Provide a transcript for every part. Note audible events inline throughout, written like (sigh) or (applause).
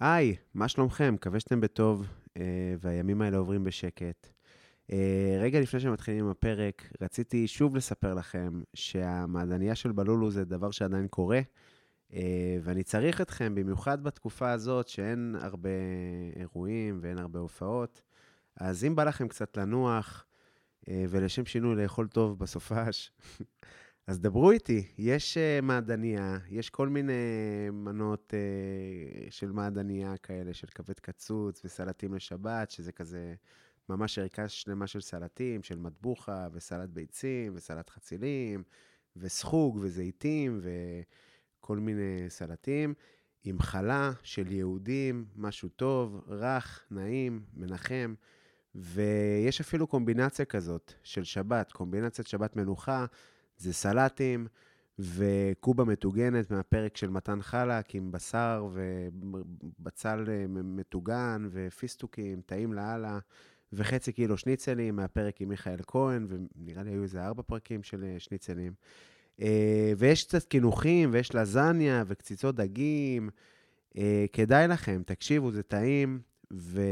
היי, מה שלומכם? מקווה שאתם בטוב, אה, והימים האלה עוברים בשקט. אה, רגע לפני שמתחילים עם הפרק, רציתי שוב לספר לכם שהמעדניה של בלולו זה דבר שעדיין קורה, אה, ואני צריך אתכם, במיוחד בתקופה הזאת שאין הרבה אירועים ואין הרבה הופעות. אז אם בא לכם קצת לנוח, ולשם שינוי לאכול טוב בסופש, (laughs) אז דברו איתי, יש uh, מעדניה, יש כל מיני מנות uh, של מעדניה כאלה, של כבד קצוץ וסלטים לשבת, שזה כזה ממש ערכה שלמה של סלטים, של מטבוחה וסלט ביצים וסלט חצילים וסחוג וזיתים וכל מיני סלטים, עם חלה של יהודים, משהו טוב, רך, נעים, מנחם. ויש אפילו קומבינציה כזאת של שבת, קומבינציית שבת מנוחה. זה סלטים וקובה מטוגנת מהפרק של מתן חלק עם בשר ובצל אה, מטוגן ופיסטוקים, טעים לאללה, וחצי קילו שניצלים מהפרק עם מיכאל כהן, ונראה לי היו איזה ארבע פרקים של אה, שניצלים. אה, ויש קצת קינוחים, ויש לזניה וקציצות דגים. כדאי לכם, תקשיבו, זה טעים, ו...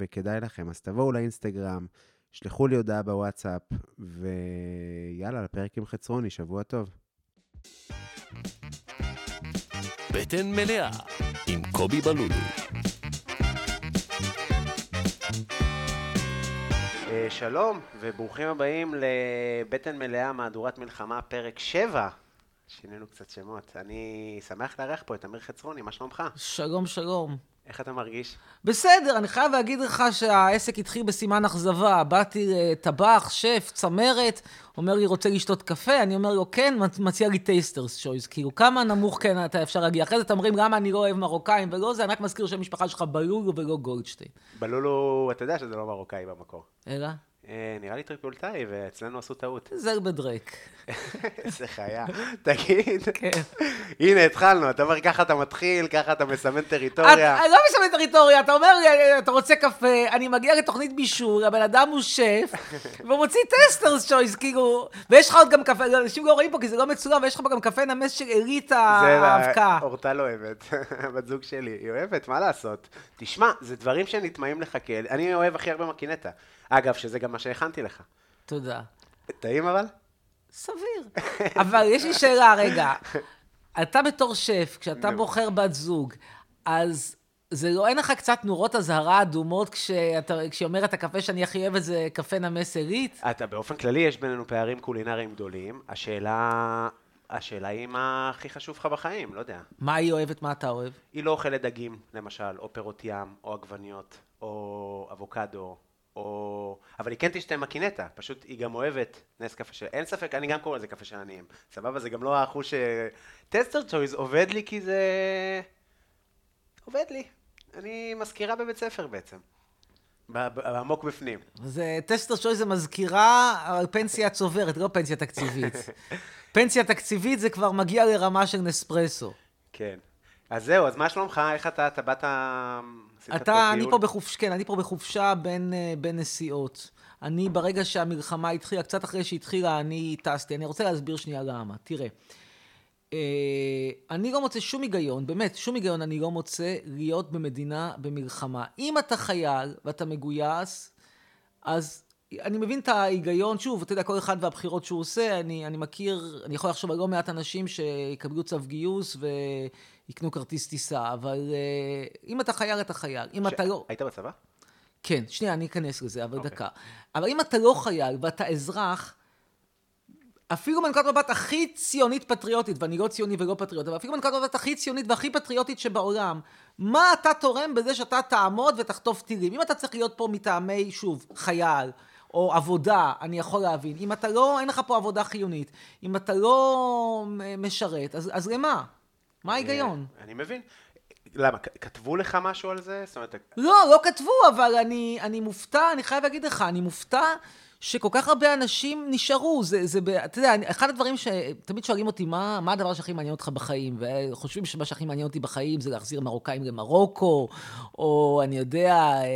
וכדאי לכם. אז תבואו לאינסטגרם. שלחו לי הודעה בוואטסאפ, ויאללה, לפרק עם חצרוני, שבוע טוב. בטן מלאה עם קובי בלולו. אה, שלום, וברוכים הבאים לבטן מלאה, מהדורת מלחמה, פרק 7. שינינו קצת שמות. אני שמח לארח פה את אמיר חצרוני, מה שלומך? שלום, שלום. איך אתה מרגיש? בסדר, אני חייב להגיד לך שהעסק התחיל בסימן אכזבה. באתי לטבח, שף, צמרת, אומר לי, רוצה לשתות קפה? אני אומר לו, כן, מציע לי Taster's Choice. כאילו, כמה נמוך כן אתה אפשר להגיע? אחרי זה אתם אומרים, למה אני לא אוהב מרוקאים ולא זה, אני רק מזכיר שהמשפחה שלך בלולו ולא גולדשטיין. בלולו, אתה יודע שזה לא מרוקאי במקור. אלא? אה, נראה לי טריפולטאי, ואצלנו עשו טעות. זר בדרק. איזה (laughs) חיה. תגיד, כן. (laughs) הנה, התחלנו, אתה אומר, ככה אתה מתחיל, ככה אתה מסמן טריטוריה. אני לא מסמן טריטוריה, אתה אומר אתה רוצה קפה, אני מגיע לתוכנית בישור, הבן אדם הוא שף, (laughs) והוא מוציא טסטרס שויס, כאילו, ויש לך עוד גם קפה, אנשים לא רואים פה כי זה לא מצולם, ויש לך פה גם קפה נמס של אליטה האבקה. זה, אורטל אוהבת, בת זוג שלי, היא אוהבת, מה לעשות? תשמע, זה דברים שנטמעים לך, אני אוהב הכי הרבה מקינטה. אגב, שזה גם מה שהכנתי לך. תודה. טעים אבל? סביר. אבל יש לי שאלה, רגע. אתה בתור שף, כשאתה בוחר בת זוג, אז זה לא, אין לך קצת נורות אזהרה אדומות כשהיא אומרת, הקפה שאני הכי אוהב זה קפה נמס עילית? אתה, באופן כללי יש בינינו פערים קולינריים גדולים. השאלה... השאלה היא מה הכי חשוב לך בחיים, לא יודע. מה היא אוהבת, מה אתה אוהב? היא לא אוכלת דגים, למשל, או פירות ים, או עגבניות, או אבוקדו, או... אבל היא כן תשתה מקינטה, פשוט היא גם אוהבת נס קפה של... אין ספק, אני גם קורא לזה קפה של עניים. סבבה? זה גם לא האחוז ש... Taster's Choice עובד לי כי זה... עובד לי. אני מזכירה בבית ספר בעצם. עמוק בפנים. זה Taster's Choice זה מזכירה על פנסיה צוברת, לא פנסיה תקציבית. (laughs) פנסיה תקציבית זה כבר מגיע לרמה של נספרסו. כן. אז זהו, אז מה שלומך? איך אתה, אתה באת... אתה, אני פה בחופשה, כן, אני פה בחופשה בין, אה, בין נסיעות. אני, ברגע שהמלחמה התחילה, קצת אחרי שהתחילה, אני טסתי. אני רוצה להסביר שנייה למה. תראה, אה, אני לא מוצא שום היגיון, באמת, שום היגיון אני לא מוצא להיות במדינה במלחמה. אם אתה חייל ואתה מגויס, אז אני מבין את ההיגיון, שוב, אתה יודע, כל אחד והבחירות שהוא עושה, אני, אני מכיר, אני יכול לחשוב על לא מעט אנשים שיקבלו צו גיוס ויקנו כרטיס טיסה, אבל uh, אם אתה חייל, אתה חייל. אם ש... אתה לא... היית בצבא? כן, שנייה, אני אכנס לזה, אבל okay. אוקיי. דקה. אבל אם אתה לא חייל ואתה אזרח, אפילו מנקודת מבט הכי ציונית פטריוטית, ואני לא ציוני ולא פטריוט, אבל אפילו מנקודת מבט הכי ציונית והכי פטריוטית שבעולם, מה אתה תורם בזה שאתה תעמוד ותחטוף טילים? אם אתה צריך להיות פה מטעמי, שוב, חייל, או עבודה, אני יכול להבין. אם אתה לא, אין לך פה עבודה חיונית. אם אתה לא משרת, אז, אז למה? מה ההיגיון? אני מבין. למה, כתבו לך משהו על זה? זאת אומרת... לא, לא כתבו, אבל אני, אני מופתע, אני חייב להגיד לך, אני מופתע שכל כך הרבה אנשים נשארו. זה, זה, אתה יודע, אחד הדברים שתמיד שואלים אותי, מה, מה הדבר שהכי מעניין אותך בחיים? וחושבים שמה שהכי מעניין אותי בחיים זה להחזיר מרוקאים למרוקו, או אני יודע, אה,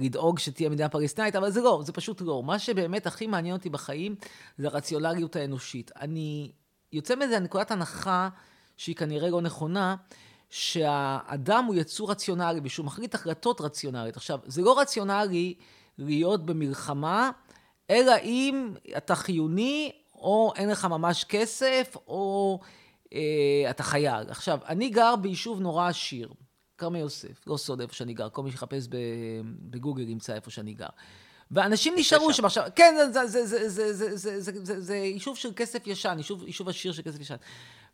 לדאוג שתהיה מדינה פלסטינאית, אבל זה לא, זה פשוט לא. מה שבאמת הכי מעניין אותי בחיים זה הרציונליות האנושית. אני יוצא מזה נקודת הנחה שהיא כנראה לא נכונה, שהאדם הוא יצור רציונלי ושהוא מחליט החלטות רציונליות. עכשיו, זה לא רציונלי להיות במלחמה, אלא אם אתה חיוני, או אין לך ממש כסף, או אה, אתה חייל. עכשיו, אני גר ביישוב נורא עשיר, כרמי יוסף, לא סוד איפה שאני גר, כל מי שיחפש בגוגל ימצא איפה שאני גר. ואנשים נשארו שם עכשיו, כן, זה יישוב של כסף ישן, יישוב עשיר של כסף ישן.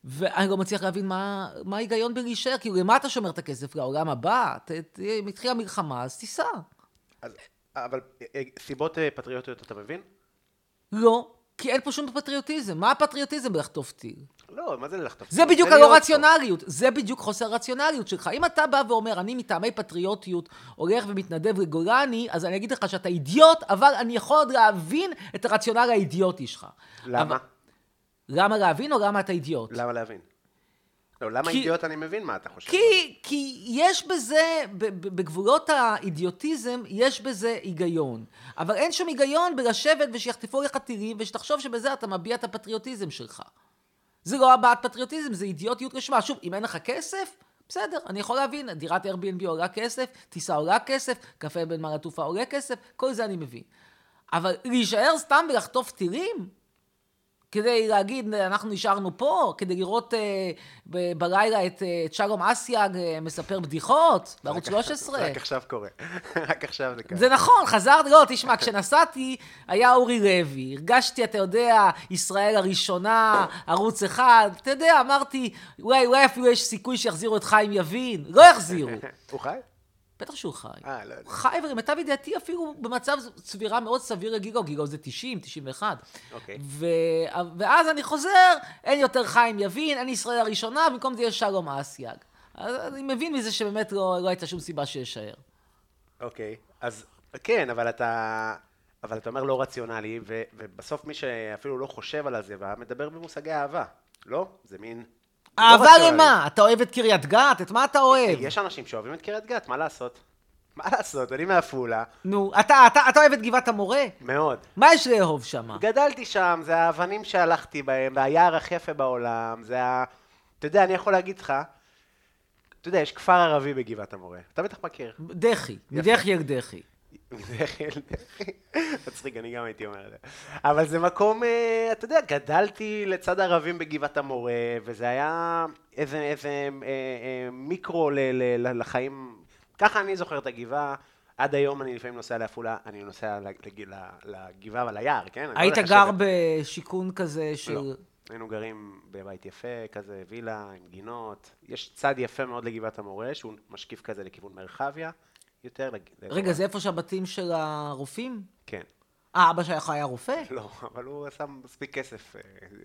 ואני לא מצליח להבין מה, מה ההיגיון בלהישאר, כאילו, למה אתה שומר את הכסף? לעולם הבא? אם התחילה מלחמה, אז תיסע. אבל אה, סיבות אה, פטריוטיות אתה מבין? לא, כי אין פה שום פטריוטיזם. מה הפטריוטיזם בלחטוף טיל? לא, מה זה לחטוף טיל? זה בדיוק הלא רציונליות, זה בדיוק חוסר רציונליות שלך. אם אתה בא ואומר, אני מטעמי פטריוטיות הולך ומתנדב לגולני, אז אני אגיד לך שאתה אידיוט, אבל אני יכול עוד להבין את הרציונל האידיוטי שלך. למה? אבל... למה להבין או למה אתה אידיוט? למה להבין? לא, למה כי, אידיוט אני מבין מה אתה חושב? כי, כי יש בזה, בגבולות האידיוטיזם, יש בזה היגיון. אבל אין שום היגיון בלשבת ושיחטפו לך טילים, ושתחשוב שבזה אתה מביע את הפטריוטיזם שלך. זה לא הבעת פטריוטיזם, זה אידיוטיות לשמה. שוב, אם אין לך כסף, בסדר, אני יכול להבין, דירת Airbnb עולה כסף, טיסה עולה כסף, קפה בין מעלה תעופה עולה כסף, כל זה אני מבין. אבל להישאר סתם ולחטוף טילים? כדי להגיד, אנחנו נשארנו פה, כדי לראות אה, ב- בלילה את, אה, את שלום אסיאג אה, מספר בדיחות בערוץ 13. רק עכשיו קורה, (laughs) רק עכשיו זה קורה. זה נכון, חזרתי, לא, תשמע, כשנסעתי, היה אורי לוי, הרגשתי, אתה יודע, ישראל הראשונה, ערוץ אחד, אתה יודע, אמרתי, אולי, אולי אפילו יש סיכוי שיחזירו את חיים יבין, לא יחזירו. (laughs) הוא חי? בטח שהוא חי. אה, לא יודע. חי, ולמיטב ידיעתי אפילו במצב צבירה מאוד סביר לגילו, גילו זה 90, 91. אוקיי. ו... ואז אני חוזר, אין יותר חיים יבין, אין ישראל הראשונה, במקום זה יש שלום אסייג. אז אני מבין מזה שבאמת לא, לא הייתה שום סיבה שישאר. אוקיי, אז כן, אבל אתה... אבל אתה אומר לא רציונלי, ו, ובסוף מי שאפילו לא חושב על הזיווה, מדבר במושגי אהבה, לא? זה מין אהבה למה? אתה אוהב את קריית גת? את מה אתה אוהב? יש אנשים שאוהבים את קריית גת, מה לעשות? מה לעשות? אני מעפולה. נו, אתה, אתה, אתה אוהב את גבעת המורה? מאוד. מה יש לאהוב שם? גדלתי שם, זה האבנים שהלכתי בהם, והיער הכי יפה בעולם, זה ה... אתה יודע, אני יכול להגיד לך, אתה יודע, יש כפר ערבי בגבעת המורה, אתה בטח מכיר. דחי, מדחי אל דחי. מצחיק, אני גם הייתי אומר את זה. אבל זה מקום, אה, אתה יודע, גדלתי לצד ערבים בגבעת המורה, וזה היה איזה, איזה אה, אה, מיקרו ל, ל, לחיים. ככה אני זוכר את הגבעה. עד היום אני לפעמים נוסע לעפולה, אני נוסע לגבעה וליער, כן? לא היית גר בשיכון כזה של... לא. היינו גרים בבית יפה כזה, וילה עם גינות. יש צד יפה מאוד לגבעת המורה, שהוא משקיף כזה לכיוון מרחביה. יותר... רגע, זה איפה שהבתים של הרופאים? כן. אה, אבא שלך היה רופא? (laughs) לא, אבל הוא עשה מספיק כסף, אה,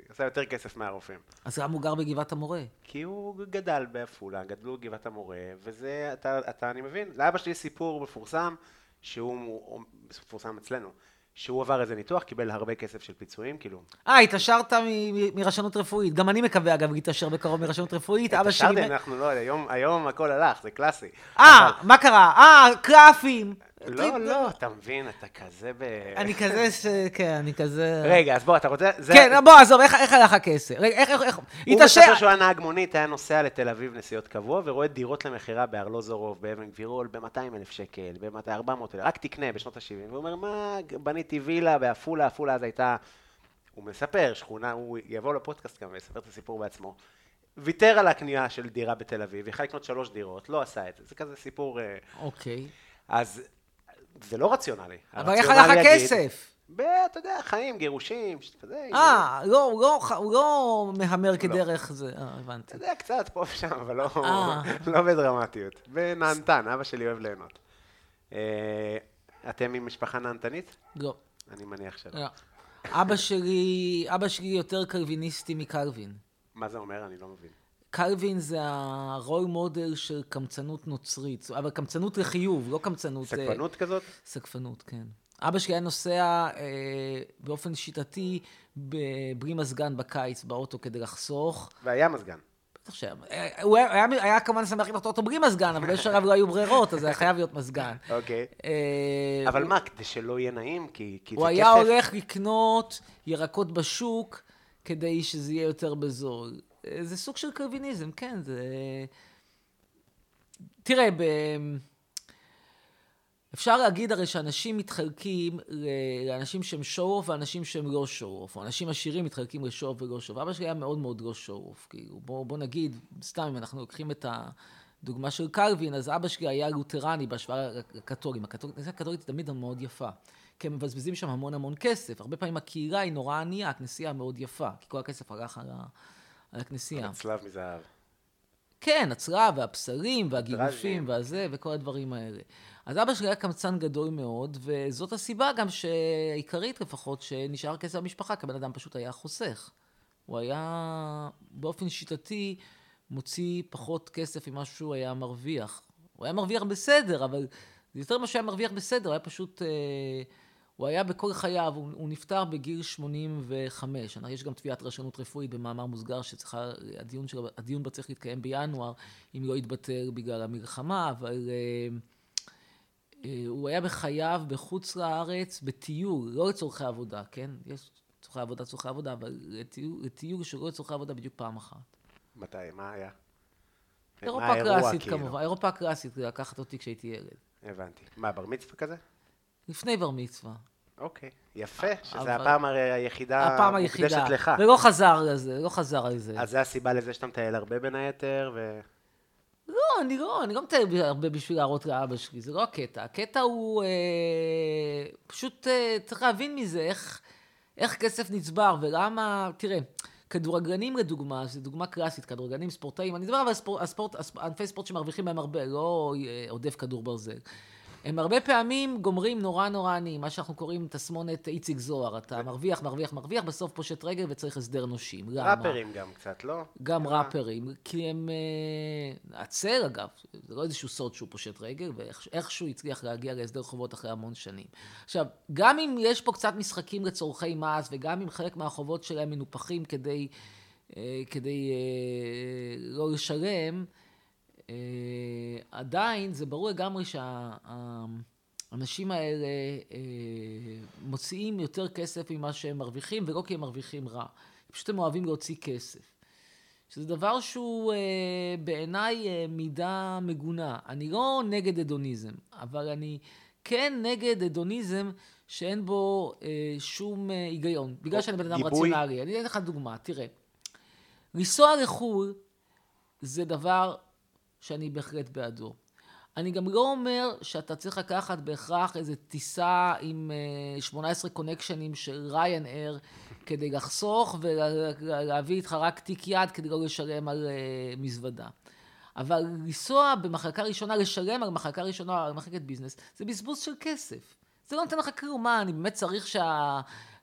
עשה יותר כסף מהרופאים. אז למה הוא גר בגבעת המורה? כי הוא גדל בעפולה, גדלו בגבעת המורה, וזה, אתה, אתה, אני מבין, לאבא שלי סיפור מפורסם, שהוא מפורסם אצלנו, שהוא עבר איזה ניתוח, קיבל הרבה כסף של פיצויים, כאילו. אה, התעשרת מרשנות רפואית. גם אני מקווה, אגב, להתעשר בקרוב מרשנות רפואית. אבא שלי... התעשרתי, אנחנו לא, היום, היום הכל הלך, זה קלאסי. אה. מה קרה? אה, קלאפים. לא, לא, אתה מבין, אתה כזה ב... אני כזה, ש... כן, אני כזה... רגע, אז בוא, אתה רוצה... כן, בוא, עזוב, איך הלך הכסף? רגע, איך, איך. הוא מספר שהוא היה נהג מונית, היה נוסע לתל אביב נסיעות קבוע, ורואה דירות למכירה בארלוזורוב, באבן גבירול, ב-200 אלף שקל, ב-400 אלף, רק תקנה בשנות ה-70. והוא אומר, מה, בניתי וילה בעפולה, עפולה אז הייתה... הוא מספר, שכונה, הוא יבוא לפודקאסט גם ויספר את הסיפור בעצמו. ויתר על הקנייה של דירה בתל אביב, יכל לקנות שלוש דירות, לא עשה את זה, זה כזה סיפור... אה, אוקיי. אז זה לא רציונלי. אבל איך הלך הכסף? אתה יודע, חיים, גירושים, אה, לא, לא, הוא לא מהמר לא. כדרך זה, אה, הבנתי. אתה יודע, קצת פה ושם, אבל לא, אה. (laughs) לא בדרמטיות. ונהנתן, אבא שלי אוהב ליהנות. אה, אתם עם משפחה נהנתנית? לא. אני מניח שלא. לא. אבא שלי, אבא שלי יותר קלוויניסטי מקלווין. מה זה אומר? אני לא מבין. קלווין זה הרול מודל של קמצנות נוצרית, אבל קמצנות לחיוב, לא קמצנות... אה, סקפנות uh, כזאת? סקפנות, כן. אבא שלי היה נוסע אה, באופן שיטתי בלי מזגן בקיץ באוטו כדי לחסוך. והיה מזגן. בטח שהיה. הוא היה, היה, היה כמובן שמח לקנות אוטו בלי מזגן, אבל באיזשהו שלב לא היו ברירות, אז היה חייב להיות מזגן. (laughs) אוקיי. אה, אבל מה, כדי שלא יהיה נעים? כי, כי זה כסף? הוא היה הולך לקנות ירקות בשוק כדי שזה יהיה יותר בזול. זה סוג של קרוויניזם, כן, זה... תראה, ב... אפשר להגיד הרי שאנשים מתחלקים לאנשים שהם show-off ואנשים שהם לא show-off, או אנשים עשירים מתחלקים ל-show-off ולא show-off. אבא שלי היה מאוד מאוד לא show-off, כאילו, בוא, בוא נגיד, סתם אם אנחנו לוקחים את הדוגמה של קלווין, אז אבא שלי היה לותרני בהשוואה לקתולים. הכנסייה הקתולית היא תמיד מאוד יפה, כי הם מבזבזים שם המון המון כסף. הרבה פעמים הקהילה היא נורא ענייה, הכנסייה מאוד יפה, כי כל הכסף הלך על, ה... על הכנסייה. הצלב מזהב. כן, הצלב והבשרים והגיגופים והזה וכל הדברים האלה. אז אבא שלי היה קמצן גדול מאוד, וזאת הסיבה גם שעיקרית לפחות, שנשאר כסף במשפחה, כי הבן אדם פשוט היה חוסך. הוא היה באופן שיטתי מוציא פחות כסף ממה שהוא היה מרוויח. הוא היה מרוויח בסדר, אבל זה יותר ממה שהיה מרוויח בסדר, הוא היה פשוט... אה, הוא היה בכל חייו, הוא, הוא נפטר בגיל 85. יש גם תביעת רשנות רפואית במאמר מוסגר שצריכה, הדיון, של, הדיון בה צריך להתקיים בינואר, אם לא יתבטל בגלל המלחמה, אבל... אה, אה, הוא היה בחייו בחוץ לארץ בטיול, לא לצורכי עבודה, כן? יש צורכי עבודה, צורכי עבודה, אבל לטיול, לטיול שלא לצורכי עבודה בדיוק פעם אחת. מתי? מה היה? אירופה קלאסית כאילו? כמובן, אירופה קלאסית, לקחת אותי כשהייתי ילד. הבנתי. מה, בר מצווה כזה? לפני בר מצווה. אוקיי, יפה, שזה הפעם היחידה הפעם היחידה, לך. ולא חזר לזה, לא חזר על זה. אז זה הסיבה לזה שאתה מטייל הרבה בין היתר, ו... לא, אני לא, אני לא מטייל הרבה בשביל להראות לאבא שלי, זה לא הקטע. הקטע הוא אה, פשוט אה, צריך להבין מזה איך, איך כסף נצבר ולמה, תראה, כדורגלנים לדוגמה, זו דוגמה קלאסית, כדורגלנים, ספורטאים, אני מדבר על הספורט, הספורט, ענפי ספורט שמרוויחים בהם הרבה, לא אה, עודף כדור ברזל. הם הרבה פעמים גומרים נורא נורא עניים, מה שאנחנו קוראים תסמונת איציק זוהר. אתה מרוויח, מרוויח, מרוויח, בסוף פושט רגל וצריך הסדר נושים. ראפרים גם קצת, לא? גם ראפרים, כי הם... אה, עצר אגב, זה לא איזשהו סוד שהוא פושט רגל, ואיכשהו הצליח להגיע להסדר חובות אחרי המון שנים. עכשיו, גם אם יש פה קצת משחקים לצורכי מס, וגם אם חלק מהחובות שלהם מנופחים כדי, אה, כדי אה, לא לשלם, אה, עדיין זה ברור לגמרי שהאנשים האלה אה, מוציאים יותר כסף ממה שהם מרוויחים, ולא כי הם מרוויחים רע, פשוט הם אוהבים להוציא כסף. שזה דבר שהוא אה, בעיניי מידה מגונה. אני לא נגד הדוניזם, אבל אני כן נגד הדוניזם שאין בו שום היגיון. בגלל שאני בן אדם רציונלי. אני אתן לך דוגמה, תראה. לנסוע לחו"ל זה דבר שאני בהחלט בעדו. אני גם לא אומר שאתה צריך לקחת בהכרח איזו טיסה עם 18 קונקשנים של ריין אייר כדי לחסוך ולהביא איתך רק תיק יד כדי לא לשלם על אה, מזוודה. אבל לנסוע במחלקה ראשונה, לשלם על מחלקה ראשונה, על מחלקת ביזנס, זה בזבוז של כסף. זה לא נותן לך כלום. מה, אני באמת צריך שה...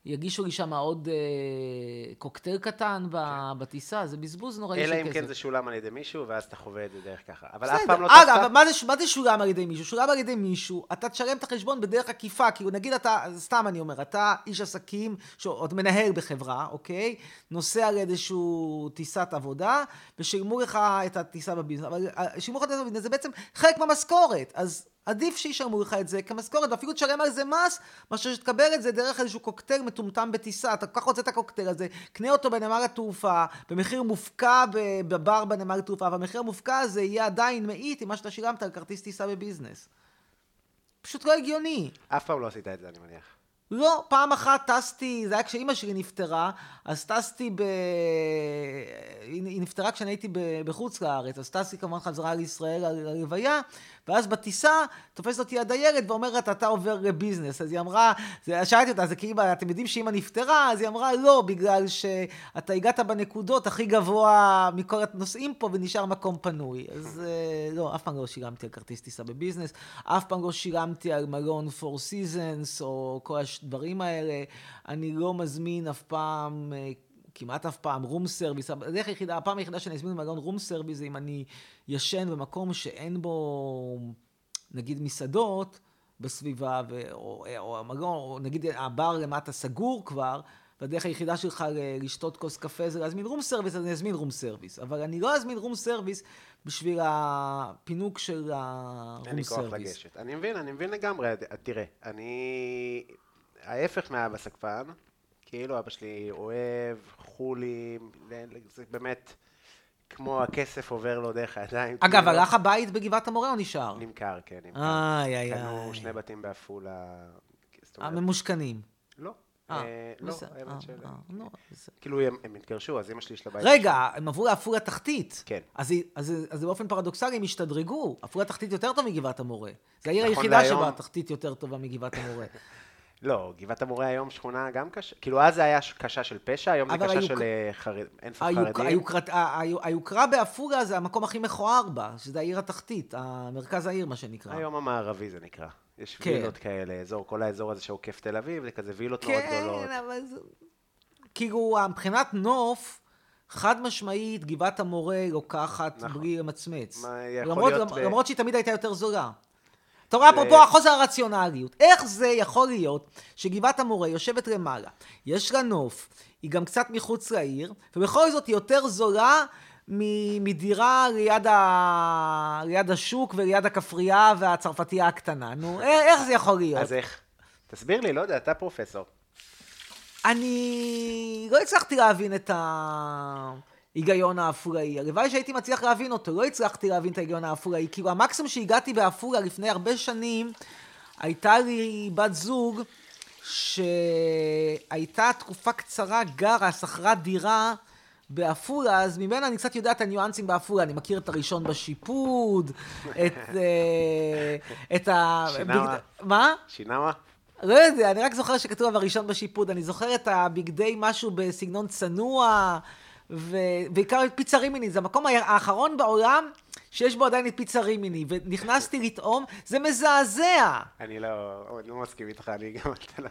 יגישו לי שם עוד אה, קוקטייל קטן כן. בטיסה, זה בזבוז נוראי של כסף. אלא אם כן זה שולם על ידי מישהו, ואז אתה חווה את זה דרך ככה. אבל אף פעם לא טסת... אגב, מה זה, מה זה שולם על ידי מישהו? שולם על ידי מישהו, אתה תשלם את החשבון בדרך עקיפה, כאילו נגיד אתה, סתם אני אומר, אתה איש עסקים, שעוד מנהל בחברה, אוקיי? נוסע לאיזשהו טיסת עבודה, ושילמו לך את הטיסה בביזנס, אבל אה, שילמו לך את הטיסה בביזנס, זה בעצם חלק מהמשכורת, אז... עדיף שישלמו לך את זה כמשכורת, ואפילו תשלם על זה מס, מאשר שתקבל את זה דרך איזשהו קוקטייל מטומטם בטיסה. אתה כל כך רוצה את הקוקטייל הזה, קנה אותו בנמל התעופה, במחיר מופקע בבר בנמל התעופה, והמחיר המופקע הזה יהיה עדיין מאית עם מה שאתה שילמת על כרטיס טיסה בביזנס. פשוט לא הגיוני. אף פעם לא עשית את זה, אני מניח. לא, פעם אחת טסתי, זה היה כשאימא שלי נפטרה, אז טסתי ב... היא נפטרה כשאני הייתי בחוץ לארץ, אז טסתי כמובן חזרה לישראל על הלוויה, ואז בטיסה תופסת אותי הדיירת ואומרת, אתה עובר לביזנס. אז היא אמרה, שאלתי אותה, זה כאילו, אתם יודעים שאימא נפטרה? אז היא אמרה, לא, בגלל שאתה הגעת בנקודות הכי גבוה מכל הנוסעים פה ונשאר מקום פנוי. אז אה, לא, אף פעם לא שילמתי על כרטיס טיסה בביזנס, אף פעם לא שילמתי על מלון Four Seasons, או כל הדברים האלה. אני לא מזמין אף פעם... כמעט אף פעם room service, הדרך היחידה, הפעם היחידה שאני אזמין במלון room service זה אם אני ישן במקום שאין בו נגיד מסעדות בסביבה, ו, או, או המלון, או נגיד הבר למטה סגור כבר, והדרך היחידה שלך לשתות כוס קפה זה להזמין room service, אז אני אזמין room service. אבל אני לא אזמין room service בשביל הפינוק של ה room service. אין לי כוח לגשת. אני מבין, אני מבין לגמרי. תראה, אני... ההפך מאבא סקפן, כאילו אבא שלי אוהב חולים, זה באמת כמו הכסף עובר לו דרך הידיים. אגב, כאילו, הלך הבית בגבעת המורה או נשאר? נמכר, כן, נמכר. איי, איי, קנו איי. שני בתים בעפולה. הממושכנים. לא. אה, אה, לא, אה, האמת לא. כאילו, הם התגרשו, אז אמא שלי יש לה בית. רגע, הם עברו לעפולה תחתית. כן. אז, באופן פרדוקסלי הם השתדרגו. עפולה תחתית יותר טוב מגבעת המורה. זו העיר נכון היחידה שבה התחתית יותר טובה מגבעת המורה. (laughs) לא, גבעת המורה היום שכונה גם קשה. כאילו, אז זה היה קשה של פשע, היום זה קשה היו- של אה, חרד- אינסוף היוק- חרדים. היוקרת- ה- היו- היוקרה בעפולה זה המקום הכי מכוער בה, שזה העיר התחתית, מרכז העיר, מה שנקרא. היום המערבי זה נקרא. יש כן. וילות כאלה, אזור, כל האזור הזה שעוקף תל אביב, זה כזה וילות מאוד גדולות. כן, אבל זה... כאילו, מבחינת נוף, חד משמעית, גבעת המורה לוקחת נכון. בלי למצמץ. מה, יכול למרות, להיות ב- למרות שהיא תמיד הייתה יותר זולה. אתה רואה, אפרופו החוסר הרציונליות, איך זה יכול להיות שגבעת המורה יושבת למעלה, יש לה נוף, היא גם קצת מחוץ לעיר, ובכל זאת היא יותר זולה מדירה ליד, ה... ליד השוק וליד הכפרייה והצרפתייה הקטנה. נו, א- איך זה יכול להיות? אז איך? תסביר לי, לא יודע, אתה פרופסור. אני לא הצלחתי להבין את ההיגיון העפולאי. הלוואי שהייתי מצליח להבין אותו, לא הצלחתי להבין את ההיגיון העפולאי. כאילו, המקסימום שהגעתי בעפולה לפני הרבה שנים, הייתה לי בת זוג שהייתה תקופה קצרה גרה, שכרה דירה בעפולה, אז ממנה אני קצת יודע את הניואנסים בעפולה. אני מכיר את הראשון בשיפוד, את, אה, את ה... שינאווה. מה? שינאווה? לא יודע, אני רק זוכר שכתוב הראשון בשיפוד, אני זוכר את הבגדי משהו בסגנון צנוע, ובעיקר את פיצה רימיני, זה המקום האחרון בעולם שיש בו עדיין את פיצה רימיני, ונכנסתי לטעום, זה מזעזע. אני לא, אני לא מסכים איתך, אני גם, לא...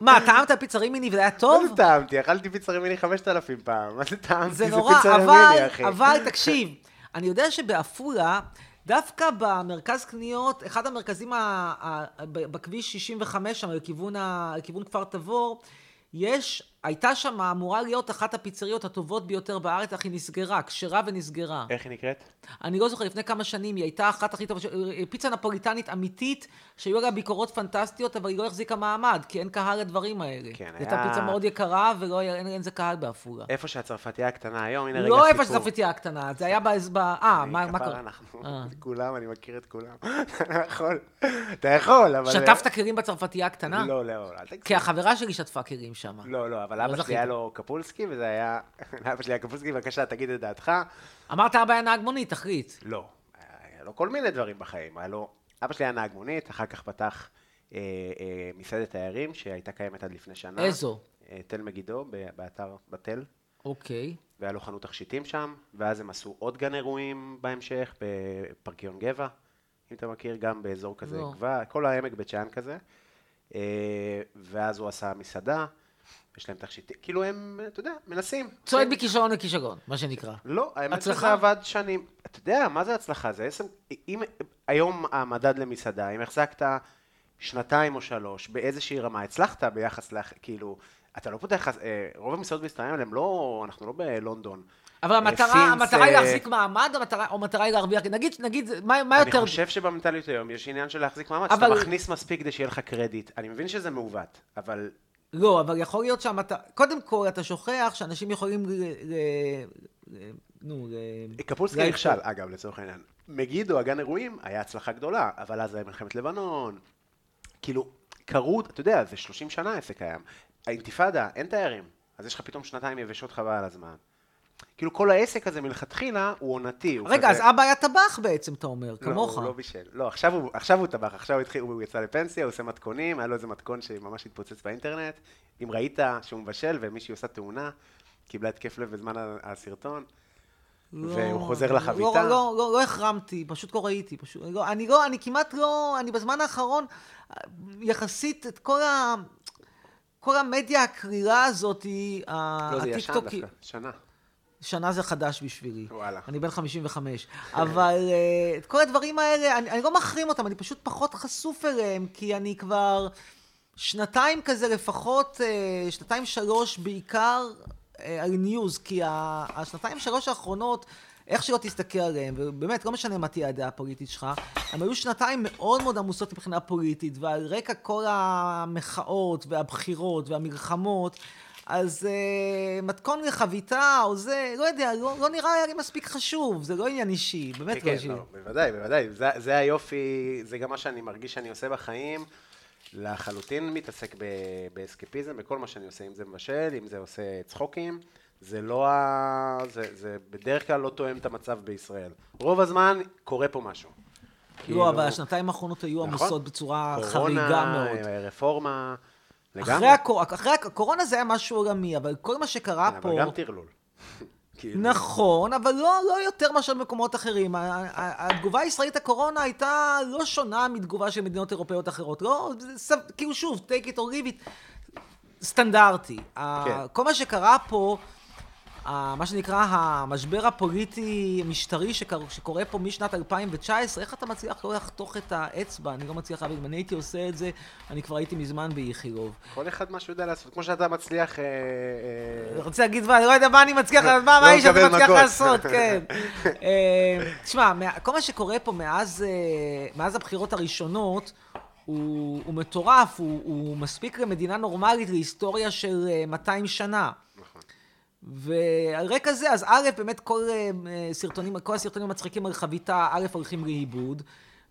מה, טעמת פיצה רימיני וזה היה טוב? מה זה טעמתי? אכלתי פיצה רימיני 5,000 פעם. מה זה טעמתי? זה נורא, אבל. אבל תקשיב, אני יודע שבעפולה, דווקא במרכז קניות, אחד המרכזים ה- ה- בכביש 65 שם, לכיוון, ה- לכיוון כפר תבור, יש, הייתה שם, אמורה להיות אחת הפיצריות הטובות ביותר בארץ, אך היא נסגרה, כשרה ונסגרה. איך היא נקראת? אני לא זוכר, לפני כמה שנים היא הייתה אחת הכי טובות, ש- פיצה נפוליטנית אמיתית, שהיו לה ביקורות פנטסטיות, אבל היא לא החזיקה מעמד, כי אין קהל לדברים האלה. כן, זו הייתה היה- פיצה מאוד יקרה, ולא היה, אין, אין זה קהל בעפולה. איפה שהצרפתייה הקטנה היום, הנה רגע לא סיפור. איפה שזפתיה הקטנה, זה היה באזור... אה, מה מה קרה? אנחנו, אה. כולם, אני מכיר את כולם. (laughs) אתה לא יכול, אתה יכול, אבל... שטפת כלים בצרפתייה הקטנה? לא, לא, אל תגזים. כי החברה שלי שטפה כלים שם. לא, לא, אבל לא אבא. שלי היה לו קפולסקי, וזה היה... (laughs) לאבא שלי היה קפולסקי, בבקשה, תגיד את דעתך. אמרת אבא היה נהג מונית, תחליט. לא, היה לו כל מיני דברים בחיים. היה לו... אבא שלי היה נהג מונית, אחר כך פתח אה, אה, מסעדת תיירים, שהייתה קיימת עד לפני שנה. איזו? אה, תל מגידו, באתר בתל. אוקיי. והיה לו חנות תכשיטים שם, ואז הם עשו עוד גן אירועים בהמשך, בפרקיון גבע, אם אתה מכיר, גם באזור כזה לא. גבעה, כל העמק בית שאן כזה. אה, ואז הוא עשה מסעדה, יש להם תכשיטים, כאילו הם, אתה יודע, מנסים. צועד כן. מכישרון לכישרון, מה שנקרא. לא, האמת שזה? עבד שנים. אתה יודע, מה זה הצלחה? זה עשר... אם היום המדד למסעדה, אם החזקת שנתיים או שלוש באיזושהי רמה, הצלחת ביחס ל... כאילו, אתה לא פותח... אה, רוב המסעדות בישראל הם לא... אנחנו לא בלונדון. אבל המטרה, פינס, המטרה היא אה, להחזיק מעמד, המטרה, או המטרה היא להרוויח, נגיד, נגיד, מה, מה אני יותר... חושב שבמנטליות היום יש עניין של להחזיק מעמד, אבל- שאתה מכניס מספיק כדי שיהיה לך קרדיט. אני מבין שזה מעוות, אבל לא, אבל יכול להיות שהמטרה... קודם כל, אתה שוכח שאנשים יכולים ל... ל... ל... נו, ל... קפולסקי נכשל. אגב, לצורך העניין. מגידו, הגן אירועים, היה הצלחה גדולה, אבל אז היה מלחמת לבנון. כאילו, קרו, אתה יודע, זה 30 שנה העסק קיים. האינתיפאדה, אין תיירים. אז יש לך פתאום שנתיים יבשות חבל על הזמן. כאילו, כל העסק הזה מלכתחילה הוא עונתי. הוא רגע, אז כזה- אבא היה טבח בעצם, אתה אומר, כמוך. לא, הוא לא בישל. לא, עכשיו הוא, עכשיו הוא טבח, עכשיו הוא התחיל, הוא יצא לפנסיה, הוא עושה מתכונים, היה לו איזה מתכון שממש התפוצץ באינטרנט. אם ראית שהוא מבשל ומישהי עושה תאונה, קיבלה התקף לב בזמן הסרטון, לא, והוא חוזר לא, לחביתה. לא, לא, לא, לא החרמתי, פשוט לא ראיתי. פשוט, לא, אני לא, אני כמעט לא, אני בזמן האחרון, יחסית את כל ה... כל המדיה הקרירה הזאת, ה- לא, זה ישן הטיקטוקי- דווקא, שנה. שנה זה חדש בשבילי. וואלה. אני בן 55. אבל אה, את כל הדברים האלה, אני, אני לא מחרים אותם, אני פשוט פחות חשוף אליהם, כי אני כבר שנתיים כזה לפחות, אה, שנתיים שלוש בעיקר אה, על ניוז, כי השנתיים שלוש האחרונות, איך שלא תסתכל עליהם, ובאמת, לא משנה מה תהיה הדעה הפוליטית שלך, הם היו שנתיים מאוד מאוד עמוסות מבחינה פוליטית, ועל רקע כל המחאות והבחירות והמלחמות, אז uh, מתכון לחביתה או זה, לא יודע, לא, לא נראה לי מספיק חשוב, זה לא עניין אישי, באמת כן, לא אישי. כן, לא, בוודאי, בוודאי. זה, זה היופי, זה גם מה שאני מרגיש שאני עושה בחיים. לחלוטין מתעסק באסקפיזם, בכל מה שאני עושה, אם זה מבשל, אם זה עושה צחוקים. זה לא ה... זה, זה בדרך כלל לא תואם את המצב בישראל. רוב הזמן קורה פה משהו. לא, כאילו... אבל השנתיים האחרונות היו נכון? עמוסות בצורה קורונה, חריגה מאוד. קורונה, רפורמה, לגמרי. אחרי, הקור... אחרי הקורונה זה היה משהו עולמי, אבל כל מה שקרה אבל פה... אבל גם טרלול. (laughs) כאילו. נכון, אבל לא, לא יותר מאשר במקומות אחרים. התגובה הישראלית לקורונה הייתה לא שונה מתגובה של מדינות אירופאיות אחרות. לא, כאילו שוב, take it or leave it, סטנדרטי. כן. כל מה שקרה פה... מה שנקרא המשבר הפוליטי-משטרי שקורה פה משנת 2019, איך אתה מצליח לא לחתוך את האצבע? אני לא מצליח להבין. אם אני הייתי עושה את זה, אני כבר הייתי מזמן באיכילוב. כל אחד מה שהוא יודע לעשות, כמו שאתה מצליח... אה, אה, אני רוצה להגיד, אני לא יודע מה אני מצליח, מה לא האיש הזה מצליח לעשות, (laughs) כן. אה, תשמע, כל מה שקורה פה מאז הבחירות הראשונות, הוא, הוא מטורף, הוא, הוא מספיק למדינה נורמלית להיסטוריה של 200 שנה. ועל רקע זה, אז א', באמת כל אה, סרטונים, כל הסרטונים המצחיקים על חביתה, א', הולכים לאיבוד,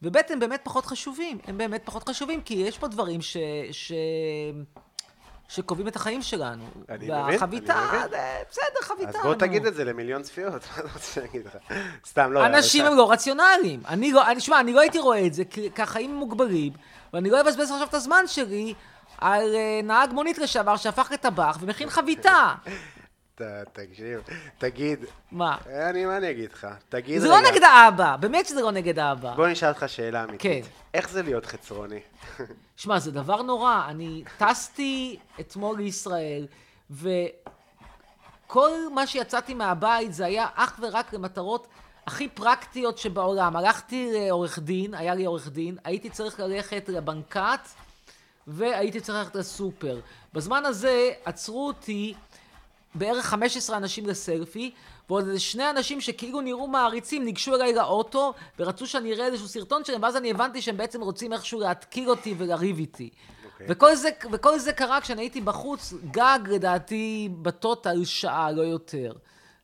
וב', הם באמת פחות חשובים. הם באמת פחות חשובים, כי יש פה דברים ש... ש... שקובעים את החיים שלנו. אני מבין, אני מבין. בסדר, חביתה. אז בוא תגיד את זה למיליון צפיות, (laughs) מה אתה רוצה אגיד לך? סתם, לא... אנשים הם לא רציונליים. אני לא, אני, שמע, אני לא הייתי רואה את זה, כי החיים מוגבלים, ואני לא אבזבז עכשיו את הזמן שלי על נהג מונית לשעבר שהפך לטבח ומכין חביתה. (laughs) תקשיב, תגיד. מה? אני, מה אני אגיד לך? תגיד זה לא רגע. לא נגד האבא, באמת שזה לא נגד האבא. בוא נשאל אותך שאלה אמיתית. כן. איך זה להיות חצרוני? (laughs) שמע, זה דבר נורא. אני טסתי אתמול לישראל, וכל מה שיצאתי מהבית זה היה אך ורק למטרות הכי פרקטיות שבעולם. הלכתי לעורך דין, היה לי עורך דין, הייתי צריך ללכת לבנקט, והייתי צריך ללכת לסופר. בזמן הזה עצרו אותי בערך 15 אנשים לסלפי, ועוד איזה שני אנשים שכאילו נראו מעריצים ניגשו אליי לאוטו ורצו שאני אראה איזשהו סרטון שלהם ואז אני הבנתי שהם בעצם רוצים איכשהו להתקיל אותי ולריב איתי. Okay. אוקיי. וכל זה, וכל זה קרה כשאני הייתי בחוץ, גג לדעתי בטוטל שעה, לא יותר.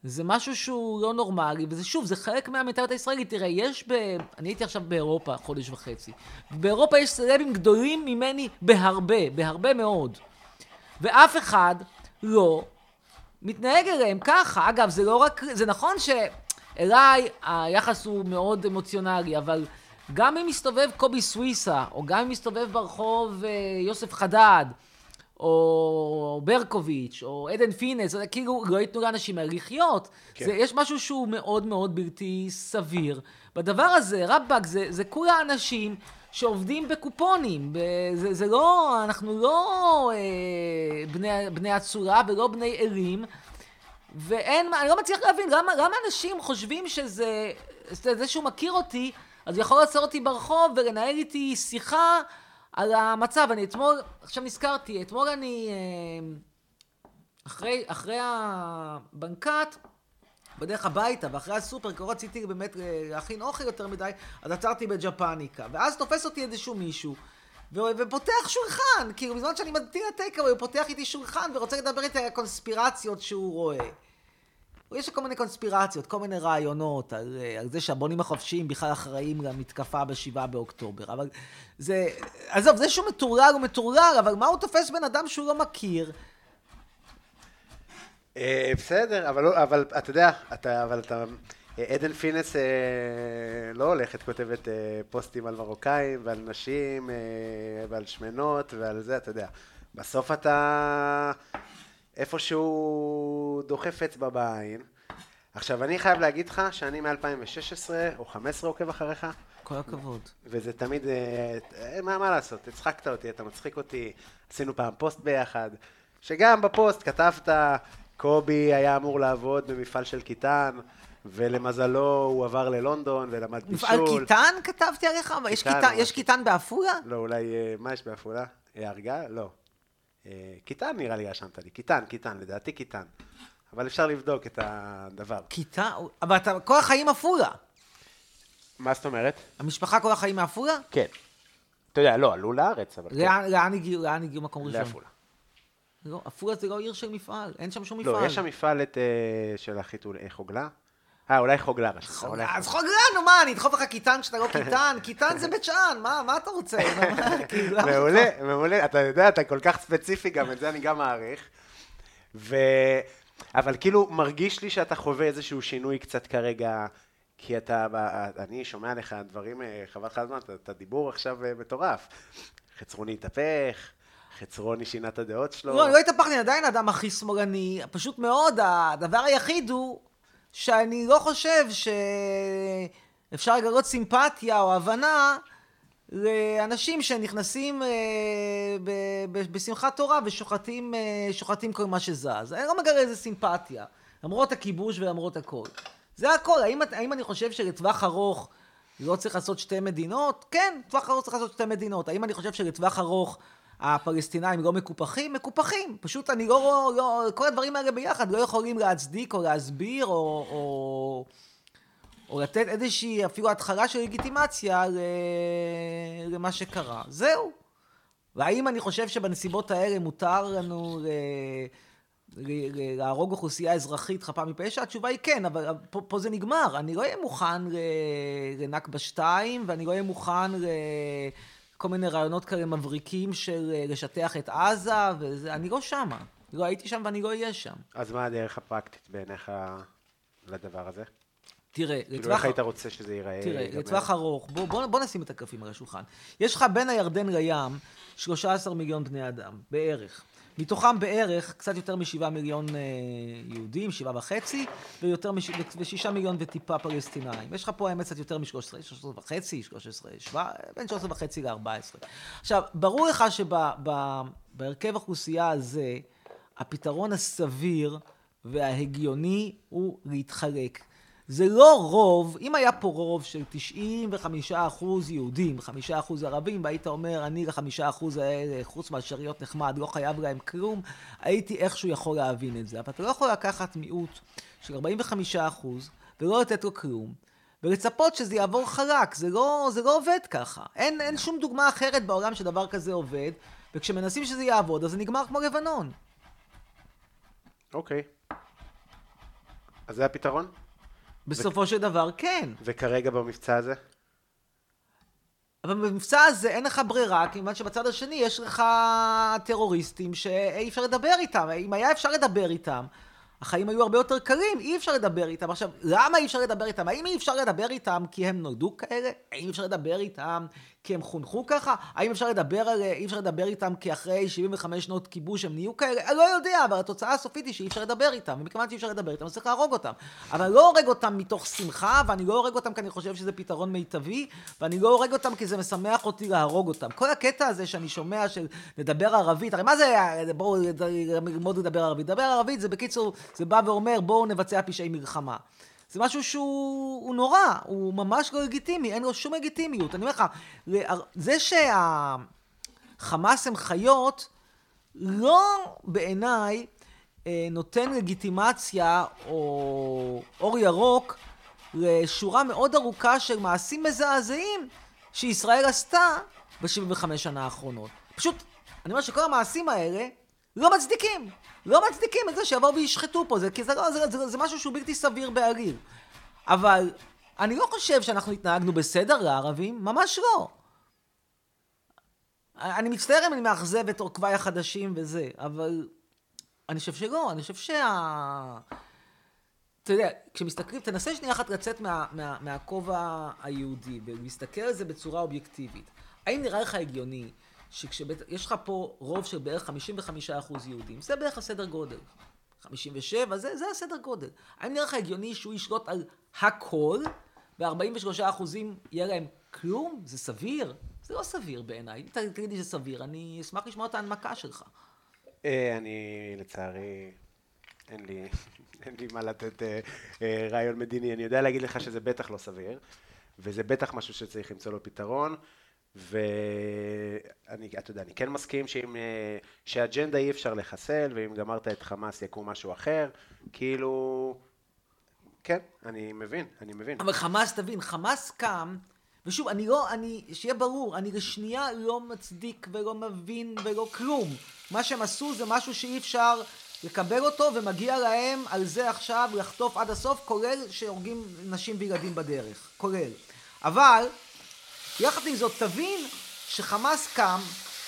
זה משהו שהוא לא נורמלי, וזה שוב, זה חלק מהמנטליות הישראלית. תראה, יש ב... אני הייתי עכשיו באירופה חודש וחצי. באירופה יש סלבים גדולים ממני בהרבה, בהרבה מאוד. ואף אחד לא מתנהג אליהם ככה. אגב, זה לא רק, זה נכון שאליי היחס הוא מאוד אמוציונלי, אבל גם אם מסתובב קובי סוויסה, או גם אם מסתובב ברחוב אה, יוסף חדד, או ברקוביץ', או עדן פינס, זה כאילו לא ייתנו לאנשים האלה לחיות. כן. זה, יש משהו שהוא מאוד מאוד בלתי סביר. בדבר הזה, רבאק, זה, זה כולה אנשים שעובדים בקופונים. זה, זה לא, אנחנו לא אה, בני, בני אצולה ולא בני ערים. ואין, אני לא מצליח להבין, למה, למה אנשים חושבים שזה, זה שהוא מכיר אותי, אז יכול לעצור אותי ברחוב ולנהל איתי שיחה על המצב. אני אתמול, עכשיו נזכרתי, אתמול אני, אה, אחרי, אחרי הבנקט, בדרך הביתה ואחרי הסופר, לא רציתי באמת אה, להכין אוכל יותר מדי, אז עצרתי בג'פניקה. ואז תופס אותי איזשהו מישהו, ופותח שולחן, כאילו בזמן שאני מדתיר את טייקאווי, הוא פותח איתי שולחן ורוצה לדבר איתי על הקונספירציות שהוא רואה. יש כל מיני קונספירציות, כל מיני רעיונות על, אה, על זה שהבונים החופשיים בכלל אחראים למתקפה ב-7 באוקטובר. אבל זה, עזוב, זה שהוא מטורלל הוא מטורלל, אבל מה הוא תופס בן אדם שהוא לא מכיר? אה, בסדר, אבל, לא, אבל אתה יודע, אתה, אבל אתה, עדן פינס אה, לא הולכת, כותבת אה, פוסטים על מרוקאים ועל נשים אה, ועל שמנות ועל זה, אתה יודע. בסוף אתה איפשהו דוחף אצבע בעין. עכשיו, אני חייב להגיד לך שאני מ-2016 או 2015 עוקב אחריך. כל הכבוד. וזה תמיד, אה, מה, מה לעשות, הצחקת אותי, אתה מצחיק אותי, עשינו פעם פוסט ביחד, שגם בפוסט כתבת, קובי היה אמור לעבוד במפעל של קיטן, ולמזלו הוא עבר ללונדון ולמד בישול. מפעל קיטן כתבתי עליך? יש קיטן בעפולה? לא, אולי, אה, מה יש בעפולה? הרגה? לא. קיטן אה, נראה לי רשמת לי, קיטן, קיטן, לדעתי קיטן. אבל אפשר לבדוק את הדבר. קיטן? אבל אתה כל החיים עפולה. מה זאת אומרת? המשפחה כל החיים מעפולה? כן. אתה יודע, לא, עלו לארץ, אבל כן. לאן הגיעו, לאן הגיעו מקום ראשון? לעפולה. לא, עפולה זה לא עיר של מפעל, אין שם שום לא, מפעל. לא, יש שם מפעל את, uh, של החיתול, חוגלה? אה, אולי חוגלה. חוגלה, אז חוגלה, נו מה, אני אדחוף לך קיטן כשאתה לא קיטן? (laughs) קיטן זה בית שאן, מה, מה אתה רוצה? (laughs) כאילו, מעולה, מעולה, אתה יודע, אתה כל כך ספציפי גם, את זה אני גם מעריך. ו... אבל כאילו, מרגיש לי שאתה חווה איזשהו שינוי קצת כרגע, כי אתה, אני שומע לך דברים, אה, חבל לך הזמן, אתה דיבור עכשיו אה, מטורף. חצרוני התהפך, חצרוני שינה את הדעות שלו. לא, אני לא התהפכתי, אני עדיין האדם הכי שמאלני, פשוט מאוד, הדבר היחיד הוא שאני לא חושב שאפשר לגלות סימפתיה או הבנה לאנשים שנכנסים אה, בשמחת תורה ושוחטים אה, כל מה שזז. אני לא מגלה איזה סימפתיה, למרות הכיבוש ולמרות הכל. זה הכל. האם, האם אני חושב שלטווח ארוך לא צריך לעשות שתי מדינות? כן, לטווח ארוך צריך לעשות שתי מדינות. האם אני חושב שלטווח ארוך הפלסטינאים לא מקופחים? מקופחים. פשוט אני לא, לא... כל הדברים האלה ביחד לא יכולים להצדיק או להסביר או... או... או לתת איזושהי אפילו התחלה של לגיטימציה למה שקרה. זהו. והאם אני חושב שבנסיבות האלה מותר לנו להרוג אוכלוסייה אזרחית חפה מפשע? התשובה היא כן, אבל פה, פה זה נגמר. אני לא אהיה מוכן לנכבה 2, ואני לא אהיה מוכן לכל מיני רעיונות כאלה מבריקים של לשטח את עזה, ואני לא שמה. לא הייתי שם ואני לא אהיה שם. אז מה הדרך הפרקטית בעיניך לדבר הזה? תראה, כאילו לטווח... איך היית רוצה שזה ייראה? תראה, לטווח ארוך, בוא, בוא, בוא נשים את הקלפים על השולחן. יש לך בין הירדן לים 13 מיליון בני אדם, בערך. מתוכם בערך קצת יותר משבעה מיליון אה, יהודים, שבעה וחצי, ויותר מש... ושישה מיליון וטיפה פלסטינאים. יש לך פה האמת קצת יותר משלוש עשרה, שלוש עשרה וחצי, שלוש עשרה, שבע, בין שלוש עשרה וחצי לארבע עשרה. עכשיו, ברור לך שבהרכב האוכלוסייה הזה, הפתרון הסביר וההגיוני הוא להתחלק. זה לא רוב, אם היה פה רוב של 95% יהודים, 5% ערבים, והיית אומר, אני ל-5% האלה, חוץ מהשאריות נחמד, לא חייב להם כלום, הייתי איכשהו יכול להבין את זה. אבל אתה לא יכול לקחת מיעוט של 45% ולא לתת לו כלום, ולצפות שזה יעבור חלק, זה לא, זה לא עובד ככה. אין, אין שום דוגמה אחרת בעולם שדבר כזה עובד, וכשמנסים שזה יעבוד, אז זה נגמר כמו לבנון. אוקיי. Okay. אז זה הפתרון? בסופו ו... של דבר, כן. וכרגע במבצע הזה? אבל במבצע הזה אין לך ברירה, כיוון שבצד השני יש לך טרוריסטים שאי אפשר לדבר איתם. אם היה אפשר לדבר איתם, החיים היו הרבה יותר קלים, אי אפשר לדבר איתם. עכשיו, למה אי אפשר לדבר איתם? האם אי אפשר לדבר איתם כי הם נולדו כאלה? האם אי אפשר לדבר איתם כי הם חונכו ככה? האם אפשר לדבר. אי אפשר לדבר איתם כי אחרי 75 שנות כיבוש הם נהיו כאלה? אני לא יודע, אבל התוצאה הסופית היא שאי אפשר לדבר איתם, ומכיוון שאי אפשר לדבר איתם, אז צריך להרוג אותם. אבל לא הורג אותם מתוך שמחה, ואני לא הורג אותם כי אני חושב שזה פתרון מיטבי, ואני לא הורג אותם כי זה משמח אותי להרוג אותם. כל הקטע הזה שאני שומע של לדבר ערבית, הרי מה זה, בואו ללמוד לדבר ערבית? לדבר ערבית זה בקיצור, זה בא ואומר בואו נבצע פשעי מלחמה. זה משהו שהוא נורא, הוא ממש לא לגיטימי, אין לו שום לגיטימיות. אני אומר לך, זה שהחמאס הם חיות, לא בעיניי אה, נותן לגיטימציה או אור ירוק לשורה מאוד ארוכה של מעשים מזעזעים שישראל עשתה ב-75 שנה האחרונות. פשוט, אני אומר שכל המעשים האלה לא מצדיקים. לא מצדיקים את זה שיבואו וישחטו פה, זה, כי זה, לא, זה, זה, זה משהו שהוא בלתי סביר בעליל. אבל אני לא חושב שאנחנו התנהגנו בסדר לערבים, ממש לא. אני מצטער אם אני מאכזב את עורקביי החדשים וזה, אבל אני חושב שלא, אני חושב שה... אתה יודע, כשמסתכלים, תנסה שנייה אחת לצאת מה, מה, מהכובע היהודי ולהסתכל על זה בצורה אובייקטיבית. האם נראה לך הגיוני שיש לך פה רוב של בערך 55% יהודים, זה בערך הסדר גודל. 57, זה, זה הסדר גודל. האם נראה לך הגיוני שהוא ישלוט על הכל, ו-43% יהיה להם כלום? זה סביר? זה לא סביר בעיניי. אם תגיד לי שזה סביר, אני אשמח לשמוע את ההנמקה שלך. אה, אני, לצערי, אין לי, (laughs) אין לי מה לתת אה, אה, רעיון מדיני. אני יודע להגיד לך שזה בטח לא סביר, וזה בטח משהו שצריך למצוא לו פתרון. ואני, אתה יודע, אני כן מסכים שאם, אה, שאג'נדה אי אפשר לחסל, ואם גמרת את חמאס יקום משהו אחר, כאילו, כן, אני מבין, אני מבין. אבל חמאס, תבין, חמאס קם ושוב, אני לא, אני, שיהיה ברור, אני לשנייה לא מצדיק ולא מבין ולא כלום. מה שהם עשו זה משהו שאי אפשר לקבל אותו, ומגיע להם על זה עכשיו לחטוף עד הסוף, כולל שהורגים נשים וילדים בדרך. כולל. אבל, יחד עם זאת, תבין שחמאס קם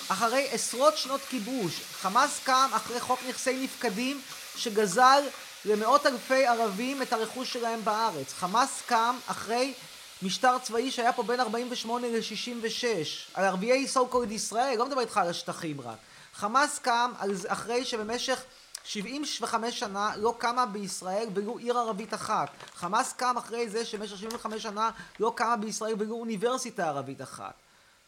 אחרי עשרות שנות כיבוש. חמאס קם אחרי חוק נכסי נפקדים שגזל למאות אלפי ערבים את הרכוש שלהם בארץ. חמאס קם אחרי משטר צבאי שהיה פה בין 48 ל-66, על ערביי so called ישראל, לא מדבר איתך על השטחים רק. חמאס קם אחרי שבמשך 75 שנה לא קמה בישראל ולו עיר ערבית אחת. חמאס קם אחרי זה שבמשך 75 שנה לא קמה בישראל ולו אוניברסיטה ערבית אחת.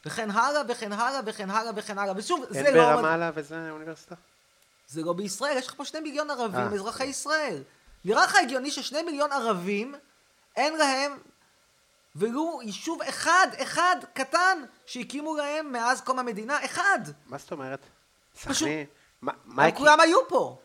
וכן הלאה וכן הלאה וכן הלאה וכן הלאה. ושוב, זה לא... אין ברמאללה וזה אוניברסיטה? זה לא בישראל, יש לך פה שני מיליון ערבים, אה, אזרחי ישראל. נראה לך הגיוני ששני מיליון ערבים, אין להם ולו יישוב אחד, אחד, קטן, שהקימו להם מאז קום המדינה, אחד. מה זאת אומרת? פשוט, הם כולם היו פה.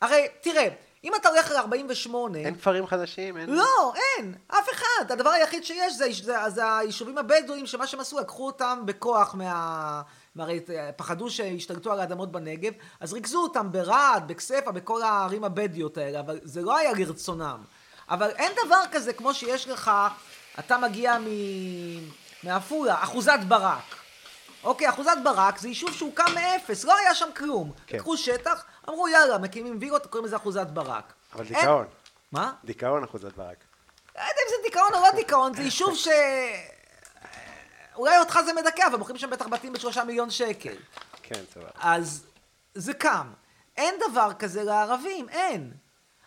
הרי, תראה, אם אתה הולך ל-48... אין כפרים חדשים? אין... לא, אין, אף אחד. הדבר היחיד שיש זה, זה, זה היישובים הבדואים, שמה שהם עשו, לקחו אותם בכוח מה... הרי פחדו שישתלטו על האדמות בנגב, אז ריכזו אותם ברהט, בכסייפה, בכל הערים הבדואיות האלה, אבל זה לא היה לרצונם. אבל אין דבר כזה כמו שיש לך, אתה מגיע מ... מעפולה, אחוזת ברק. אוקיי, אחוזת ברק זה יישוב שהוקם מאפס, לא היה שם כלום. כן. לקחו שטח, אמרו יאללה, מקימים וילות, קוראים לזה אחוזת ברק. אבל אין... דיכאון. מה? דיכאון אחוזת ברק. לא יודע אם זה דיכאון או לא דיכאון, זה יישוב ש... אולי אותך זה מדכא, אבל מוכרים שם בטח בתים בשלושה מיליון שקל. כן, סבבה. אז זה קם. אין דבר כזה לערבים, אין.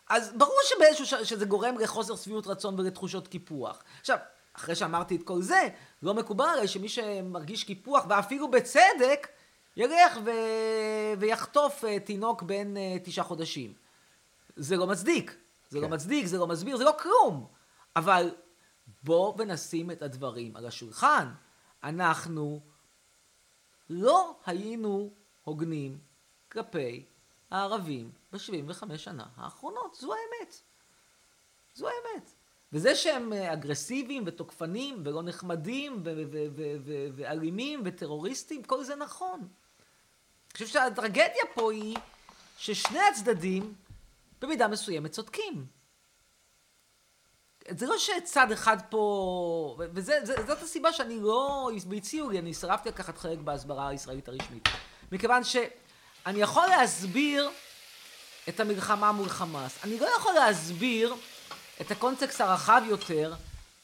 אז ברור שבאיזשהו ש... שזה גורם לחוסר שביעות רצון ולתחושות קיפוח. עכשיו, אחרי שאמרתי את כל זה, לא מקובל עליי שמי שמרגיש קיפוח, ואפילו בצדק, ילך ו... ויחטוף uh, תינוק בן uh, תשעה חודשים. זה לא מצדיק. זה לא כן. לא מצדיק, זה לא מסביר, זה לא כלום. אבל בוא ונשים את הדברים על השולחן. אנחנו לא היינו הוגנים כלפי הערבים ב-75 שנה האחרונות. זו האמת. זו האמת. וזה שהם אה, אגרסיביים ותוקפנים ולא נחמדים ואלימים וטרוריסטים, כל זה נכון. אני חושב שהטרגדיה פה היא ששני הצדדים במידה מסוימת צודקים. זה לא שצד אחד פה, וזאת הסיבה שאני לא, והציעו לי, אני סירבתי לקחת חלק בהסברה הישראלית הרשמית. מכיוון שאני יכול להסביר את המלחמה מול חמאס. אני לא יכול להסביר את הקונטקסט הרחב יותר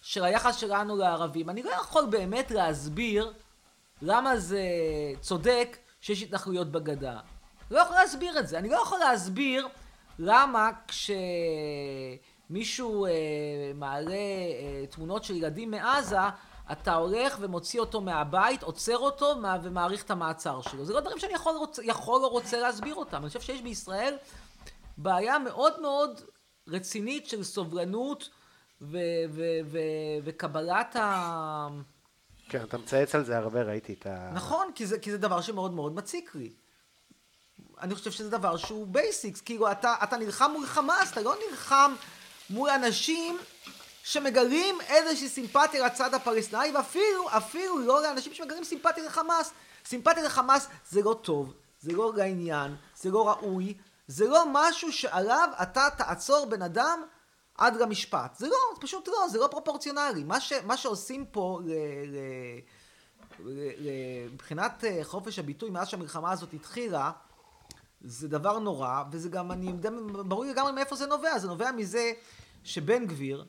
של היחס שלנו לערבים. אני לא יכול באמת להסביר למה זה צודק שיש התנחלויות בגדה. לא יכול להסביר את זה. אני לא יכול להסביר למה כשמישהו אה, מעלה אה, תמונות של ילדים מעזה, אתה הולך ומוציא אותו מהבית, עוצר אותו ומאריך את המעצר שלו. זה לא דברים שאני יכול, רוצ, יכול או רוצה להסביר אותם. אני חושב שיש בישראל בעיה מאוד מאוד רצינית של סובלנות ו- ו- ו- וקבלת ה... כן, אתה מצייץ על זה הרבה, ראיתי את ה... נכון, כי זה, כי זה דבר שמאוד מאוד מציק לי. אני חושב שזה דבר שהוא basics, כאילו אתה, אתה נלחם מול חמאס, אתה לא נלחם מול אנשים שמגלים איזושהי סימפתיה לצד הפלסטיני, ואפילו, אפילו לא לאנשים שמגלים סימפתיה לחמאס. סימפתיה לחמאס זה לא טוב, זה לא לעניין, זה לא ראוי, זה לא משהו שעליו אתה תעצור בן אדם עד למשפט. זה לא, זה פשוט לא, זה לא פרופורציונלי. מה, ש, מה שעושים פה ל, ל, ל, ל, מבחינת אה, חופש הביטוי מאז שהמלחמה הזאת התחילה, זה דבר נורא, וזה גם, אני ברור לי לגמרי מאיפה זה נובע. זה נובע מזה שבן גביר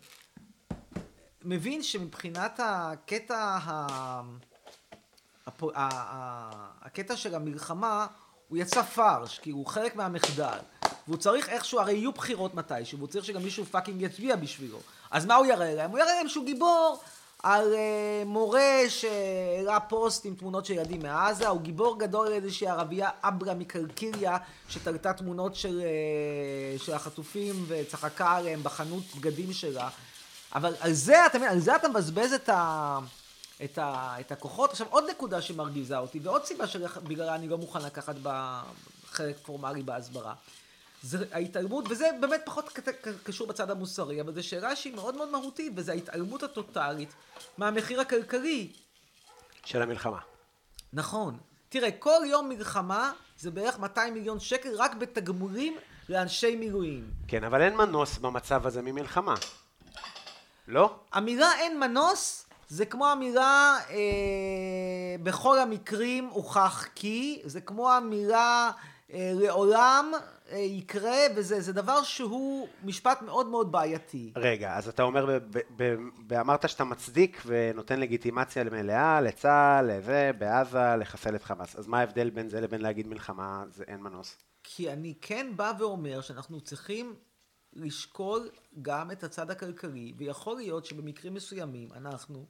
מבין שמבחינת הקטע ה... הקטע של המלחמה הוא יצא פרש, כי הוא חלק מהמחדל. והוא צריך איכשהו, הרי יהיו בחירות מתישהו, והוא צריך שגם מישהו fucking יצביע בשבילו. אז מה הוא יראה להם? הוא יראה להם שהוא גיבור על uh, מורה שהראה פוסט עם תמונות של ילדים מעזה, הוא גיבור גדול על איזושהי ערבייה אברה מקלקיליה, שתלתה תמונות של, uh, של החטופים וצחקה עליהם בחנות בגדים שלה. אבל על זה, אתה מבין, על זה אתה מבזבז את ה... את, ה, את הכוחות. עכשיו, עוד נקודה שמרגיזה אותי, ועוד סיבה שבגללה אני לא מוכן לקחת בה חלק פורמלי בהסברה. זה ההתעלמות, וזה באמת פחות קשור בצד המוסרי, אבל זו שאלה שהיא מאוד מאוד מהותית, וזו ההתעלמות הטוטאלית מהמחיר הכלכלי. של המלחמה. נכון. תראה, כל יום מלחמה זה בערך 200 מיליון שקל רק בתגמולים לאנשי מילואים. כן, אבל אין מנוס במצב הזה ממלחמה. לא? המילה אין מנוס זה כמו המילה אה, בכל המקרים הוכח כי, זה כמו המילה אה, לעולם יקרה, וזה דבר שהוא משפט מאוד מאוד בעייתי. רגע, אז אתה אומר, אמרת שאתה מצדיק ונותן לגיטימציה מלאה לצה"ל, לזה, בעזה, לחסל את חמאס. אז מה ההבדל בין זה לבין להגיד מלחמה, זה אין מנוס? כי אני כן בא ואומר שאנחנו צריכים לשקול גם את הצד הכלכלי, ויכול להיות שבמקרים מסוימים אנחנו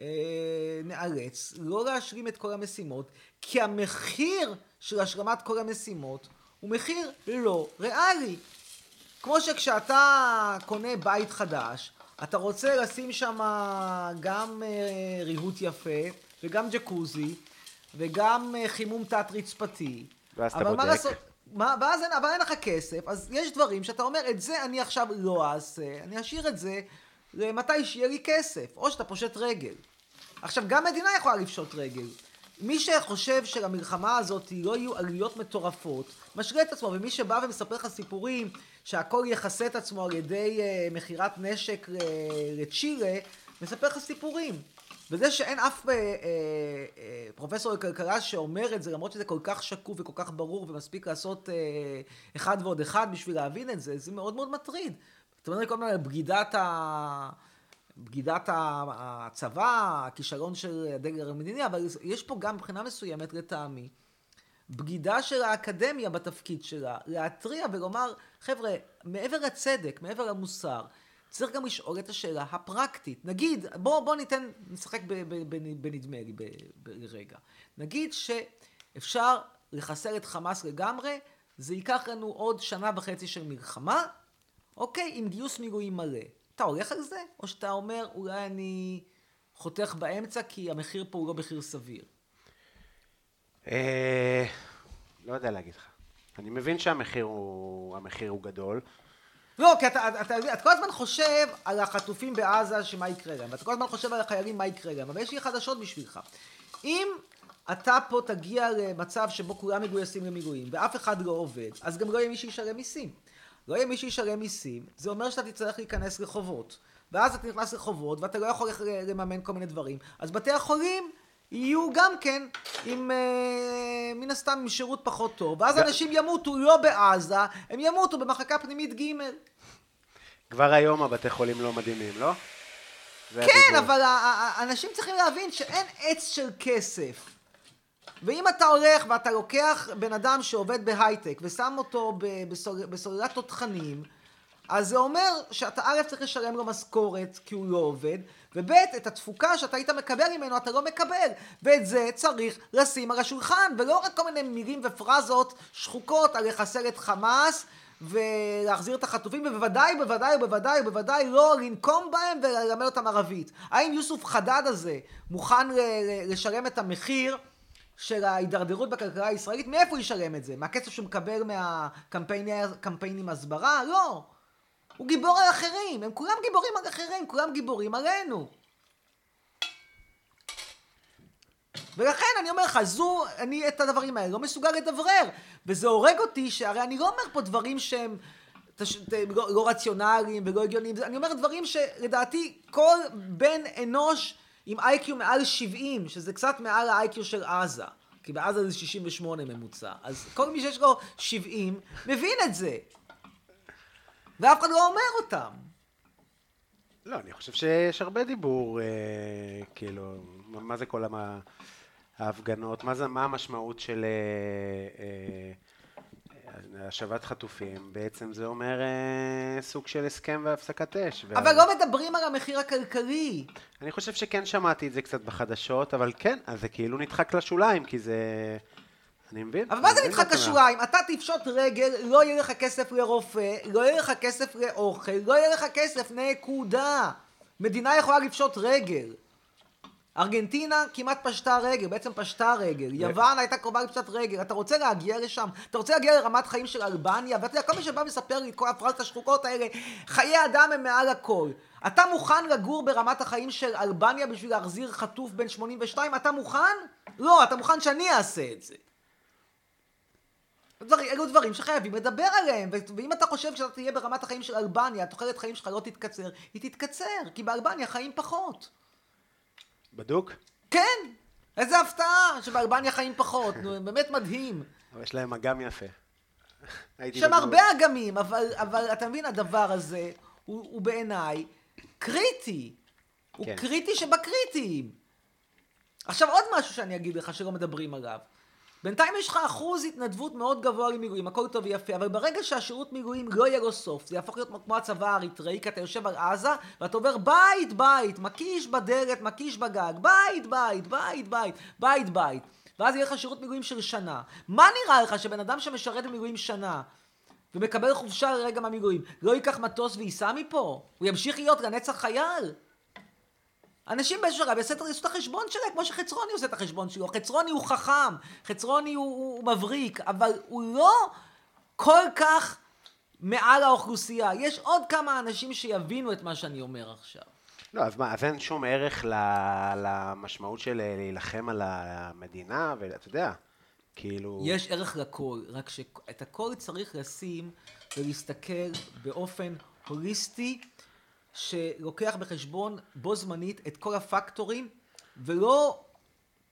אה, נאלץ לא להשלים את כל המשימות, כי המחיר של השלמת כל המשימות הוא מחיר לא ריאלי. כמו שכשאתה קונה בית חדש, אתה רוצה לשים שם גם אה, ריהוט יפה, וגם ג'קוזי, וגם אה, חימום תת-רצפתי. ואז אתה בודק. מה לעשות, מה, ואז אין, אבל אין לך כסף, אז יש דברים שאתה אומר, את זה אני עכשיו לא אעשה, אני אשאיר את זה למתי שיהיה לי כסף, או שאתה פושט רגל. עכשיו, גם מדינה יכולה לפשוט רגל. מי שחושב שלמלחמה הזאת לא יהיו עלויות מטורפות, משרה את עצמו, ומי שבא ומספר לך סיפורים שהכל יכסה את עצמו על ידי uh, מכירת נשק uh, לצ'ילה, מספר לך סיפורים. וזה שאין אף uh, uh, uh, פרופסור לכלכלה שאומר את זה, למרות שזה כל כך שקוף וכל כך ברור ומספיק לעשות uh, אחד ועוד אחד בשביל להבין את זה, זה מאוד מאוד מטריד. זאת אומרת, כל הזמן בגידת ה... בגידת הצבא, הכישלון של הדגל המדיני, אבל יש פה גם מבחינה מסוימת לטעמי, בגידה של האקדמיה בתפקיד שלה, להתריע ולומר, חבר'ה, מעבר לצדק, מעבר למוסר, צריך גם לשאול את השאלה הפרקטית. נגיד, בוא, בוא ניתן, נשחק בנדמה לי ברגע. נגיד שאפשר לחסל את חמאס לגמרי, זה ייקח לנו עוד שנה וחצי של מלחמה, אוקיי, עם גיוס מילואים מלא. אתה הולך על זה? או שאתה אומר, אולי אני חותך באמצע כי המחיר פה הוא לא מחיר סביר? אה, לא יודע להגיד לך. אני מבין שהמחיר הוא, המחיר הוא גדול. לא, כי אתה, אתה, אתה, אתה כל הזמן חושב על החטופים בעזה, שמה יקרה להם, ואתה כל הזמן חושב על החיילים, מה יקרה להם, אבל יש לי חדשות בשבילך. אם אתה פה תגיע למצב שבו כולם מגויסים למילואים, ואף אחד לא עובד, אז גם לא יהיה מי שישלם מיסים. לא יהיה מי שישלם מיסים, זה אומר שאתה תצטרך להיכנס לחובות. ואז אתה נכנס לחובות, ואתה לא יכול לממן כל מיני דברים. אז בתי החולים יהיו גם כן עם, אה, מן הסתם, עם שירות פחות טוב. ואז אנשים ימותו לא בעזה, הם ימותו במחלקה פנימית ג'. כבר היום הבתי חולים לא מדהימים, לא? כן, אבל אנשים צריכים להבין שאין עץ של כסף. ואם אתה הולך ואתה לוקח בן אדם שעובד בהייטק ושם אותו בסוללת תותחנים, אז זה אומר שאתה א' צריך לשלם לו משכורת כי הוא לא עובד, וב' את התפוקה שאתה היית מקבל ממנו אתה לא מקבל, ואת זה צריך לשים על השולחן, ולא רק כל מיני מילים ופרזות שחוקות על לחסל את חמאס ולהחזיר את החטופים, ובוודאי, בוודאי, בוודאי, בוודאי לא לנקום בהם וללמד אותם ערבית. האם יוסוף חדד הזה מוכן לשלם את המחיר של ההידרדרות בכלכלה הישראלית, מאיפה הוא ישלם את זה? מהכסף שהוא מקבל מהקמפיינים הסברה? לא. הוא גיבור על אחרים, הם כולם גיבורים על אחרים, כולם גיבורים עלינו. ולכן אני אומר לך, זו, אני את הדברים האלה לא מסוגל לדברר. וזה הורג אותי, שהרי אני לא אומר פה דברים שהם תש, ת, לא, לא רציונליים ולא הגיוניים, אני אומר דברים שלדעתי כל בן אנוש עם איי-קיו מעל 70, שזה קצת מעל האיי-קיו של עזה. כי בעזה זה 68 ממוצע. אז כל מי שיש לו 70, מבין את זה. ואף אחד לא אומר אותם. לא, אני חושב שיש הרבה דיבור, אה, כאילו, מה זה כל ההפגנות, מה, זה, מה המשמעות של... אה, אה, השבת חטופים, בעצם זה אומר אה, סוג של הסכם והפסקת אש. אבל וה... לא מדברים על המחיר הכלכלי. אני חושב שכן שמעתי את זה קצת בחדשות, אבל כן, אז זה כאילו נדחק לשוליים, כי זה... אני מבין. אבל מה זה נדחק לשוליים? אתה תפשוט רגל, לא יהיה לך כסף לרופא, לא יהיה לך כסף לאוכל, לא יהיה לך כסף, נקודה. מדינה יכולה לפשוט רגל. ארגנטינה כמעט פשטה רגל, בעצם פשטה רגל. יוון הייתה קרובה לפשט רגל. אתה רוצה להגיע לשם? אתה רוצה להגיע לרמת חיים של אלבניה? ואתה יודע, כל מי שבא ומספר לי את כל הפרלת השחוקות האלה, חיי אדם הם מעל הכל. אתה מוכן לגור ברמת החיים של אלבניה בשביל להחזיר חטוף בן 82? אתה מוכן? לא, אתה מוכן שאני אעשה את זה. דבר, אלו דברים שחייבים לדבר עליהם, ואם אתה חושב שאתה תהיה ברמת החיים של אלבניה, תוחלת חיים שלך לא תתקצר, היא תתקצר, כי באלבניה חיים פחות. בדוק? כן! איזה הפתעה שבאלבניה חיים פחות, נו, באמת מדהים. אבל יש להם אגם יפה. (laughs) יש שם הרבה אגמים, אבל, אבל אתה מבין, הדבר הזה הוא, הוא בעיניי קריטי. הוא כן. קריטי שבקריטיים. עכשיו עוד משהו שאני אגיד לך שלא מדברים עליו. בינתיים יש לך אחוז התנדבות מאוד גבוה למילואים, הכל טוב ויפה, אבל ברגע שהשירות מילואים לא יהיה לו סוף, זה יהפוך להיות כמו הצבא האריתראי, כי אתה יושב על עזה, ואתה עובר בית בית, מקיש בדלת, מקיש בגג, בית בית, בית בית, בית בית, ואז יהיה לך שירות מילואים של שנה. מה נראה לך שבן אדם שמשרת במילואים שנה, ומקבל חופשה לרגע מהמילואים, לא ייקח מטוס וייסע מפה? הוא ימשיך להיות לנצח חייל? אנשים באיזשהו שלב יעשו את החשבון שלהם, כמו שחצרוני עושה את החשבון שלו. חצרוני הוא חכם, חצרוני הוא, הוא, הוא מבריק, אבל הוא לא כל כך מעל האוכלוסייה. יש עוד כמה אנשים שיבינו את מה שאני אומר עכשיו. לא, אז מה, אז אין שום ערך למשמעות של להילחם על המדינה, ואתה יודע, כאילו... יש ערך לכל, רק שאת הכל צריך לשים ולהסתכל באופן הוליסטי. שלוקח בחשבון בו זמנית את כל הפקטורים ולא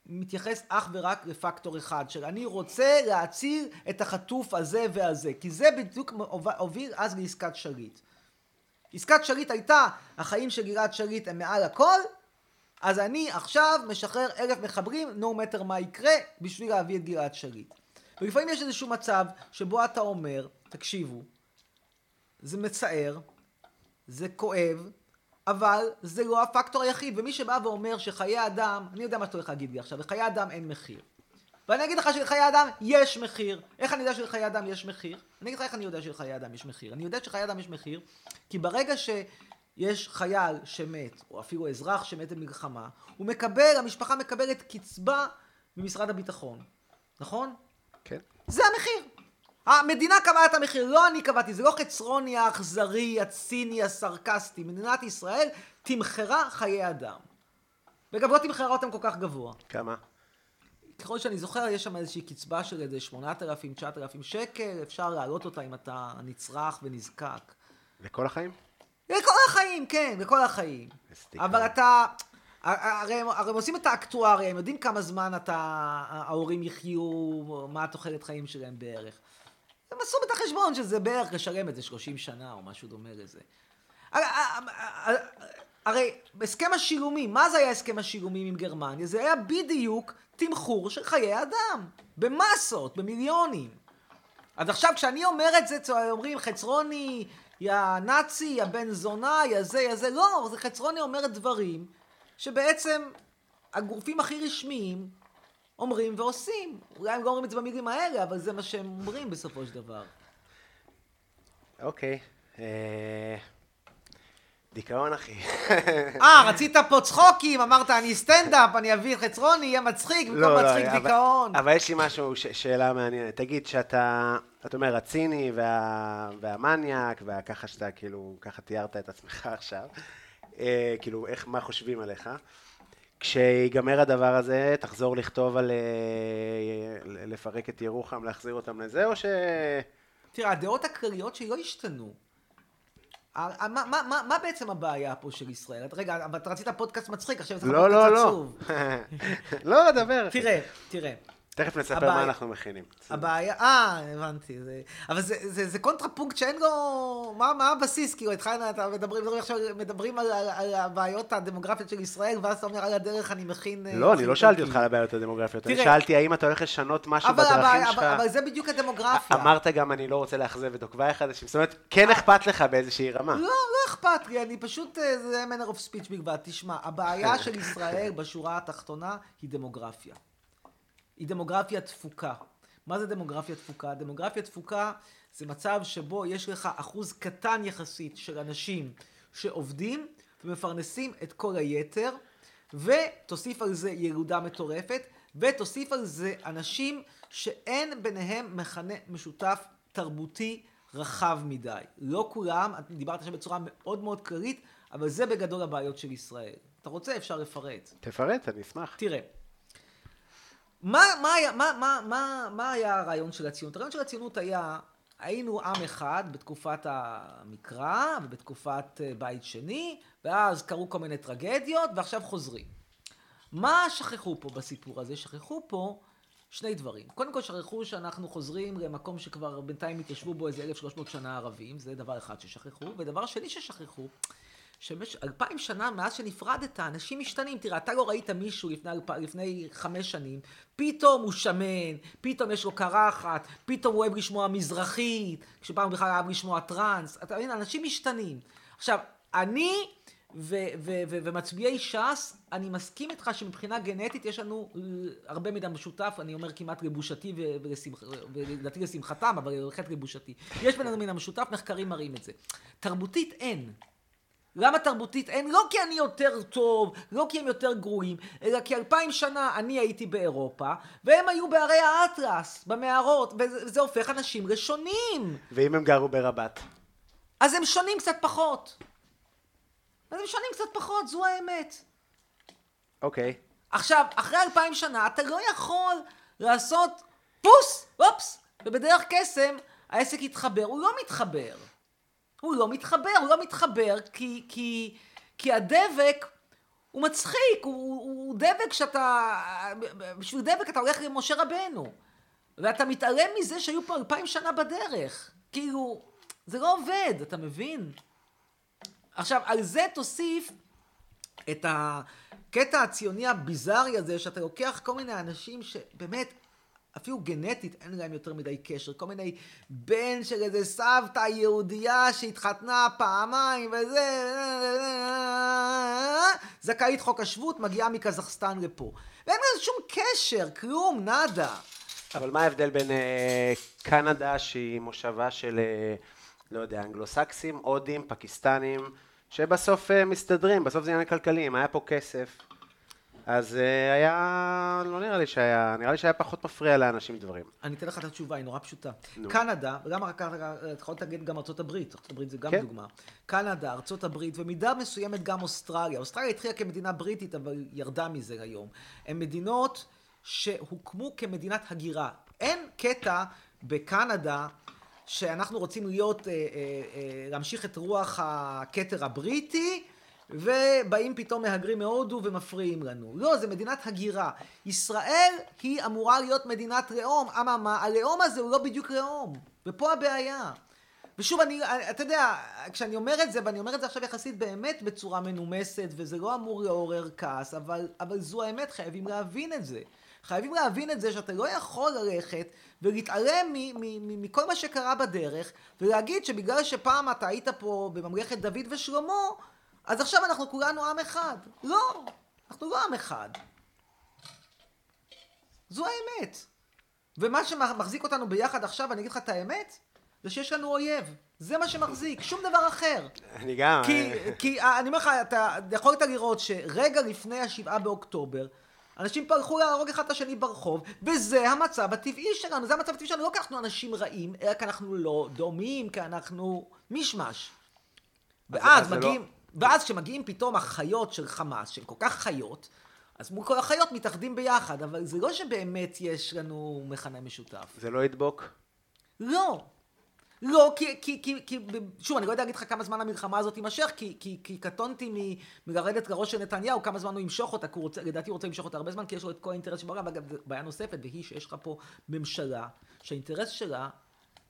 מתייחס אך ורק לפקטור אחד של אני רוצה להציל את החטוף הזה והזה כי זה בדיוק הוביל אז לעסקת שליט. עסקת שליט הייתה החיים של גלעד שליט הם מעל הכל אז אני עכשיו משחרר אלף מחברים no matter מה יקרה בשביל להביא את גלעד שליט. ולפעמים יש איזשהו מצב שבו אתה אומר תקשיבו זה מצער זה כואב, אבל זה לא הפקטור היחיד. ומי שבא ואומר שחיי אדם, אני יודע מה שאתה הולך להגיד לי עכשיו, לחיי אדם אין מחיר. ואני אגיד לך שלחיי אדם יש מחיר. איך אני יודע שלחיי אדם יש מחיר? אני אגיד לך איך אני יודע שלחיי אדם יש מחיר. אני יודע שלחיי אדם יש מחיר, כי ברגע שיש חייל שמת, או אפילו אזרח שמת במלחמה, הוא מקבל, המשפחה מקבלת קצבה ממשרד הביטחון. נכון? כן. זה המחיר. המדינה קבעה את המחיר, לא אני קבעתי, זה לא חצרוני האכזרי, הציני, הסרקסטי. מדינת ישראל תמחרה חיי אדם. וגם לא תמחרה אותם כל כך גבוה. כמה? ככל שאני זוכר, יש שם איזושהי קצבה של איזה 8,000, 9,000 שקל, אפשר להעלות אותה אם אתה נצרך ונזקק. לכל החיים? לכל החיים, כן, לכל החיים. אבל אתה... הרי, הרי הם עושים את האקטואריה, הם יודעים כמה זמן אתה, ההורים יחיו, מה התוחלת חיים שלהם בערך. הם עשו את החשבון שזה בערך לשלם את זה 30 שנה או משהו דומה לזה. הרי הסכם השילומים, מה זה היה הסכם השילומים עם גרמניה? זה היה בדיוק תמחור של חיי אדם, במסות, במיליונים. אז עכשיו כשאני אומר את זה, אומרים חצרוני, יא נאצי, יא בן זונה, יא זה, יא זה, לא, זה חצרוני אומרת דברים שבעצם הגופים הכי רשמיים אומרים ועושים. אולי הם לא אומרים את זה במילים האלה, אבל זה מה שהם אומרים בסופו של דבר. אוקיי. אה, דיכאון אחי. אה, רצית פה צחוקים, אמרת אני סטנדאפ, אני אביא חצרוני, יהיה מצחיק, במקום לא, לא, מצחיק לא, דיכאון. אבל יש לי משהו, ש- שאלה מעניינת. תגיד שאתה, אתה אומר, הציני וה, והמניאק, וככה שאתה כאילו, ככה תיארת את עצמך עכשיו, אה, כאילו, איך, מה חושבים עליך. כשיגמר הדבר הזה, תחזור לכתוב על אה, לפרק את ירוחם, להחזיר אותם לזה, או ש... תראה, הדעות הכלליות שלי לא השתנו. מה, מה, מה, מה בעצם הבעיה פה של ישראל? רגע, אבל אתה רצית פודקאסט מצחיק, עכשיו זה לא, לא, לא. (laughs) לא, דבר. תראה, תראה. תכף נספר הבעיה, מה אנחנו מכינים. הבעיה, אה, הבנתי. זה, אבל זה, זה, זה קונטרפונקט שאין לו... מה, מה הבסיס? כאילו, התחלנו, אתה מדברים, מדברים עכשיו, מדברים על, על, על הבעיות הדמוגרפיות של ישראל, ואז אתה אומר, על הדרך אני מכין... אה, לא, אני לא שאלתי אותך על הבעיות הדמוגרפיות. אני שאלתי האם אתה הולך לשנות משהו אבל בדרכים הבעיה, שלך. אבל, אבל זה בדיוק הדמוגרפיה. אמרת גם, אני לא רוצה לאכזב את עוקביי החדשים. זאת אומרת, כן אכפת לך באיזושהי רמה. לא, לא אכפת לי, אני פשוט, אה, זה manner of speech בלבד. תשמע, הבעיה של ישראל בשורה התחתונה היא דמוגרפיה. היא דמוגרפיה תפוקה. מה זה דמוגרפיה תפוקה? דמוגרפיה תפוקה זה מצב שבו יש לך אחוז קטן יחסית של אנשים שעובדים ומפרנסים את כל היתר, ותוסיף על זה ילודה מטורפת, ותוסיף על זה אנשים שאין ביניהם מכנה משותף תרבותי רחב מדי. לא כולם, דיברת עכשיו בצורה מאוד מאוד כללית, אבל זה בגדול הבעיות של ישראל. אתה רוצה, אפשר לפרט. תפרט, אני אשמח. תראה, מה, מה, היה, מה, מה, מה, מה היה הרעיון של הציונות? הרעיון של הציונות היה, היינו עם אחד בתקופת המקרא ובתקופת אה, בית שני, ואז קרו כל מיני טרגדיות, ועכשיו חוזרים. מה שכחו פה בסיפור הזה? שכחו פה שני דברים. קודם כל שכחו שאנחנו חוזרים למקום שכבר בינתיים התיישבו בו איזה 1,300 שנה ערבים, זה דבר אחד ששכחו. ודבר שני ששכחו, שבמשך אלפיים שנה מאז שנפרדת, אנשים משתנים. תראה, אתה לא ראית מישהו לפני, אלפ... לפני חמש שנים, פתאום הוא שמן, פתאום יש לו קרחת, פתאום הוא אוהב לשמוע מזרחית, כשפעם בכלל אהב לשמוע טראנס. אתה מבין, אנשים משתנים. עכשיו, אני ו- ו- ו- ומצביעי ש"ס, אני מסכים איתך שמבחינה גנטית יש לנו הרבה מידע משותף, אני אומר כמעט לבושתי ולדעתי לשמחתם, אבל בהחלט לבושתי. יש בינינו מידע משותף, מחקרים מראים את זה. תרבותית אין. למה תרבותית אין? לא כי אני יותר טוב, לא כי הם יותר גרועים, אלא כי אלפיים שנה אני הייתי באירופה, והם היו בערי האטלס, במערות, וזה הופך אנשים לשונים. ואם הם גרו ברבת? אז הם שונים קצת פחות. אז הם שונים קצת פחות, זו האמת. אוקיי. Okay. עכשיו, אחרי אלפיים שנה אתה לא יכול לעשות פוס, אופס, ובדרך קסם העסק יתחבר. הוא לא מתחבר. הוא לא מתחבר, הוא לא מתחבר כי, כי, כי הדבק הוא מצחיק, הוא, הוא דבק שאתה, בשביל דבק אתה הולך למשה רבנו. ואתה מתעלם מזה שהיו פה אלפיים שנה בדרך. כאילו, זה לא עובד, אתה מבין? עכשיו, על זה תוסיף את הקטע הציוני הביזארי הזה, שאתה לוקח כל מיני אנשים שבאמת, אפילו גנטית אין להם יותר מדי קשר. כל מיני בן של איזה סבתא יהודייה שהתחתנה פעמיים וזה... זכאית חוק השבות, מגיעה מקזחסטן לפה. ואין לזה שום קשר, כלום, נאדה. אבל מה ההבדל בין אה, קנדה, שהיא מושבה של... אה... לא יודע, אנגלוסקסים, הודים, פקיסטנים, שבסוף uh, מסתדרים, בסוף זה עניין כלכלי, אם היה פה כסף, אז uh, היה, לא נראה לי שהיה, נראה לי שהיה פחות מפריע לאנשים דברים. אני אתן לך את התשובה, היא נורא פשוטה. נו. קנדה, וגם רק, אתה יכול להגיד גם ארצות הברית, ארצות הברית זה גם כן. דוגמה. קנדה, ארצות הברית, ומידה מסוימת גם אוסטרליה. אוסטרליה התחילה כמדינה בריטית, אבל ירדה מזה היום. הן מדינות שהוקמו כמדינת הגירה. אין קטע בקנדה שאנחנו רוצים להיות, אה, אה, אה, להמשיך את רוח הכתר הבריטי, ובאים פתאום מהגרים מהודו ומפריעים לנו. לא, זה מדינת הגירה. ישראל היא אמורה להיות מדינת לאום. אממה, הלאום הזה הוא לא בדיוק לאום. ופה הבעיה. ושוב, אני, אתה יודע, כשאני אומר את זה, ואני אומר את זה עכשיו יחסית באמת בצורה מנומסת, וזה לא אמור לעורר כעס, אבל, אבל זו האמת, חייבים להבין את זה. חייבים להבין את זה שאתה לא יכול ללכת ולהתעלם מכל מה שקרה בדרך, ולהגיד שבגלל שפעם אתה היית פה בממלכת דוד ושלמה, אז עכשיו אנחנו כולנו עם אחד. לא, אנחנו לא עם אחד. זו האמת. ומה שמחזיק אותנו ביחד עכשיו, אני אגיד לך את האמת, זה שיש לנו אויב. זה מה שמחזיק, שום דבר אחר. אני גם... כי, כי אני אומר לך, אתה יכולת לראות שרגע לפני השבעה באוקטובר, אנשים פה הלכו להרוג אחד את השני ברחוב, וזה המצב הטבעי שלנו, זה המצב הטבעי שלנו, לא כי אנחנו אנשים רעים, אלא כי אנחנו לא דומים, כי אנחנו מישמש. ואז מגיעים, לא... ואז כשמגיעים פתאום החיות של חמאס, שהן כל כך חיות, אז מול כל החיות מתאחדים ביחד, אבל זה לא שבאמת יש לנו מכנה משותף. זה לא ידבוק? לא. לא, כי, כי, כי, כי, שוב, אני לא יודע להגיד לך כמה זמן המלחמה הזאת תימשך, כי, כי, כי קטונתי מלרדת לראש של נתניהו, כמה זמן הוא ימשוך אותה, כי הוא רוצה, לדעתי הוא רוצה למשוך אותה הרבה זמן, כי יש לו את כל האינטרס שבעולם, ואגב, בעיה נוספת, והיא שיש לך פה ממשלה, שהאינטרס שלה,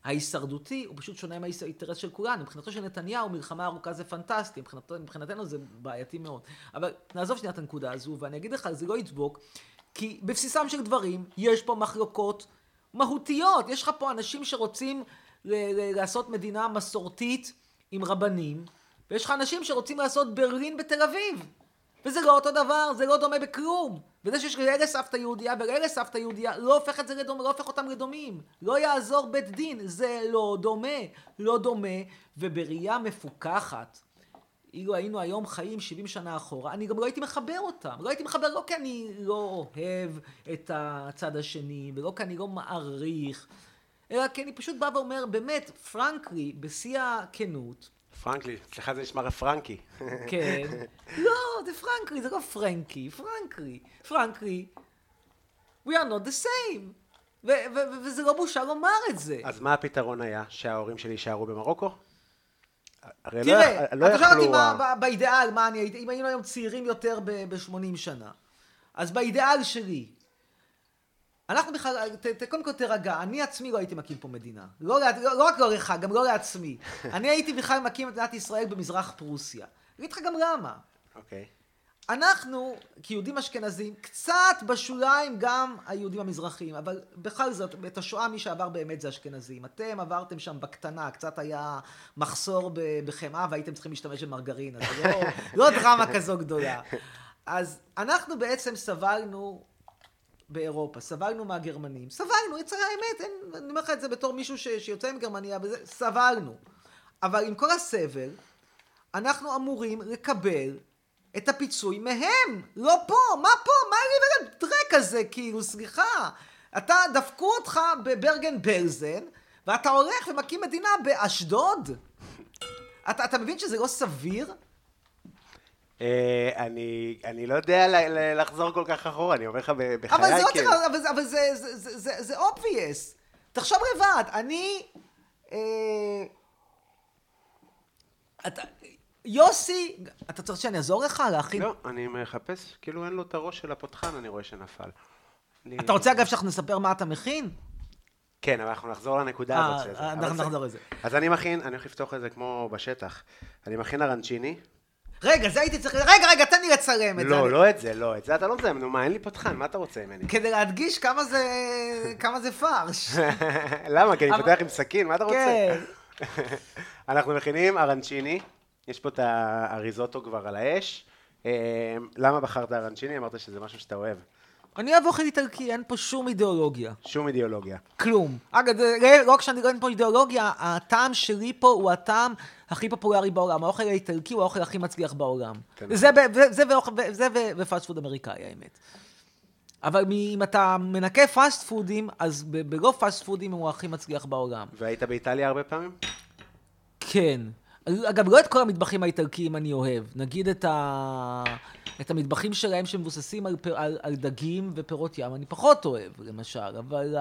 ההישרדותי, הוא פשוט שונה מהאינטרס של כולנו. מבחינתו של נתניהו, מלחמה ארוכה זה פנטסטי, מבחינתו, מבחינתנו זה בעייתי מאוד. אבל נעזוב שנייה את הנקודה הזו, ואני אגיד לך, זה לא ידבוק, כי בבסיסם של דברים, יש פה מחלוקות מהותיות. יש לך פה אנשים שרוצים לעשות מדינה מסורתית עם רבנים, ויש לך אנשים שרוצים לעשות ברלין בתל אביב. וזה לא אותו דבר, זה לא דומה בכלום. וזה שיש לאלה סבתא יהודייה ולאלה סבתא יהודייה, לא הופך את זה לדומה, לא הופך אותם לדומים. לא יעזור בית דין, זה לא דומה. לא דומה, ובראייה מפוכחת, אילו היינו היום חיים 70 שנה אחורה, אני גם לא הייתי מחבר אותם. לא הייתי מחבר לא כי אני לא אוהב את הצד השני, ולא כי אני לא מעריך, אלא כי אני פשוט בא ואומר, באמת, פרנקלי, בשיא הכנות, פרנקלי, אצלך זה נשמע פרנקי. (laughs) (laughs) כן. לא, זה פרנקלי, זה לא פרנקי, פרנקלי. פרנקלי, we are not the same. וזה לא בושה לומר את זה. אז מה הפתרון היה? שההורים שלי יישארו במרוקו? הרי לא תראה, לא אתה שואל אותי מה, באידאל, מה אני הייתי, אם היינו היום צעירים יותר ב-80 שנה. אז באידאל שלי, אנחנו בכלל, קודם כל תירגע, אני עצמי לא הייתי מקים פה מדינה. לא, לא, לא רק לא לך, גם לא לעצמי. (laughs) אני הייתי בכלל מקים את מדינת ישראל במזרח פרוסיה. אני אגיד לך גם למה. אוקיי. Okay. אנחנו, כיהודים אשכנזים, קצת בשוליים גם היהודים המזרחיים, אבל בכל זאת, את השואה מי שעבר באמת זה אשכנזים. אתם עברתם שם בקטנה, קצת היה מחסור בחמאה והייתם צריכים להשתמש במרגרינה, זה לא, (laughs) לא דרמה כזו גדולה. אז אנחנו בעצם סבלנו באירופה, סבלנו מהגרמנים, סבלנו, יצא האמת, אין, אני אומר לך את זה בתור מישהו ש, שיוצא מגרמניה, וזה, סבלנו. אבל עם כל הסבל, אנחנו אמורים לקבל את הפיצוי מהם, לא פה, מה פה, מה לי ולדרק הזה, כאילו, סליחה. אתה, דפקו אותך בברגן בלזן, ואתה הולך ומקים מדינה באשדוד? אתה, אתה מבין שזה לא סביר? אה, אני, אני לא יודע לחזור כל כך אחורה, אני אומר לך בחיי כן. אבל זה, אבל זה, זה, זה, זה, זה obvious. תחשוב לבד, אני... אה, אתה, יוסי, אתה צריך שאני אעזור לך להכין? לא, אני מחפש, כאילו אין לו את הראש של הפותחן, אני רואה שנפל. אתה רוצה אגב שאנחנו נספר מה אתה מכין? כן, אבל אנחנו נחזור לנקודה הזאת. אה, אנחנו נחזור לזה. אז אני מכין, אני הולך לפתוח את זה כמו בשטח. אני מכין ארנצ'יני. רגע, זה הייתי צריך... רגע, רגע, תן לי לצלם את זה. לא, לא את זה, לא, את זה אתה לא מזהם. נו, מה, אין לי פותחן, מה אתה רוצה ממני? כדי להדגיש כמה זה... כמה זה פרש. (laughs) למה? כי אני פותח עם סכין, מה אתה רוצה? כן. (laughs) אנחנו מכינים ארנצ'יני. יש פה את האריזוטו כבר על האש. אה, למה בחרת ארנצ'יני? אמרת שזה משהו שאתה אוהב. אני אוהב אוכל איטלקי, אין פה שום אידיאולוגיה. שום אידיאולוגיה. כלום. אגב, לא רק שאני לא אין פה אידיאולוגיה, הטעם שלי פה הוא הטעם הכי פופולרי בעולם. האוכל האיטלקי הוא האוכל הכי מצליח בעולם. זה, זה ו fast food אמריקאי, האמת. אבל אם אתה מנקה פאסט פודים, אז ברוב פאסט פודים הוא הכי מצליח בעולם. והיית באיטליה הרבה פעמים? כן. אגב, לא את כל המטבחים האיטלקיים אני אוהב. נגיד את, ה... את המטבחים שלהם שמבוססים על, על, על דגים ופירות ים, אני פחות אוהב, למשל. אבל uh,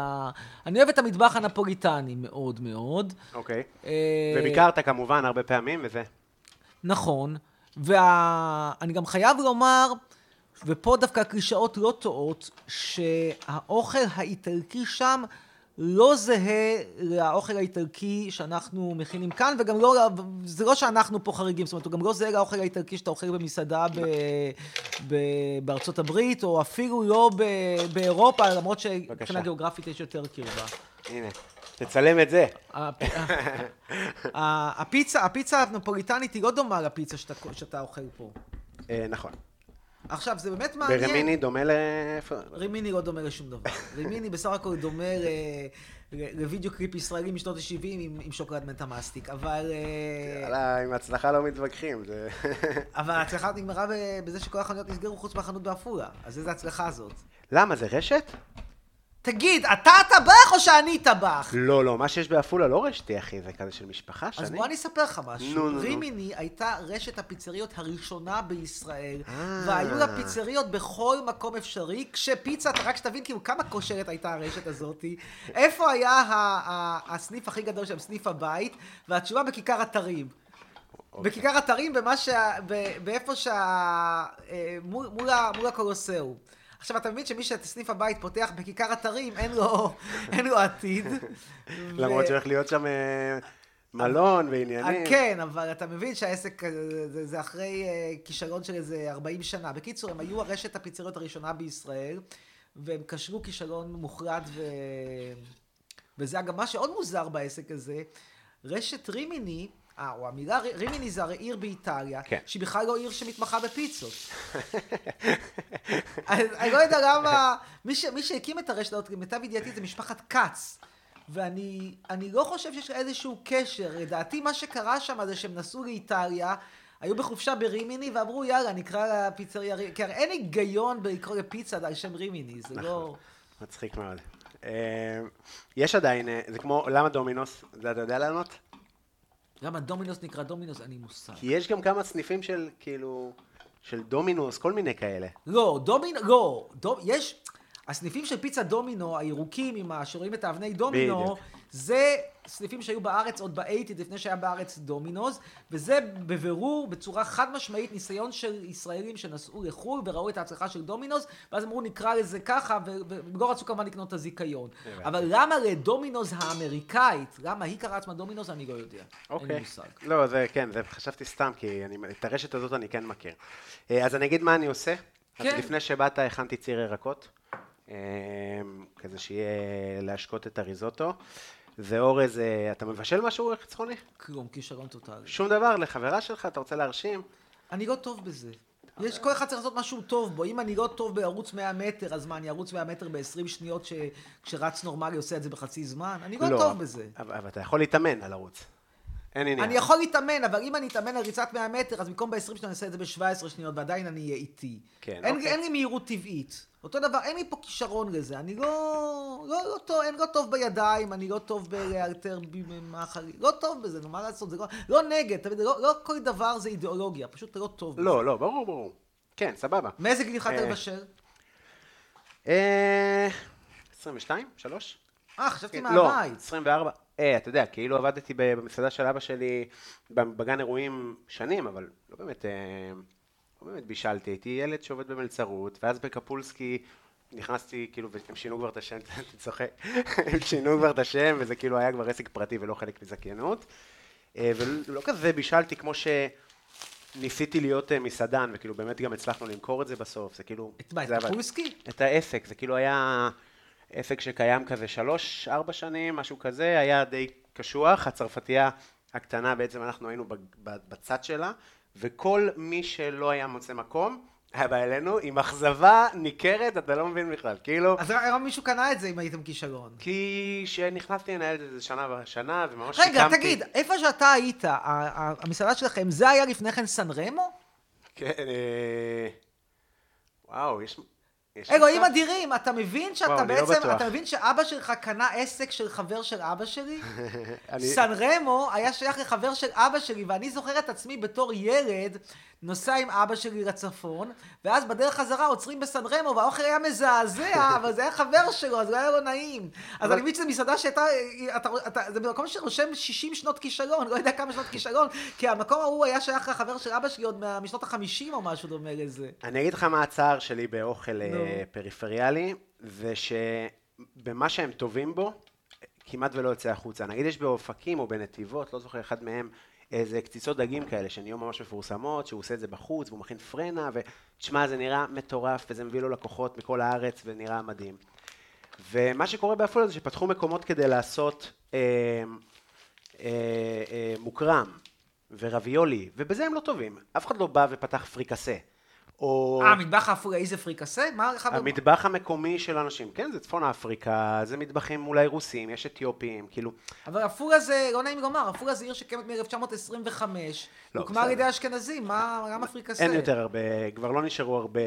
אני אוהב את המטבח הנפוליטני מאוד מאוד. אוקיי. Okay. אה, וביקרת כמובן הרבה פעמים וזה. נכון. ואני גם חייב לומר, ופה דווקא הקלישאות לא טועות, שהאוכל האיטלקי שם... לא זהה לאוכל האיטלקי שאנחנו מכינים כאן, וגם לא, זה לא שאנחנו פה חריגים, זאת אומרת, הוא גם לא זהה לאוכל האיטלקי שאתה אוכל במסעדה ב, ב, בארצות הברית, או אפילו לא ב, באירופה, למרות שמבחינה גיאוגרפית יש יותר קרבה. הנה, תצלם את זה. הפיצה, הפיצה הנפוליטנית היא לא דומה לפיצה שאתה, שאתה אוכל פה. אה, נכון. עכשיו, זה באמת מעניין. ורמיני דומה ל... רימיני לא דומה לשום דבר. (laughs) רימיני בסך הכל דומה לוידאו קליפ ישראלי משנות ה-70 עם, עם שוקולד מנטה מסטיק, אבל... אה, יאללה, עם הצלחה לא מתווכחים. זה... (laughs) אבל ההצלחה נגמרה בזה שכל החנויות נסגרו חוץ מהחנות בעפולה. אז איזה הצלחה זאת? למה, זה רשת? תגיד, אתה טבח או שאני טבח? לא, לא, מה שיש בעפולה לא רשתי, אחי, זה כזה של משפחה שאני... אז בוא אני אספר לך משהו. נו, נו, רימיני נו. הייתה רשת הפיצריות הראשונה בישראל, אה. והיו לה פיצריות בכל מקום אפשרי, כשפיצה, רק שתבין כאילו כמה כושרת הייתה הרשת הזאתי, איפה היה הסניף הכי גדול שם, סניף הבית, והתשובה בכיכר אתרים. אוקיי. בכיכר אתרים, במה שה... באיפה שה... אה, מול הקולוסאום. עכשיו, אתה מבין שמי שאת סניף הבית פותח בכיכר אתרים, אין לו, (laughs) אין לו עתיד. למרות שהולך להיות שם אה, מלון ועניינים. כן, אבל אתה מבין שהעסק זה, זה אחרי אה, כישלון של איזה 40 שנה. בקיצור, הם היו הרשת הפיצריות הראשונה בישראל, והם כשלו כישלון מוחלט, ו... וזה אגב מה שעוד מוזר בעסק הזה. רשת רימיני, אה, או המילה רימיני זה הרי עיר באיטליה, כן. שהיא בכלל לא עיר שמתמחה בפיצות. (laughs) אני לא יודע למה, מי, ש, מי שהקים את הרשת הזאת, למיטב ידיעתי, זה משפחת כץ. ואני לא חושב שיש איזשהו קשר. לדעתי, מה שקרה שם זה שהם נסעו לאיטליה, היו בחופשה ברימיני ואמרו, יאללה, נקרא לפיצריה רימיני. כי הרי אין היגיון לקרוא לפיצה על שם רימיני, זה נכון. לא... מצחיק מאוד. אה, יש עדיין, אה, זה כמו, למה דומינוס? זה אתה יודע לענות? למה דומינוס נקרא דומינוס? אין לי מושג. כי יש גם כמה סניפים של, כאילו, של דומינוס, כל מיני כאלה. לא, דומינוס, לא, דומ... יש... הסניפים של פיצה דומינו, הירוקים, עם ה... שרואים את האבני דומינו, בדיוק. זה סניפים שהיו בארץ עוד ב eighties, לפני שהיה בארץ Domino's, וזה בבירור, בצורה חד משמעית, ניסיון של ישראלים שנסעו לחו"ל וראו את ההצלחה של Domino's, ואז אמרו נקרא לזה ככה, ולא רצו כמובן לקנות את הזיכיון. אבל למה לדומינוז האמריקאית, למה היא קראה עצמה דומינוז, אני לא יודע. אוקיי. אין לי מושג. לא, זה כן, זה חשבתי סתם, כי אני, את הרשת הזאת אני כן מכיר. אה, אז אני אגיד מה אני עושה. כן. אז לפני שבאת הכנתי ציר ירקות. אה, כזה שיהיה להשקות את הריזוטו. ואורז, אתה מבשל משהו חצרוני? כלום, כישרון טוטאלי. שום דבר, לחברה שלך, אתה רוצה להרשים? אני לא טוב בזה. יש, כל אחד צריך לעשות משהו טוב בו. אם אני לא טוב בערוץ 100 מטר, אז מה, אני ארוץ 100 מטר ב-20 שניות כשרץ נורמלי עושה את זה בחצי זמן? אני לא, לא טוב בזה. אבל, אבל אתה יכול להתאמן על ערוץ. אין עניין. אני יכול להתאמן, אבל אם אני אתאמן על ריצת 100 מטר, אז במקום ב-20 שניות אני אעשה את זה ב-17 שניות, ועדיין אני אהיה איטי. כן, אין, אוקיי. אין לי מהירות טבעית. אותו דבר, אין לי פה כישרון לזה. אני לא, לא, לא טוב, אין לא טוב בידיים, אני לא טוב בלאלתר מאכלים. לא טוב בזה, נו, מה לעשות? זה לא, לא נגד, אתה יודע, לא, לא כל דבר זה אידיאולוגיה, פשוט לא טוב לא, בזה. לא, ברור, ברור. כן, סבבה. מאיזה גיל התחלת לבשל? אה... 22? 3? אה, חשבתי כן, מהבית. לא, 24. אה, אתה יודע, כאילו עבדתי במסעדה של אבא שלי בגן אירועים שנים, אבל לא באמת, אה, לא באמת בישלתי. הייתי ילד שעובד במלצרות, ואז בקפולסקי נכנסתי, כאילו, והם שינו כבר את השם, (laughs) אתה צוחק, הם שינו כבר את השם, וזה כאילו היה כבר עסק פרטי ולא חלק מזכיינות. אה, ולא כזה בישלתי כמו שניסיתי להיות אה, מסעדן, וכאילו באמת גם הצלחנו למכור את זה בסוף, זה כאילו... את מה, את קפולסקי? את העסק, זה כאילו היה... עסק שקיים כזה שלוש, ארבע שנים, משהו כזה, היה די קשוח. הצרפתייה הקטנה, בעצם אנחנו היינו בצד שלה, וכל מי שלא היה מוצא מקום, היה בא אלינו עם אכזבה ניכרת, אתה לא מבין בכלל, כאילו... אז היום מישהו קנה את זה אם הייתם כישלון. כי כשנכנסתי לנהל את זה שנה ושנה, וממש רגע, שיקמתי... תגיד, איפה שאתה היית, המסעדה שלכם, זה היה לפני כן סן רמו? כן, אה... וואו, יש... אלוהים אדירים, אתה מבין שאתה וואו, לא בעצם, לא אתה מבין שאבא שלך קנה עסק של חבר של אבא שלי? (laughs) אני... סן רמו היה שייך לחבר של אבא שלי, ואני זוכר את עצמי בתור ילד נוסע עם אבא שלי לצפון, ואז בדרך חזרה עוצרים בסן רמו, והאוכל היה מזעזע, (laughs) אבל זה היה חבר שלו, אז זה היה לא נעים. אז אני מבין שזו מסעדה שהייתה, זה במקום שרושם 60 שנות כישלון, לא יודע כמה שנות כישלון, כי המקום ההוא היה שייך לחבר של אבא שלי עוד משנות ה-50 או משהו דומה לזה. אני אגיד לך מה הצער שלי באוכל. אה, פריפריאלי, זה שבמה שהם טובים בו, כמעט ולא יוצא החוצה. נגיד יש באופקים או בנתיבות, לא זוכר אחד מהם, איזה קציצות דגים כאלה שנהיו ממש מפורסמות, שהוא עושה את זה בחוץ והוא מכין פרנה, ותשמע, זה נראה מטורף וזה מביא לו לקוחות מכל הארץ ונראה מדהים. ומה שקורה בעפולה זה שפתחו מקומות כדי לעשות אה, אה, אה, מוקרם ורביולי, ובזה הם לא טובים. אף אחד לא בא ופתח פריקסה. או... אה, המטבח האפריקאי זה פריקסה? מה לך... המטבח המקומי של אנשים, כן, זה צפון אפריקה, זה מטבחים אולי רוסים, יש אתיופים, כאילו... אבל עפולה זה, לא נעים לומר, עפולה זה עיר שקיימת מ-1925, לא, הוקמה על ידי אשכנזים, מה, למה פריקסה? אין יותר הרבה, כבר לא נשארו הרבה...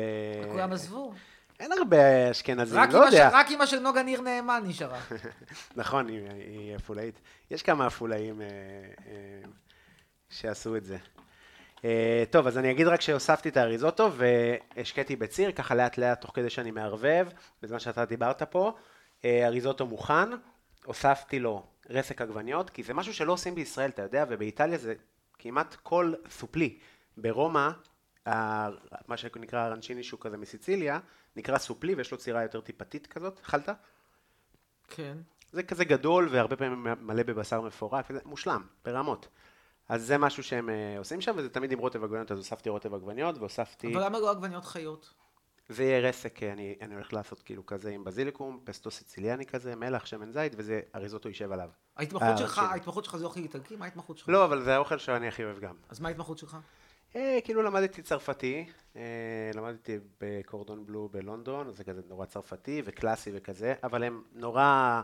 כולם עזבו. אין הרבה אשכנזים, לא יודע. רק אמא של נוגה ניר נאמן נשארה. (laughs) נכון, היא עפולאית. יש כמה עפולאים אה, אה, שעשו את זה. אה, טוב, אז אני אגיד רק שהוספתי את האריזוטו והשקיתי בציר, ככה לאט לאט תוך כדי שאני מערבב, בזמן שאתה דיברת פה. אה, אריזוטו מוכן, הוספתי לו רסק עגבניות, כי זה משהו שלא עושים בישראל, אתה יודע, ובאיטליה זה כמעט כל סופלי. ברומא, מה שנקרא הרנצ'יני שהוא כזה מסיציליה, נקרא סופלי ויש לו צירה יותר טיפתית כזאת, אכלת? כן. זה כזה גדול והרבה פעמים מלא בבשר מפורק, מושלם, ברמות. אז זה משהו שהם uh, עושים שם, וזה תמיד עם רוטב עגבניות, אז הוספתי רוטב עגבניות, והוספתי... אבל למה לא עגבניות חיות? זה יהיה רסק, אני, אני הולך לעשות כאילו כזה עם בזיליקום, פסטו סיציליאני כזה, מלח, שמן זית, וזה אריזוטו יישב עליו. ההתמחות אה, שלך, ההתמחות שלך זה אוכל איטלקי? מה ההתמחות שלך? לא, אבל זה האוכל שאני הכי אוהב גם. אז מה ההתמחות שלך? אה, כאילו למדתי צרפתי, אה, למדתי בקורדון בלו בלונדון, זה כזה נורא צרפתי וקלאסי וכזה, אבל הם נורא...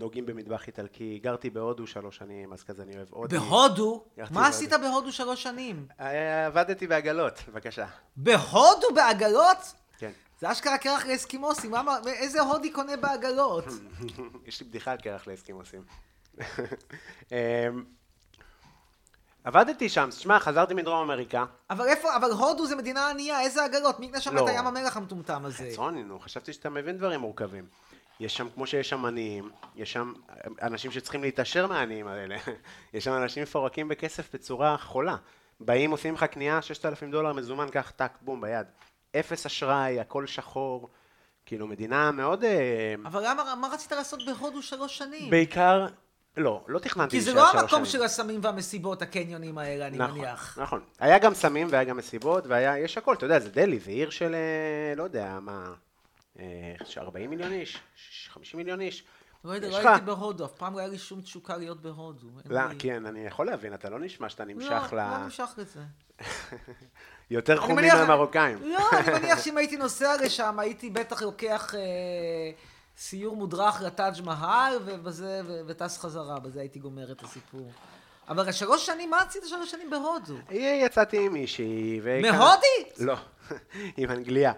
נוגעים במטבח איטלקי. גרתי בהודו שלוש שנים, אז כזה אני אוהב הודי. בהודו? מה עשית בהודו שלוש שנים? אה, עבדתי בעגלות, בבקשה. בהודו בעגלות? כן. זה אשכרה קרח לאסקימוסים, איזה הודי קונה בעגלות? (laughs) יש לי בדיחה על קרח לאסקימוסים. (laughs) אמ, עבדתי שם, תשמע, חזרתי מדרום אמריקה. אבל איפה, אבל הודו זה מדינה ענייה, איזה עגלות? מי יקנה שם לא. את הים המלח המטומטם הזה? חצרוני, נו, חשבתי שאתה מבין דברים מורכבים. יש שם, כמו שיש שם עניים, יש שם אנשים שצריכים להתעשר מהעניים האלה. (laughs) יש שם אנשים מפורקים בכסף בצורה חולה. באים, עושים לך קנייה, 6,000 דולר מזומן, קח טאק, בום, ביד. אפס אשראי, הכל שחור. כאילו, מדינה מאוד... אה, אבל למה, מה רצית לעשות בהודו שלוש שנים? בעיקר לא, לא תכננתי להישאר שלוש שנים. כי זה לא המקום של הסמים והמסיבות, הקניונים האלה, אני נכון, מניח. נכון, היה גם סמים והיה גם מסיבות, והיה, יש הכל, אתה יודע, זה דלי, זה עיר של, אה, לא יודע, מה, 40 אה, מיליון איש, 50 מיליון איש. לא יודע, לא הייתי בהודו, אף פעם לא היה לי שום תשוקה להיות בהודו. לא, כן, אני יכול להבין, אתה לא נשמע שאתה נמשך ל... לא, לא נמשך לזה. (laughs) יותר חומים מהמרוקאים. לא, אני (laughs) מניח שאם הייתי נוסע לשם, הייתי בטח לוקח... אה, סיור מודרך לטאג' מהל, ובזה, וטס חזרה, בזה הייתי גומר את הסיפור. אבל שלוש שנים, מה עשית שלוש שנים בהודו? יצאתי עם מישהי. מהודית? לא, (laughs) עם אנגליה.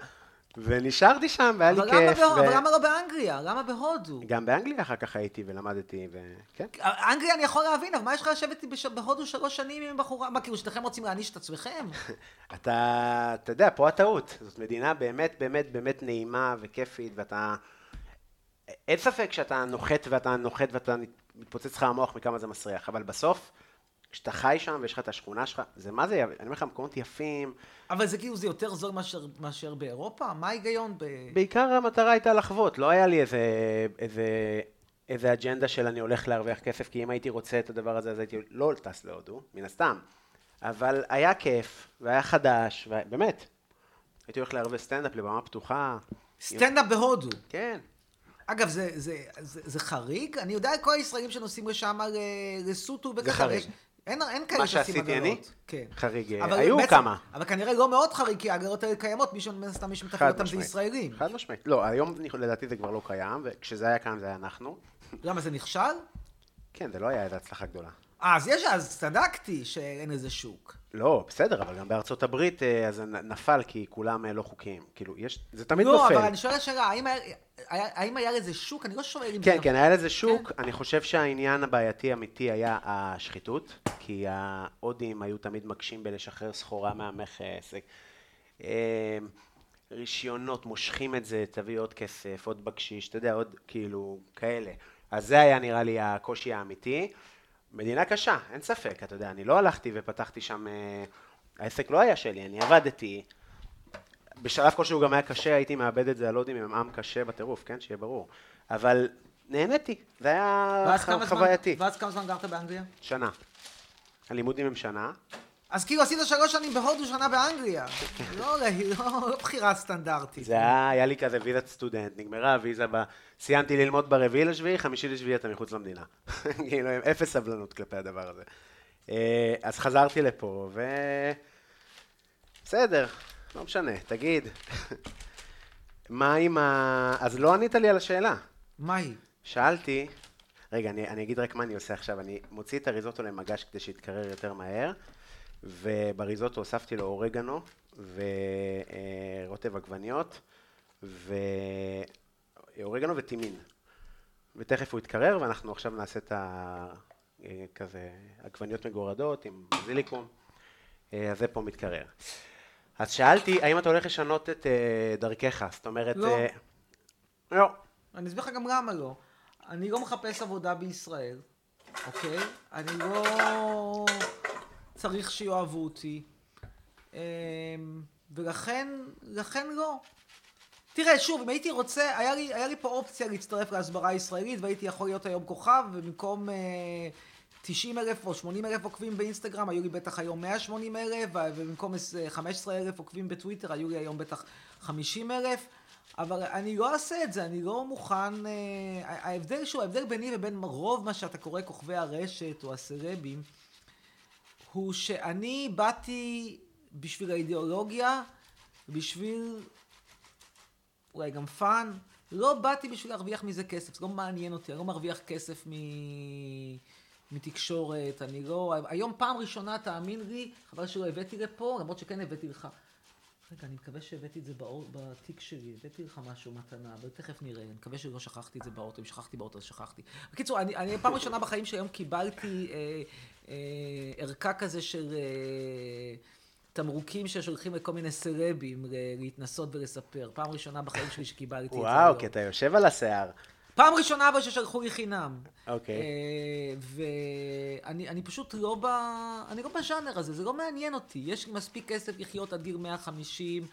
ונשארתי שם, והיה לי כיף. ו... אבל למה לא באנגליה? למה בהודו? גם באנגליה אחר כך הייתי ולמדתי, וכן. אנגליה אני יכול להבין, אבל מה יש לך לשבת בהודו שלוש שנים עם בחורה? מה, כאילו, שניכם רוצים להעניש את עצמכם? (laughs) אתה, אתה יודע, פה הטעות. זאת מדינה באמת, באמת, באמת נעימה וכיפית, ואתה... אין ספק שאתה נוחת ואתה נוחת ואתה מתפוצץ לך המוח מכמה זה מסריח, אבל בסוף, כשאתה חי שם ויש לך את השכונה שלך, זה מה זה, אני אומר לך, מקומות יפים. אבל זה כאילו, זה יותר זול מאשר, מאשר באירופה? מה ההיגיון ב... בעיקר המטרה הייתה לחוות, לא היה לי איזה, איזה, איזה אג'נדה של אני הולך להרוויח כסף, כי אם הייתי רוצה את הדבר הזה, אז הייתי לא טס להודו, מן הסתם. אבל היה כיף, והיה חדש, ובאמת, הייתי הולך לערבי סטנדאפ לבמה פתוחה. סטנדאפ בהודו. כן. אגב, זה, זה, זה, זה חריג? אני יודע כל הישראלים שנוסעים לשם לסוטו וככה. זה חריג. אין, אין כאלה שעושים עגלות. מה שעשיתי אני? כן. חריג. היו בעצם, כמה. אבל כנראה לא מאוד חריג, כי העגלות האלה קיימות, מי סתם מי שמתפעל אותם זה ישראלים. חד משמעית. לא, היום לדעתי זה כבר לא קיים, וכשזה היה קיים זה היה אנחנו. למה, זה נכשל? כן, זה לא היה איזו הצלחה גדולה. אז יש, אז צדקתי שאין איזה שוק. לא, בסדר, אבל גם בארצות הברית אה, זה נפל כי כולם אה, לא חוקיים. כאילו, יש, זה תמיד לא, נופל. לא, אבל אני שואל שאלה, האם היה, האם היה לזה שוק? אני לא שואל אם כן. כן, כן, היה לזה שוק. כן? אני חושב שהעניין הבעייתי האמיתי היה השחיתות, כי ההודים היו תמיד מקשים בלשחרר סחורה מהמכס. אה, רישיונות, מושכים את זה, תביא עוד כסף, עוד בקשיש, אתה יודע, עוד כאילו כאלה. אז זה היה נראה לי הקושי האמיתי. מדינה קשה, אין ספק, אתה יודע, אני לא הלכתי ופתחתי שם, אה, העסק לא היה שלי, אני עבדתי, בשלב כלשהו גם היה קשה, הייתי מאבד את זה על הודים עם עם קשה בטירוף, כן, שיהיה ברור, אבל נהניתי, זה היה חווייתי. ואז כמה זמן גרת באנגליה? שנה. הלימודים הם שנה. אז כאילו עשית שלוש שנים בהודו, שנה באנגליה. לא, לא, לא בחירה סטנדרטית. זה היה, היה לי כזה ויזת סטודנט, נגמרה הוויזה, ב... סיימתי ללמוד ברביעי לשביעי, חמישי לשביעי אתה מחוץ למדינה. (laughs) כאילו, עם אפס סבלנות כלפי הדבר הזה. אה, אז חזרתי לפה, ו... בסדר, לא משנה, תגיד. (laughs) מה עם ה... אז לא ענית לי על השאלה. מה היא? שאלתי, רגע, אני, אני אגיד רק מה אני עושה עכשיו. אני מוציא את הריזוטו למגש כדי שיתקרר יותר מהר. ובריזוטו הוספתי לו אורגנו ורוטב עגבניות ואורגנו וטימין. ותכף הוא יתקרר ואנחנו עכשיו נעשה את ה... כזה עגבניות מגורדות עם זיליקום, אז זה פה מתקרר. אז שאלתי, האם אתה הולך לשנות את uh, דרכך? זאת אומרת... לא. לא. אני אסביר לך גם למה לא. אני לא מחפש עבודה בישראל, אוקיי? אני לא... צריך שיאהבו אותי. אמ, ולכן, לכן לא. תראה, שוב, אם הייתי רוצה, היה לי, היה לי פה אופציה להצטרף להסברה הישראלית, והייתי יכול להיות היום כוכב, ובמקום אה, 90 אלף או 80 אלף עוקבים באינסטגרם, היו לי בטח היום 180 אלף, ובמקום 15 אלף עוקבים בטוויטר, היו לי היום בטח 50 אלף. אבל אני לא אעשה את זה, אני לא מוכן... אה, ההבדל, שוב, ההבדל ביני ובין רוב מה שאתה קורא כוכבי הרשת או הסלבים, הוא שאני באתי בשביל האידיאולוגיה, בשביל אולי גם fun, לא באתי בשביל להרוויח מזה כסף, זה לא מעניין אותי, אני לא מרוויח כסף מ... מתקשורת, אני לא... היום פעם ראשונה, תאמין לי, חבל שלא הבאתי לפה, למרות שכן הבאתי לך. רגע, אני מקווה שהבאתי את זה באור, בתיק שלי, הבאתי לך משהו מתנה, אבל תכף נראה, אני מקווה שלא שכחתי את זה באוטו, אם שכחתי באוטו אז שכחתי. בקיצור, אני, אני פעם ראשונה בחיים שהיום קיבלתי אה, ערכה כזה של אה, תמרוקים ששולחים לכל מיני סרבים להתנסות ולספר. פעם ראשונה בחיים שלי שקיבלתי את זה. וואו, כי אתה יושב על השיער. פעם ראשונה אבל ששלחו לי חינם. אוקיי. אה, ואני פשוט לא ב... אני לא בז'אנר הזה, זה לא מעניין אותי. יש לי מספיק כסף לחיות עד גיל 150,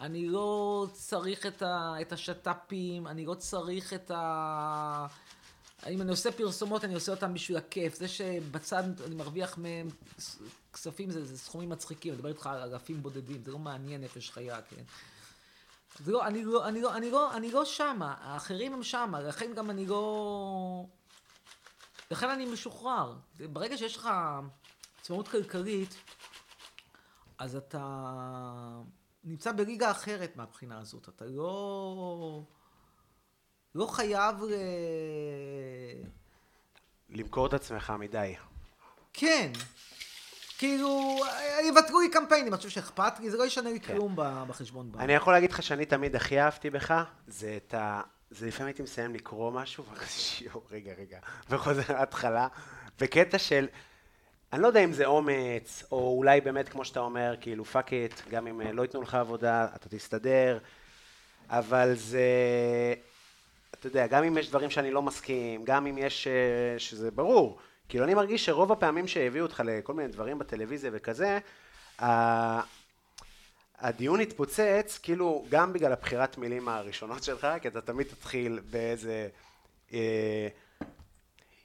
אני לא צריך את, ה... את השת"פים, אני לא צריך את ה... אם אני עושה פרסומות, אני עושה אותן בשביל הכיף. זה שבצד אני מרוויח מהם כספים, זה, זה סכומים מצחיקים. אני מדבר איתך על אלפים בודדים, זה לא מעניין נפש חיה, כן? זה לא, אני לא, אני לא, אני לא, אני לא שמה, האחרים הם שמה, לכן גם אני לא... לכן אני משוחרר. ברגע שיש לך עצמאות כלכלית, אז אתה נמצא בליגה אחרת מהבחינה הזאת. אתה לא... לא חייב ל... למכור את עצמך מדי. כן. כאילו, יוותרו לי קמפיינים, אני חושב שאכפת לי, זה לא ישנה לי כן. כלום בחשבון אני יכול להגיד לך שאני תמיד הכי אהבתי בך, זה את ה... זה לפעמים הייתי מסיים לקרוא משהו, שיעור, רגע, רגע, וחוזר להתחלה, וקטע של, אני לא יודע אם זה אומץ, או אולי באמת, כמו שאתה אומר, כאילו, fuck it, גם אם אה, לא ייתנו לך עבודה, אתה תסתדר, אבל זה, אתה יודע, גם אם יש דברים שאני לא מסכים, גם אם יש, אה, שזה ברור, כאילו אני מרגיש שרוב הפעמים שהביאו אותך לכל מיני דברים בטלוויזיה וכזה, הדיון התפוצץ, כאילו, גם בגלל הבחירת מילים הראשונות שלך, כי אתה תמיד תתחיל באיזה... אה,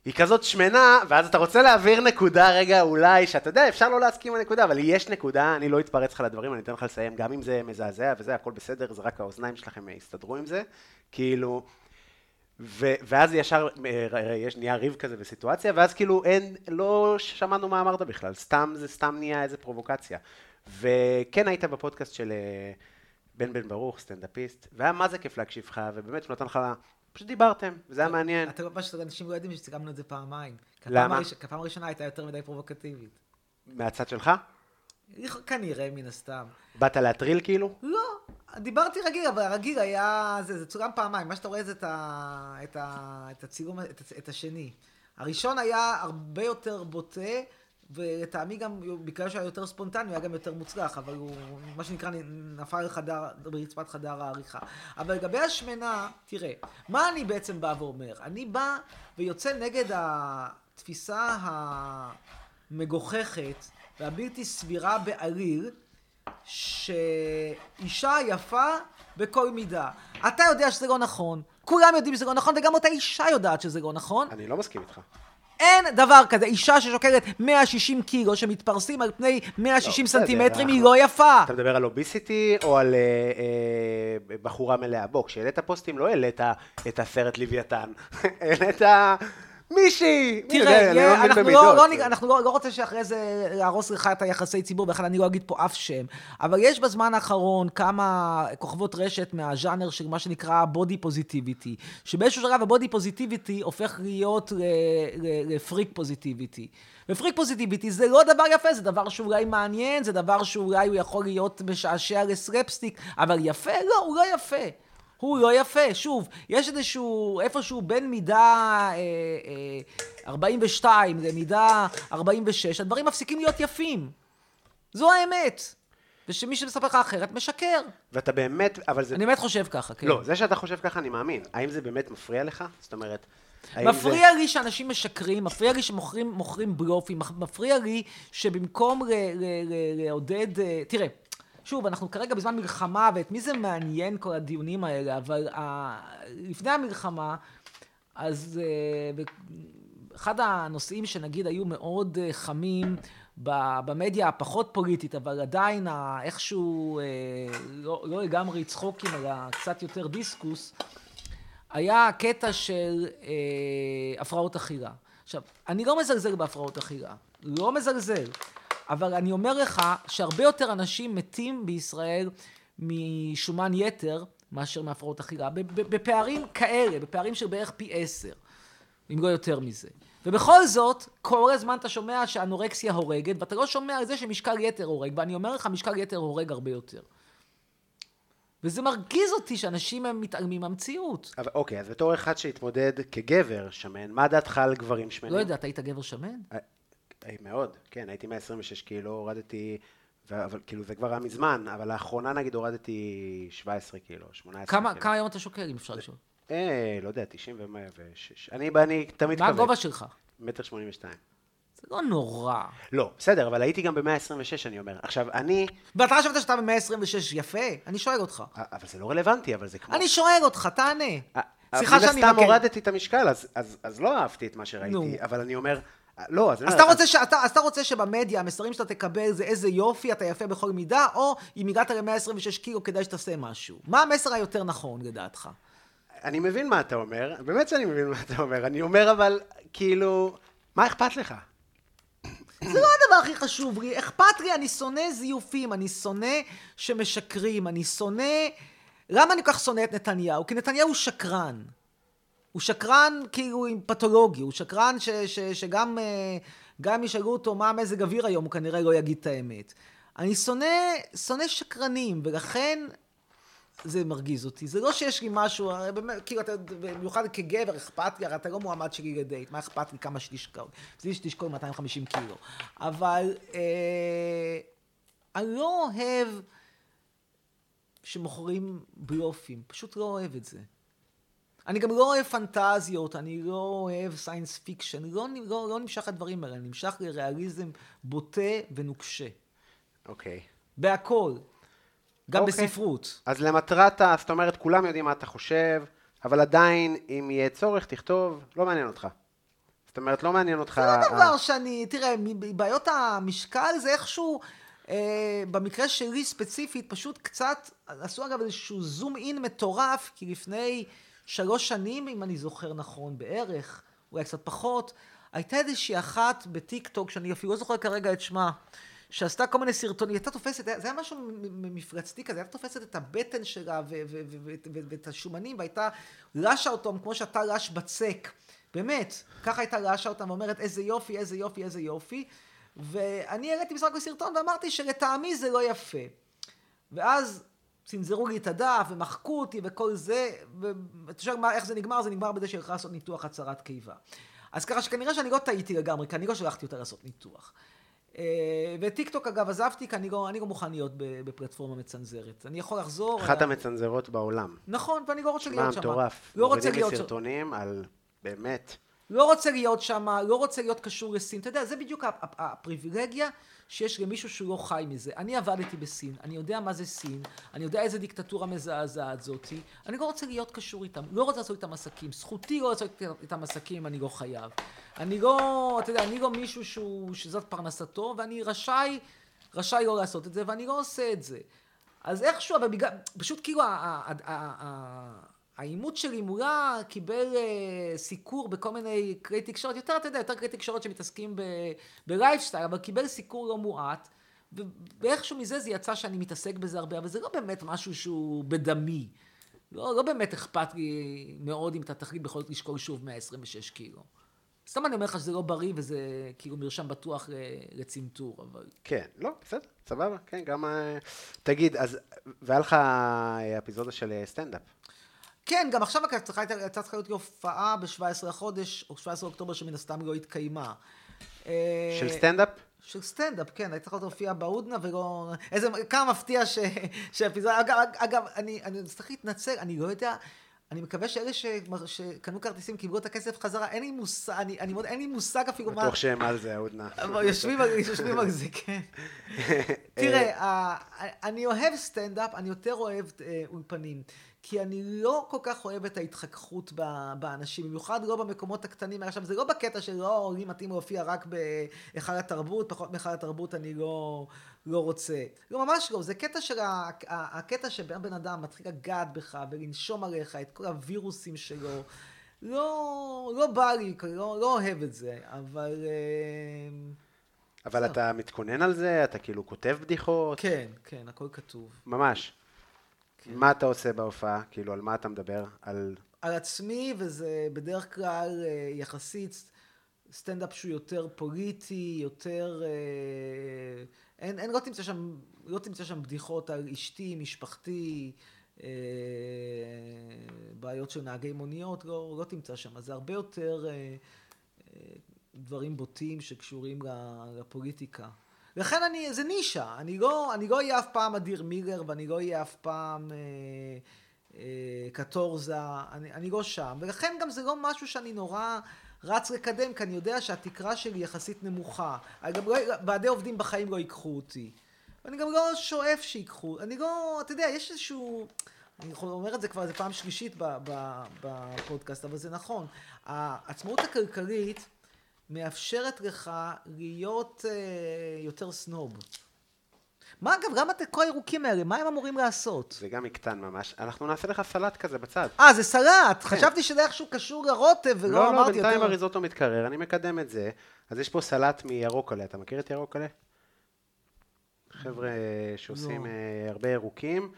היא כזאת שמנה, ואז אתה רוצה להעביר נקודה רגע אולי, שאתה יודע, אפשר לא להסכים עם הנקודה, אבל יש נקודה, אני לא אתפרץ לך לדברים, אני אתן לך לסיים, גם אם זה מזעזע וזה, הכל בסדר, זה רק האוזניים שלכם יסתדרו עם זה, כאילו, ו- ואז ישר אה, יש נהיה ריב כזה בסיטואציה, ואז כאילו אין, לא שמענו מה אמרת בכלל, סתם זה סתם נהיה איזה פרובוקציה. וכן היית בפודקאסט של אה, בן בן ברוך, סטנדאפיסט, והיה מה זה כיף להקשיב לך, ובאמת הוא נתן לך, פשוט דיברתם, וזה היה מעניין. אתה מה שאנשים לא יודעים שסיכמנו את זה פעמיים. למה? כי הפעם הראשונה הייתה יותר מדי פרובוקטיבית. מהצד שלך? כנראה, מן הסתם. באת להטריל כאילו? לא, דיברתי רגיל, אבל הרגיל היה, זה, זה צולם פעמיים, מה שאתה רואה זה את, ה, את, ה, את הצילום, את, את השני. הראשון היה הרבה יותר בוטה, ולטעמי גם, בגלל שהיה יותר ספונטני, הוא היה גם יותר מוצלח, אבל הוא, מה שנקרא, נפל לחדר, ברצפת חדר העריכה. אבל לגבי השמנה, תראה, מה אני בעצם בא ואומר? אני בא ויוצא נגד התפיסה המגוחכת והבלתי סבירה בעליל, שאישה יפה בכל מידה. אתה יודע שזה לא נכון, כולם יודעים שזה לא נכון, וגם אותה אישה יודעת שזה לא נכון. אני לא מסכים איתך. אין דבר כזה, אישה ששוקלת 160 קילו, שמתפרסים על פני 160 לא, סנטימטרים, היא לא יפה. אתה מדבר על אוביסיטי או על אה, אה, בחורה מלאה? בוא, כשהעלית פוסטים לא העלית את הסרט לוויתן, (laughs) העלית... מישהי! תראה, אנחנו, לא, לא, אנחנו לא, לא רוצים שאחרי זה להרוס לך את היחסי ציבור, ולכן אני לא אגיד פה אף שם. אבל יש בזמן האחרון כמה כוכבות רשת מהז'אנר של מה שנקרא בודי פוזיטיביטי, שבאיזשהו שלב הבודי פוזיטיביטי הופך להיות לפריק פוזיטיביטי. ופריק פוזיטיביטי זה לא דבר יפה, זה דבר שאולי מעניין, זה דבר שאולי הוא יכול להיות משעשע לסלפסטיק, אבל יפה? לא, הוא לא יפה. הוא לא יפה. שוב, יש איזשהו, איפשהו בין מידה אה, אה, 42 למידה 46, הדברים מפסיקים להיות יפים. זו האמת. ושמי שמספר לך אחרת משקר. ואתה באמת, אבל זה... אני באמת חושב ככה, כן. לא, זה שאתה חושב ככה, אני מאמין. האם זה באמת מפריע לך? זאת אומרת... מפריע זה... לי שאנשים משקרים, מפריע לי שמוכרים בלופים, מפריע לי שבמקום לעודד... אה, תראה, שוב, אנחנו כרגע בזמן מלחמה, ואת מי זה מעניין כל הדיונים האלה, אבל uh, לפני המלחמה, אז uh, אחד הנושאים שנגיד היו מאוד uh, חמים במדיה הפחות פוליטית, אבל עדיין איכשהו uh, לא, לא לגמרי צחוקים, אלא קצת יותר דיסקוס, היה הקטע של uh, הפרעות אכילה. עכשיו, אני לא מזלזל בהפרעות אכילה, לא מזלזל. אבל אני אומר לך שהרבה יותר אנשים מתים בישראל משומן יתר מאשר מהפרעות אכילה, בפערים כאלה, בפערים של בערך פי עשר, אם לא יותר מזה. ובכל זאת, כל הזמן אתה שומע שאנורקסיה הורגת, ואתה לא שומע על זה שמשקל יתר הורג, ואני אומר לך, משקל יתר הורג הרבה יותר. וזה מרגיז אותי שאנשים הם מתעלמים מהמציאות. אבל אוקיי, אז בתור אחד שהתמודד כגבר שמן, מה דעתך על גברים שמנים? לא יודעת, היית גבר שמן? אה, אה, מאוד, כן, הייתי 126 קילו, הורדתי, אבל כאילו זה כבר היה מזמן, אבל לאחרונה נגיד הורדתי 17 קילו, 18 כמה, קילו. כמה היום אתה שוקל, אם אפשר לשאול? אה, לא יודע, 96. אני, אני תמיד כבד. מה הגובה שלך? מטר 82. זה לא נורא. לא, בסדר, אבל הייתי גם ב-126, אני אומר. עכשיו, אני... ואתה חשבת שאתה ב-126 יפה? אני שואל אותך. אה, אבל זה לא רלוונטי, אבל זה כמו... אני שואל אותך, תענה. אה, סליחה שאני. אני סתם הורדתי את המשקל, אז, אז, אז לא אהבתי את מה שראיתי, נו. אבל אני אומר... לא, אז... אז אתה, רוצה ש... אתה, אז אתה רוצה שבמדיה המסרים שאתה תקבל זה איזה יופי, אתה יפה בכל מידה, או אם הגעת ל-126 קילו כדאי שתעשה משהו. מה המסר היותר נכון לדעתך? אני מבין מה אתה אומר, באמת שאני מבין מה אתה אומר. אני אומר אבל, כאילו, מה אכפת לך? זה לא הדבר הכי חשוב לי. אכפת לי, אני שונא זיופים, אני שונא שמשקרים, אני שונא... למה אני כל כך שונא את נתניהו? כי נתניהו שקרן. הוא שקרן כאילו עם פתולוגי, הוא שקרן ש, ש, שגם אה, גם ישאלו אותו מה המזג אוויר היום, הוא כנראה לא יגיד את האמת. אני שונא, שונא שקרנים, ולכן זה מרגיז אותי. זה לא שיש לי משהו, באמת, כאילו, אתה, במיוחד כגבר, אכפת לי, הרי אתה לא מועמד שלי לדייט, מה אכפת לי כמה שתשקול? זה שתשקול 250 קילו. אבל אה, אני לא אוהב שמוכרים בלופים, פשוט לא אוהב את זה. אני גם לא אוהב פנטזיות, אני לא אוהב science fiction, לא, לא, לא נמשך לדברים האלה, אני נמשך לריאליזם בוטה ונוקשה. אוקיי. Okay. בהכל. גם okay. אוקיי. בספרות. אז למטרת, זאת אומרת, כולם יודעים מה אתה חושב, אבל עדיין, אם יהיה צורך, תכתוב, לא מעניין אותך. זאת אומרת, לא מעניין אותך... זה לא דבר שאני, תראה, מבעיות המשקל זה איכשהו, אה, במקרה שלי ספציפית, פשוט קצת, עשו אגב איזשהו זום אין מטורף, כי לפני שלוש שנים, אם אני זוכר נכון, בערך, אולי קצת פחות, הייתה איזושהי אחת בטיק טוק, שאני אפילו לא זוכר כרגע את שמה, שעשתה כל מיני סרטונים, היא הייתה תופסת, זה היה משהו מפלצתי כזה, הייתה תופסת את הבטן שלה ואת השומנים, והייתה רשה אותם כמו שאתה רש בצק. באמת, ככה הייתה רשה אותם ואומרת איזה יופי, איזה יופי, איזה יופי. ואני העליתי בסך הכל סרטון ואמרתי שלטעמי זה לא יפה. ואז צנזרו לי את הדף ומחקו אותי וכל זה, ואתה שואל איך זה נגמר? זה נגמר בזה שהלכה לעשות ניתוח הצהרת קיבה. אז ככה שכנראה שאני לא טעיתי לגמרי, כי אני לא שלחתי אותה לעשות ניתוח. אה, וטיק טוק אגב עזבתי כי אני לא, אני לא מוכן להיות בפלטפורמה מצנזרת. אני יכול לחזור... אחת המצנזרות בעולם. נכון, ואני לא רוצה להיות שם. מה מטורף. לא רוצה להיות שם. סרטונים על... באמת. לא רוצה להיות שם, לא רוצה להיות קשור לסין. אתה יודע, זה בדיוק הפריבילגיה שיש למישהו שהוא לא חי מזה. אני עבדתי בסין, אני יודע מה זה סין, אני יודע איזה דיקטטורה מזעזעת זאתי, אני לא רוצה להיות קשור איתם, לא רוצה לעשות איתם עסקים. זכותי לא לעשות איתם עסקים, אני לא חייב. אני לא, אתה יודע, אני לא מישהו שהוא, שזאת פרנסתו, ואני רשאי, רשאי לא לעשות את זה, ואני לא עושה את זה. אז איכשהו, אבל בגלל, פשוט כאילו, העימות שלי מולה קיבל uh, סיקור בכל מיני כלי תקשורת, יותר, אתה יודע, יותר כלי תקשורת שמתעסקים בלייפסטייל, אבל קיבל סיקור לא מועט, ואיכשהו מזה זה יצא שאני מתעסק בזה הרבה, אבל זה לא באמת משהו שהוא בדמי. לא, לא באמת אכפת לי מאוד אם אתה תחליט בכל זאת לשקול שוב 126 קילו. סתם אני אומר לך שזה לא בריא וזה כאילו מרשם בטוח לצנתור, אבל... כן, לא, בסדר, סבבה, כן, גם... אה, תגיד, אז, והיה לך אפיזודה של אה, סטנדאפ. כן, גם עכשיו הייתה צריכה להיות הופעה ב-17 לחודש, או 17 לאוקטובר, שמן הסתם לא התקיימה. של סטנדאפ? של סטנדאפ, כן, הייתי צריכה להופיע בהודנה ולא... איזה... כמה מפתיע ש... שהאפיזודה... אגב, אגב, אני, אני צריך להתנצל, אני לא יודע... אני מקווה שאלה ש... שקנו כרטיסים קיבלו את הכסף חזרה, אין לי מושג, אני, אני מאוד, אין לי מושג אפילו מה... בטוח שהם על זה, ההודנה. יושבים, יושבים על זה, כן. (laughs) תראה, אני אוהב סטנדאפ, אני יותר אוהב אה, אולפנים. כי אני לא כל כך אוהב את ההתחככות באנשים, במיוחד לא במקומות הקטנים. עכשיו, זה לא בקטע שלא, לי מתאים להופיע רק בהיכל התרבות, פחות מהיכל התרבות אני לא, לא רוצה. לא, ממש לא, זה קטע של, הקטע שבן בן אדם מתחיל לגעת בך ולנשום עליך את כל הווירוסים שלו. לא, לא בא לי, לא, לא אוהב את זה, אבל... אה, אבל אתה מתכונן על זה? אתה כאילו כותב בדיחות? כן, כן, הכל כתוב. ממש. כן. מה אתה עושה בהופעה? כאילו, על מה אתה מדבר? על... על עצמי, וזה בדרך כלל אה, יחסית סטנדאפ שהוא יותר פוליטי, יותר... אה, אין, אין, לא תמצא שם, לא תמצא שם בדיחות על אשתי, משפחתי, אה, בעיות של נהגי מוניות, לא, לא תמצא שם. אז זה הרבה יותר אה, אה, דברים בוטים שקשורים לפוליטיקה. לכן אני, זה נישה, אני לא, אני לא אהיה אף פעם אדיר מילר ואני לא אהיה אף פעם אה, אה, קטורזה, אני, אני לא שם, ולכן גם זה לא משהו שאני נורא רץ לקדם, כי אני יודע שהתקרה שלי יחסית נמוכה. גם לא, ועדי עובדים בחיים לא ייקחו אותי. ואני גם לא שואף שיקחו, אני לא, אתה יודע, יש איזשהו... אני אומר את זה כבר איזה פעם שלישית בפודקאסט, אבל זה נכון. העצמאות הכלכלית מאפשרת לך להיות אה, יותר סנוב. מה אגב, גם את כל הירוקים האלה, מה הם אמורים לעשות? זה גם יקטן ממש. אנחנו נעשה לך סלט כזה בצד. אה, זה סלט! כן. חשבתי שזה איכשהו קשור לרוטב, ולא לא, לא אמרתי יותר... לא, לא, בינתיים הריזוטו מתקרר, אני מקדם את זה. אז יש פה סלט מירוקלה, אתה מכיר את ירוקלה? חבר'ה שעושים לא. אה, הרבה ירוקים.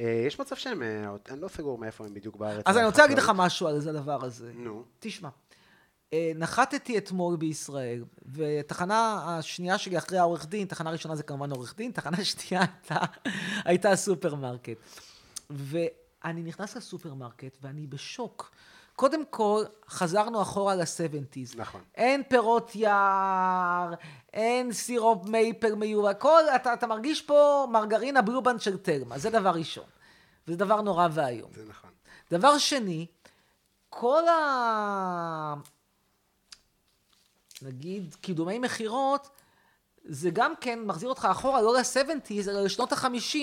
אה, יש מצב שהם, אה, אני לא סגור מאיפה הם בדיוק בארץ. אז אני רוצה להגיד לך משהו על הדבר הזה. נו. תשמע. נחתתי אתמול בישראל, ותחנה השנייה שלי אחרי העורך דין, תחנה ראשונה זה כמובן עורך דין, תחנה שנייה הייתה, הייתה הסופרמרקט. ואני נכנס לסופרמרקט ואני בשוק. קודם כל, חזרנו אחורה ל-70's. נכון. אין פירות יער, אין סירופ מייפר מיובא, הכל, אתה, אתה מרגיש פה מרגרינה Blue Band של תלמה, זה דבר ראשון. זה דבר נורא ואיום. זה נכון. דבר שני, כל ה... נגיד, קידומי מכירות, זה גם כן מחזיר אותך אחורה, לא ל-70's, אלא לשנות ה-50.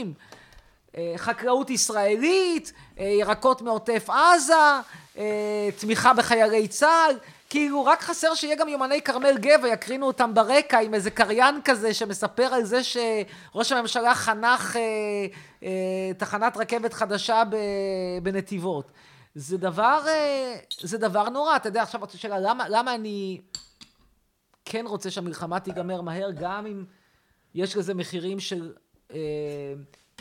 אה, חקלאות ישראלית, אה, ירקות מעוטף עזה, אה, תמיכה בחיילי צה"ל, כאילו רק חסר שיהיה גם יומני כרמל גבע, יקרינו אותם ברקע עם איזה קריין כזה שמספר על זה שראש הממשלה חנך תחנת רכבת חדשה בנתיבות. זה דבר, זה דבר נורא, אתה יודע, עכשיו השאלה, למה, למה אני כן רוצה שהמלחמה תיגמר מהר, גם אם יש לזה מחירים של... אה,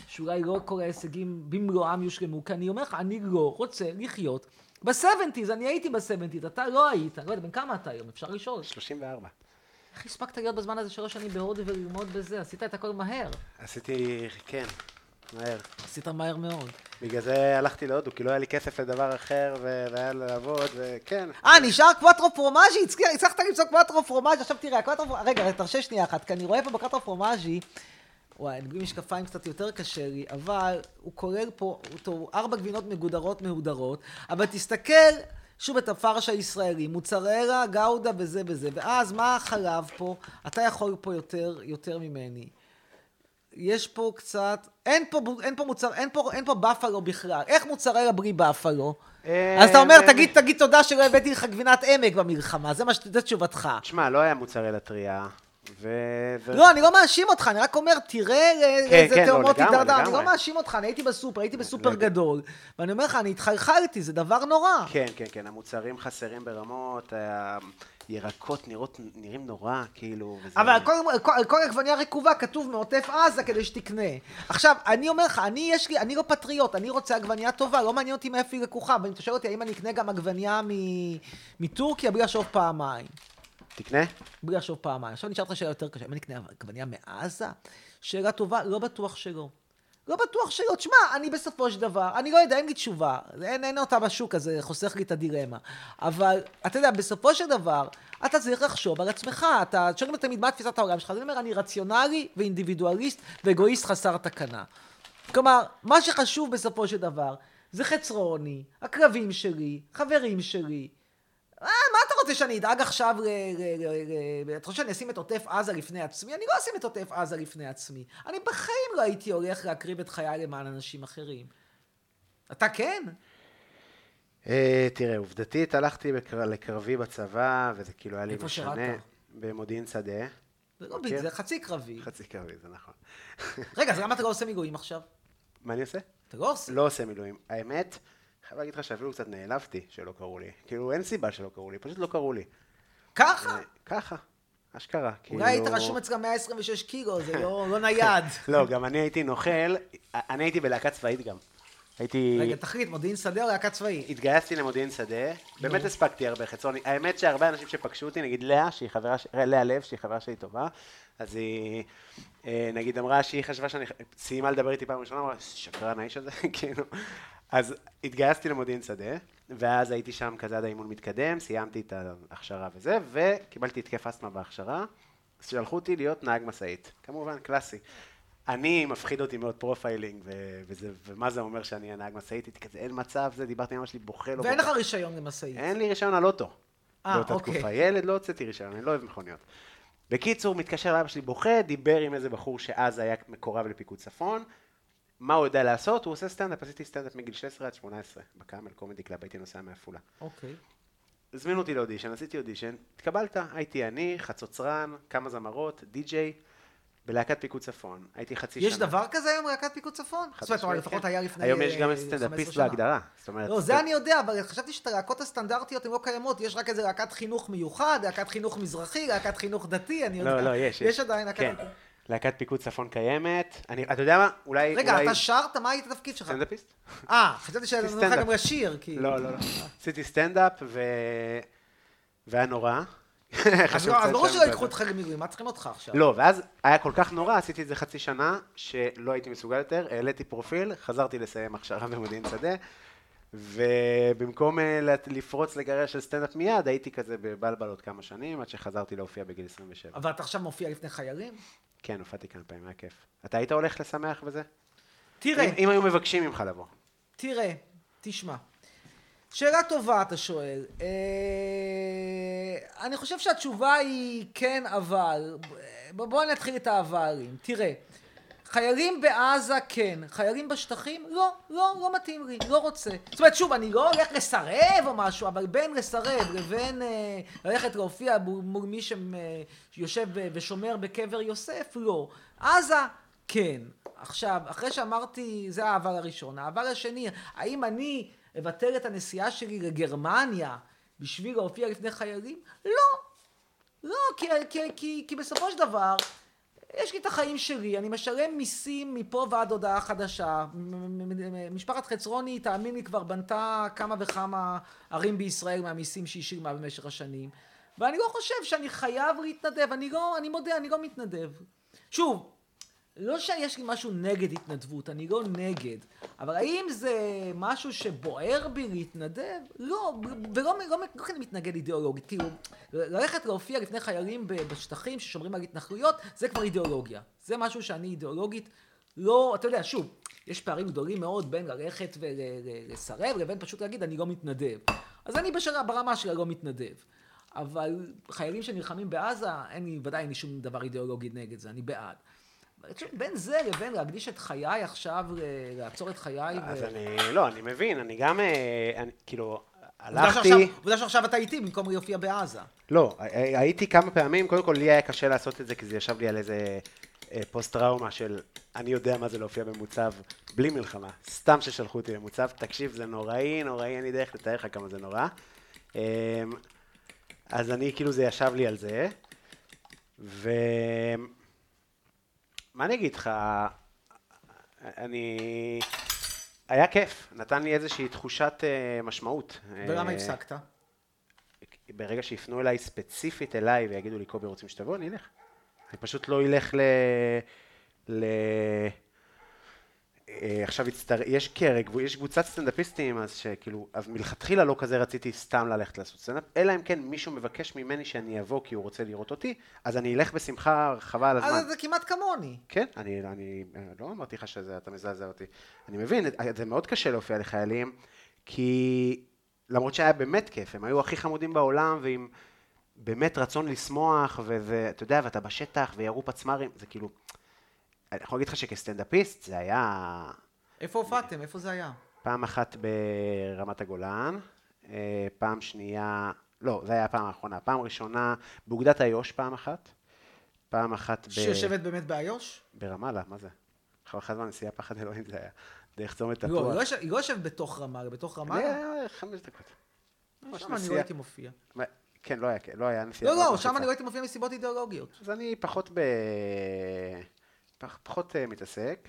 שאולי לא כל ההישגים במלואם יושלמו, כי אני אומר לך, אני לא רוצה לחיות בסבנטיז, אני הייתי בסבנטיז, אתה לא היית, אני לא יודע, בן כמה אתה היום, אפשר לשאול. 34. איך הספקת להיות בזמן הזה שלוש שנים בהודו וללמוד בזה? עשית את הכל מהר. עשיתי, כן, מהר. עשית מהר מאוד. בגלל זה הלכתי להודו, כי לא היה לי כסף לדבר אחר, והיה לעבוד, וכן. אה, נשאר קוואטרו פרומאז'י? הצלחת למצוא קוואטרו פרומאז'י? עכשיו תראה, הקוואטרו פרומאז'י... רגע, תרשה שנייה אחת, כי אני רואה פה בקוואטרו פרומאז'י... וואי, אני בלי משקפיים קצת יותר קשה לי, אבל הוא כולל פה, הוא ארבע גבינות מגודרות מהודרות, אבל תסתכל שוב את הפרשה הישראלי, מוצררה, גאודה וזה וזה, ואז מה החלב פה? אתה יכול פה יותר, יותר ממני. יש פה קצת, אין פה, אין פה מוצר, אין פה, אין פה בפלו בכלל. איך מוצררה בלי בפלו? אז אתה אומר, תגיד, תגיד תודה שלא הבאתי לך גבינת עמק במלחמה, זה מה ש... זה תשובתך. תשמע, לא היה מוצרלה טריה. ו... לא, אני לא מאשים אותך, אני רק אומר, תראה כן, איזה כן, תאומות לא, הידרדר, אני לא מאשים אותך, אני הייתי בסופר, הייתי בסופר גדול, ואני אומר לך, אני התחלחלתי, זה דבר נורא. כן, כן, כן, המוצרים חסרים ברמות, הירקות נראות, נראים נורא, כאילו, וזה... אבל כל, כל, כל עגבניה רקובה כתוב מעוטף עזה כדי שתקנה. עכשיו, אני אומר לך, אני יש לי, אני לא פטריוט, אני רוצה עגבניה טובה, לא מעניין אותי מאיפה היא לקוחה, ואם אתה שואל אותי האם אני אקנה גם עגבניה מטורקיה בלי לחשוב פעמיים. תקנה? בלי לחשוב פעמיים. עכשיו נשאל אותך שאלה יותר קשה, אם אני אקנה עגבניה מעזה? שאלה טובה, לא בטוח שלא. לא בטוח שלא. תשמע, אני בסופו של דבר, אני לא יודע, אין לי תשובה. אין, אין אותה בשוק, אז זה חוסך לי את הדילמה. אבל, אתה יודע, בסופו של דבר, אתה צריך לחשוב על עצמך. אתה שואלים תמיד מה תפיסת העולם שלך, אז אני אומר, אני רציונלי ואינדיבידואליסט ואגואיסט חסר תקנה. כלומר, מה שחשוב בסופו של דבר, זה חצרוני, הקרבים שלי, חברים שלי, אה, מה רוצה שאני אדאג עכשיו ל... אתה חושב שאני אשים את עוטף עזה לפני עצמי? אני לא אשים את עוטף עזה לפני עצמי. אני בחיים לא הייתי הולך להקריב את חיי למען אנשים אחרים. אתה כן? אה, תראה, עובדתית הלכתי לקרבי בצבא, וזה כאילו היה לי משנה. איפה שירת? במודיעין שדה. זה לא בדיוק, זה חצי קרבי. חצי קרבי, זה נכון. רגע, אז למה אתה לא עושה מילואים עכשיו? מה אני עושה? אתה לא עושה. לא עושה מילואים. האמת... חייב להגיד לך שאפילו קצת נעלבתי שלא קראו לי. כאילו, אין סיבה שלא קראו לי, פשוט לא קראו לי. ככה? אה, ככה. אשכרה, כאילו... אולי היית רשום אצלך 126 קילו, זה לא, לא נייד. (laughs) לא, גם אני הייתי נוכל, אני הייתי בלהקה צבאית גם. הייתי... רגע, תחליט, מודיעין שדה או להקה צבאית? התגייסתי למודיעין שדה, באמת הספקתי הרבה חצרוני. האמת שהרבה אנשים שפגשו אותי, נגיד לאה, שהיא חברה, לאה לב, שהיא חברה שלי טובה, אז היא, אה, נגיד אמרה שהיא חשבה שאני, סיימה לדבר איתי פעם ראשונה, אמרה, שקרן האיש הזה, (laughs) כאילו. אז התגייסתי למודיעין שדה, ואז הייתי שם כזה עד האימון מתקדם, סיימתי את ההכשרה וזה, וקיבלתי התקף אסתמה בהכשרה, אז שלחו אותי להיות נהג משאית, כמובן, קלאסי. אני, מפחיד אותי מאוד profiling, ו- וזה, ומה זה אומר שאני אהיה נהג משאית, הייתי כזה, אין מצב, זה, דיברתי עם אמא שלי, בוכה לו. ואין לך רישיון למשאית. אין לי רישיון על אוטו. אה, באותה אוקיי. תקופה. ילד לא הוצאתי רישיון, אני לא אוהב מכוניות. בקיצור, מתקשר לאבא שלי בוכה, דיבר עם איזה בחור שאז היה מקורב לפיקוד צפון. מה הוא יודע לעשות? הוא עושה סטנדאפ, עשיתי סטנדאפ מגיל 16 עד 18, ב-Camel Comedy Club, הייתי נוסע מעפולה. אוקיי. הזמינו אותי לאודישן, עשיתי אודישן, התקבלת, הייתי אני, חצוצרן, כמה זמרות, די-ג'יי, בלהקת פיקוד צפון. הייתי חצי יש שנה. דבר כזה היום, להקת פיקוד צפון? זאת אומרת, לפחות כן. היה לפני היום יש גם אה, 15 סטנדאפיסט. בהגדרה. זאת אומרת, לא, זה אני יודע, אבל חשבתי שאת הלהקות הסטנדרטיות הן לא קיימות, יש רק איזה להקת חינוך מיוחד, להקת חינוך מזרחי, להקת חינוך דתי, אני יודע. לא, לא, יש. יש עדיין להקת... להקת פיקוד צפון קיימת. אני, אתה יודע מה? אולי... רגע, אולי... אתה שרת? מה היית התפקיד שלך? סטנדאפיסט? אה, חשבתי שאני נותן לך. גם לשיר, כאילו. לא, לא, לא. עשיתי סטנדאפ, ו... והיה נורא. אז לא, ברור שלא ייקחו. אותך למילואים, מה צריכים אותך עכשיו? לא, ואז היה כל כך נורא, עשיתי את זה חצי שנה, שלא הייתי מסוגל יותר, העליתי פרופיל, חזרתי לסיים הכשרה במודיעין שדה, ובמקום אה, לפרוץ לקריירה של סטנדאפ מיד, הייתי כזה בבלבל עוד כמה שנים, עד שחזרתי להופיע בגיל 27. אבל אתה עכשיו מופיע לפני חיילים? כן, הופעתי כמה פעמים, היה כיף. אתה היית הולך לשמח וזה? תראה, אם, אם היו מבקשים ממך לבוא. תראה, תשמע. שאלה טובה, אתה שואל. אה, אני חושב שהתשובה היא כן, אבל. בואו נתחיל את האבלים. תראה, חיילים בעזה כן, חיילים בשטחים לא, לא, לא מתאים לי, לא רוצה. זאת אומרת, שוב, אני לא הולך לסרב או משהו, אבל בין לסרב לבין אה, ללכת להופיע מול, מי שיושב ושומר בקבר יוסף, לא. עזה, כן. עכשיו, אחרי שאמרתי, זה האבל הראשון. האבל השני, האם אני אבטל את הנסיעה שלי לגרמניה בשביל להופיע לפני חיילים? לא. לא, כי, כי, כי, כי בסופו של דבר, יש לי את החיים שלי, אני משלם מיסים מפה ועד הודעה חדשה. משפחת חצרוני, תאמין לי, כבר בנתה כמה וכמה ערים בישראל מהמיסים שהיא שילמה במשך השנים. ואני לא חושב שאני חייב להתנדב, אני לא, אני מודה, אני לא מתנדב. שוב, לא שיש לי משהו נגד התנדבות, אני לא נגד, אבל האם זה משהו שבוער בי להתנדב? לא, ולא לא, לא כי אני מתנגד אידיאולוגית, כאילו, ללכת להופיע לפני חיילים בשטחים ששומרים על התנחלויות, זה כבר אידיאולוגיה. זה משהו שאני אידיאולוגית לא, אתה יודע, שוב, יש פערים גדולים מאוד בין ללכת ולסרב לבין פשוט להגיד אני לא מתנדב. אז אני בשנה, ברמה של הלא מתנדב. אבל חיילים שנלחמים בעזה, אין לי, ודאי אין לי שום דבר אידיאולוגי נגד זה, אני בעד. תשמע, בין זה לבין להקדיש את חיי עכשיו, ל- לעצור את חיי ו... אז אני, לא, אני מבין, אני גם, אה, אני, כאילו, הלכתי... עובדה שעכשיו אתה איתי במקום להופיע בעזה. לא, הי- הייתי כמה פעמים, קודם כל לי היה קשה לעשות את זה, כי זה ישב לי על איזה אה, פוסט-טראומה של אני יודע מה זה להופיע במוצב בלי מלחמה, סתם ששלחו אותי למוצב, תקשיב, זה נוראי, נוראי, אין לי דרך לתאר לך כמה זה נורא. אה, אז אני, כאילו, זה ישב לי על זה, ו... מה אני אגיד לך, אני... היה כיף, נתן לי איזושהי תחושת אה, משמעות. ולמה אה, הפסקת? ברגע שיפנו אליי ספציפית אליי ויגידו לי, קובי, רוצים שתבוא? אני אלך. אני פשוט לא אלך ל... ל... אה, עכשיו. יש קרק, יש קבוצת סטנדאפיסטים, אז שכאילו, אז מלכתחילה לא כזה רציתי סתם ללכת לעשות סטנדאפ, אלא אם כן מישהו מבקש ממני שאני אבוא כי הוא רוצה לראות אותי, אז אני אלך בשמחה רחבה על הזמן. אז זה כמעט כמוני. כן, אני, אני לא אמרתי לך שאתה מזעזע אותי. אני מבין, זה מאוד קשה להופיע לחיילים, כי למרות שהיה באמת כיף, הם היו הכי חמודים בעולם, ועם באמת רצון לשמוח, ואתה יודע, ואתה בשטח, וירו פצמ"רים, זה כאילו... אני יכול להגיד לך שכסטנדאפיסט זה היה איפה הופעתם? איפה זה היה? פעם אחת ברמת הגולן, אה, פעם שנייה, לא, זה היה הפעם האחרונה, פעם ראשונה באוגדת איו"ש פעם אחת, פעם אחת ב... שיושבת באמת באיו"ש? ברמאללה, מה זה? אחר כך זמן נסיעה פחד אלוהים זה היה. דרך צומת לא, תפוח. היא לא היא לא יושבת בתוך רמאללה, בתוך רמאללה? היה חמש דקות. שם אני לא נסיעה. הייתי מופיע. כן, לא היה, לא היה נסיעה. לא, לא, שם. אני לא הייתי מופיע מסיבות אידיאולוגיות. אז אני פחות ב... פח- פחות אה, מתעסק.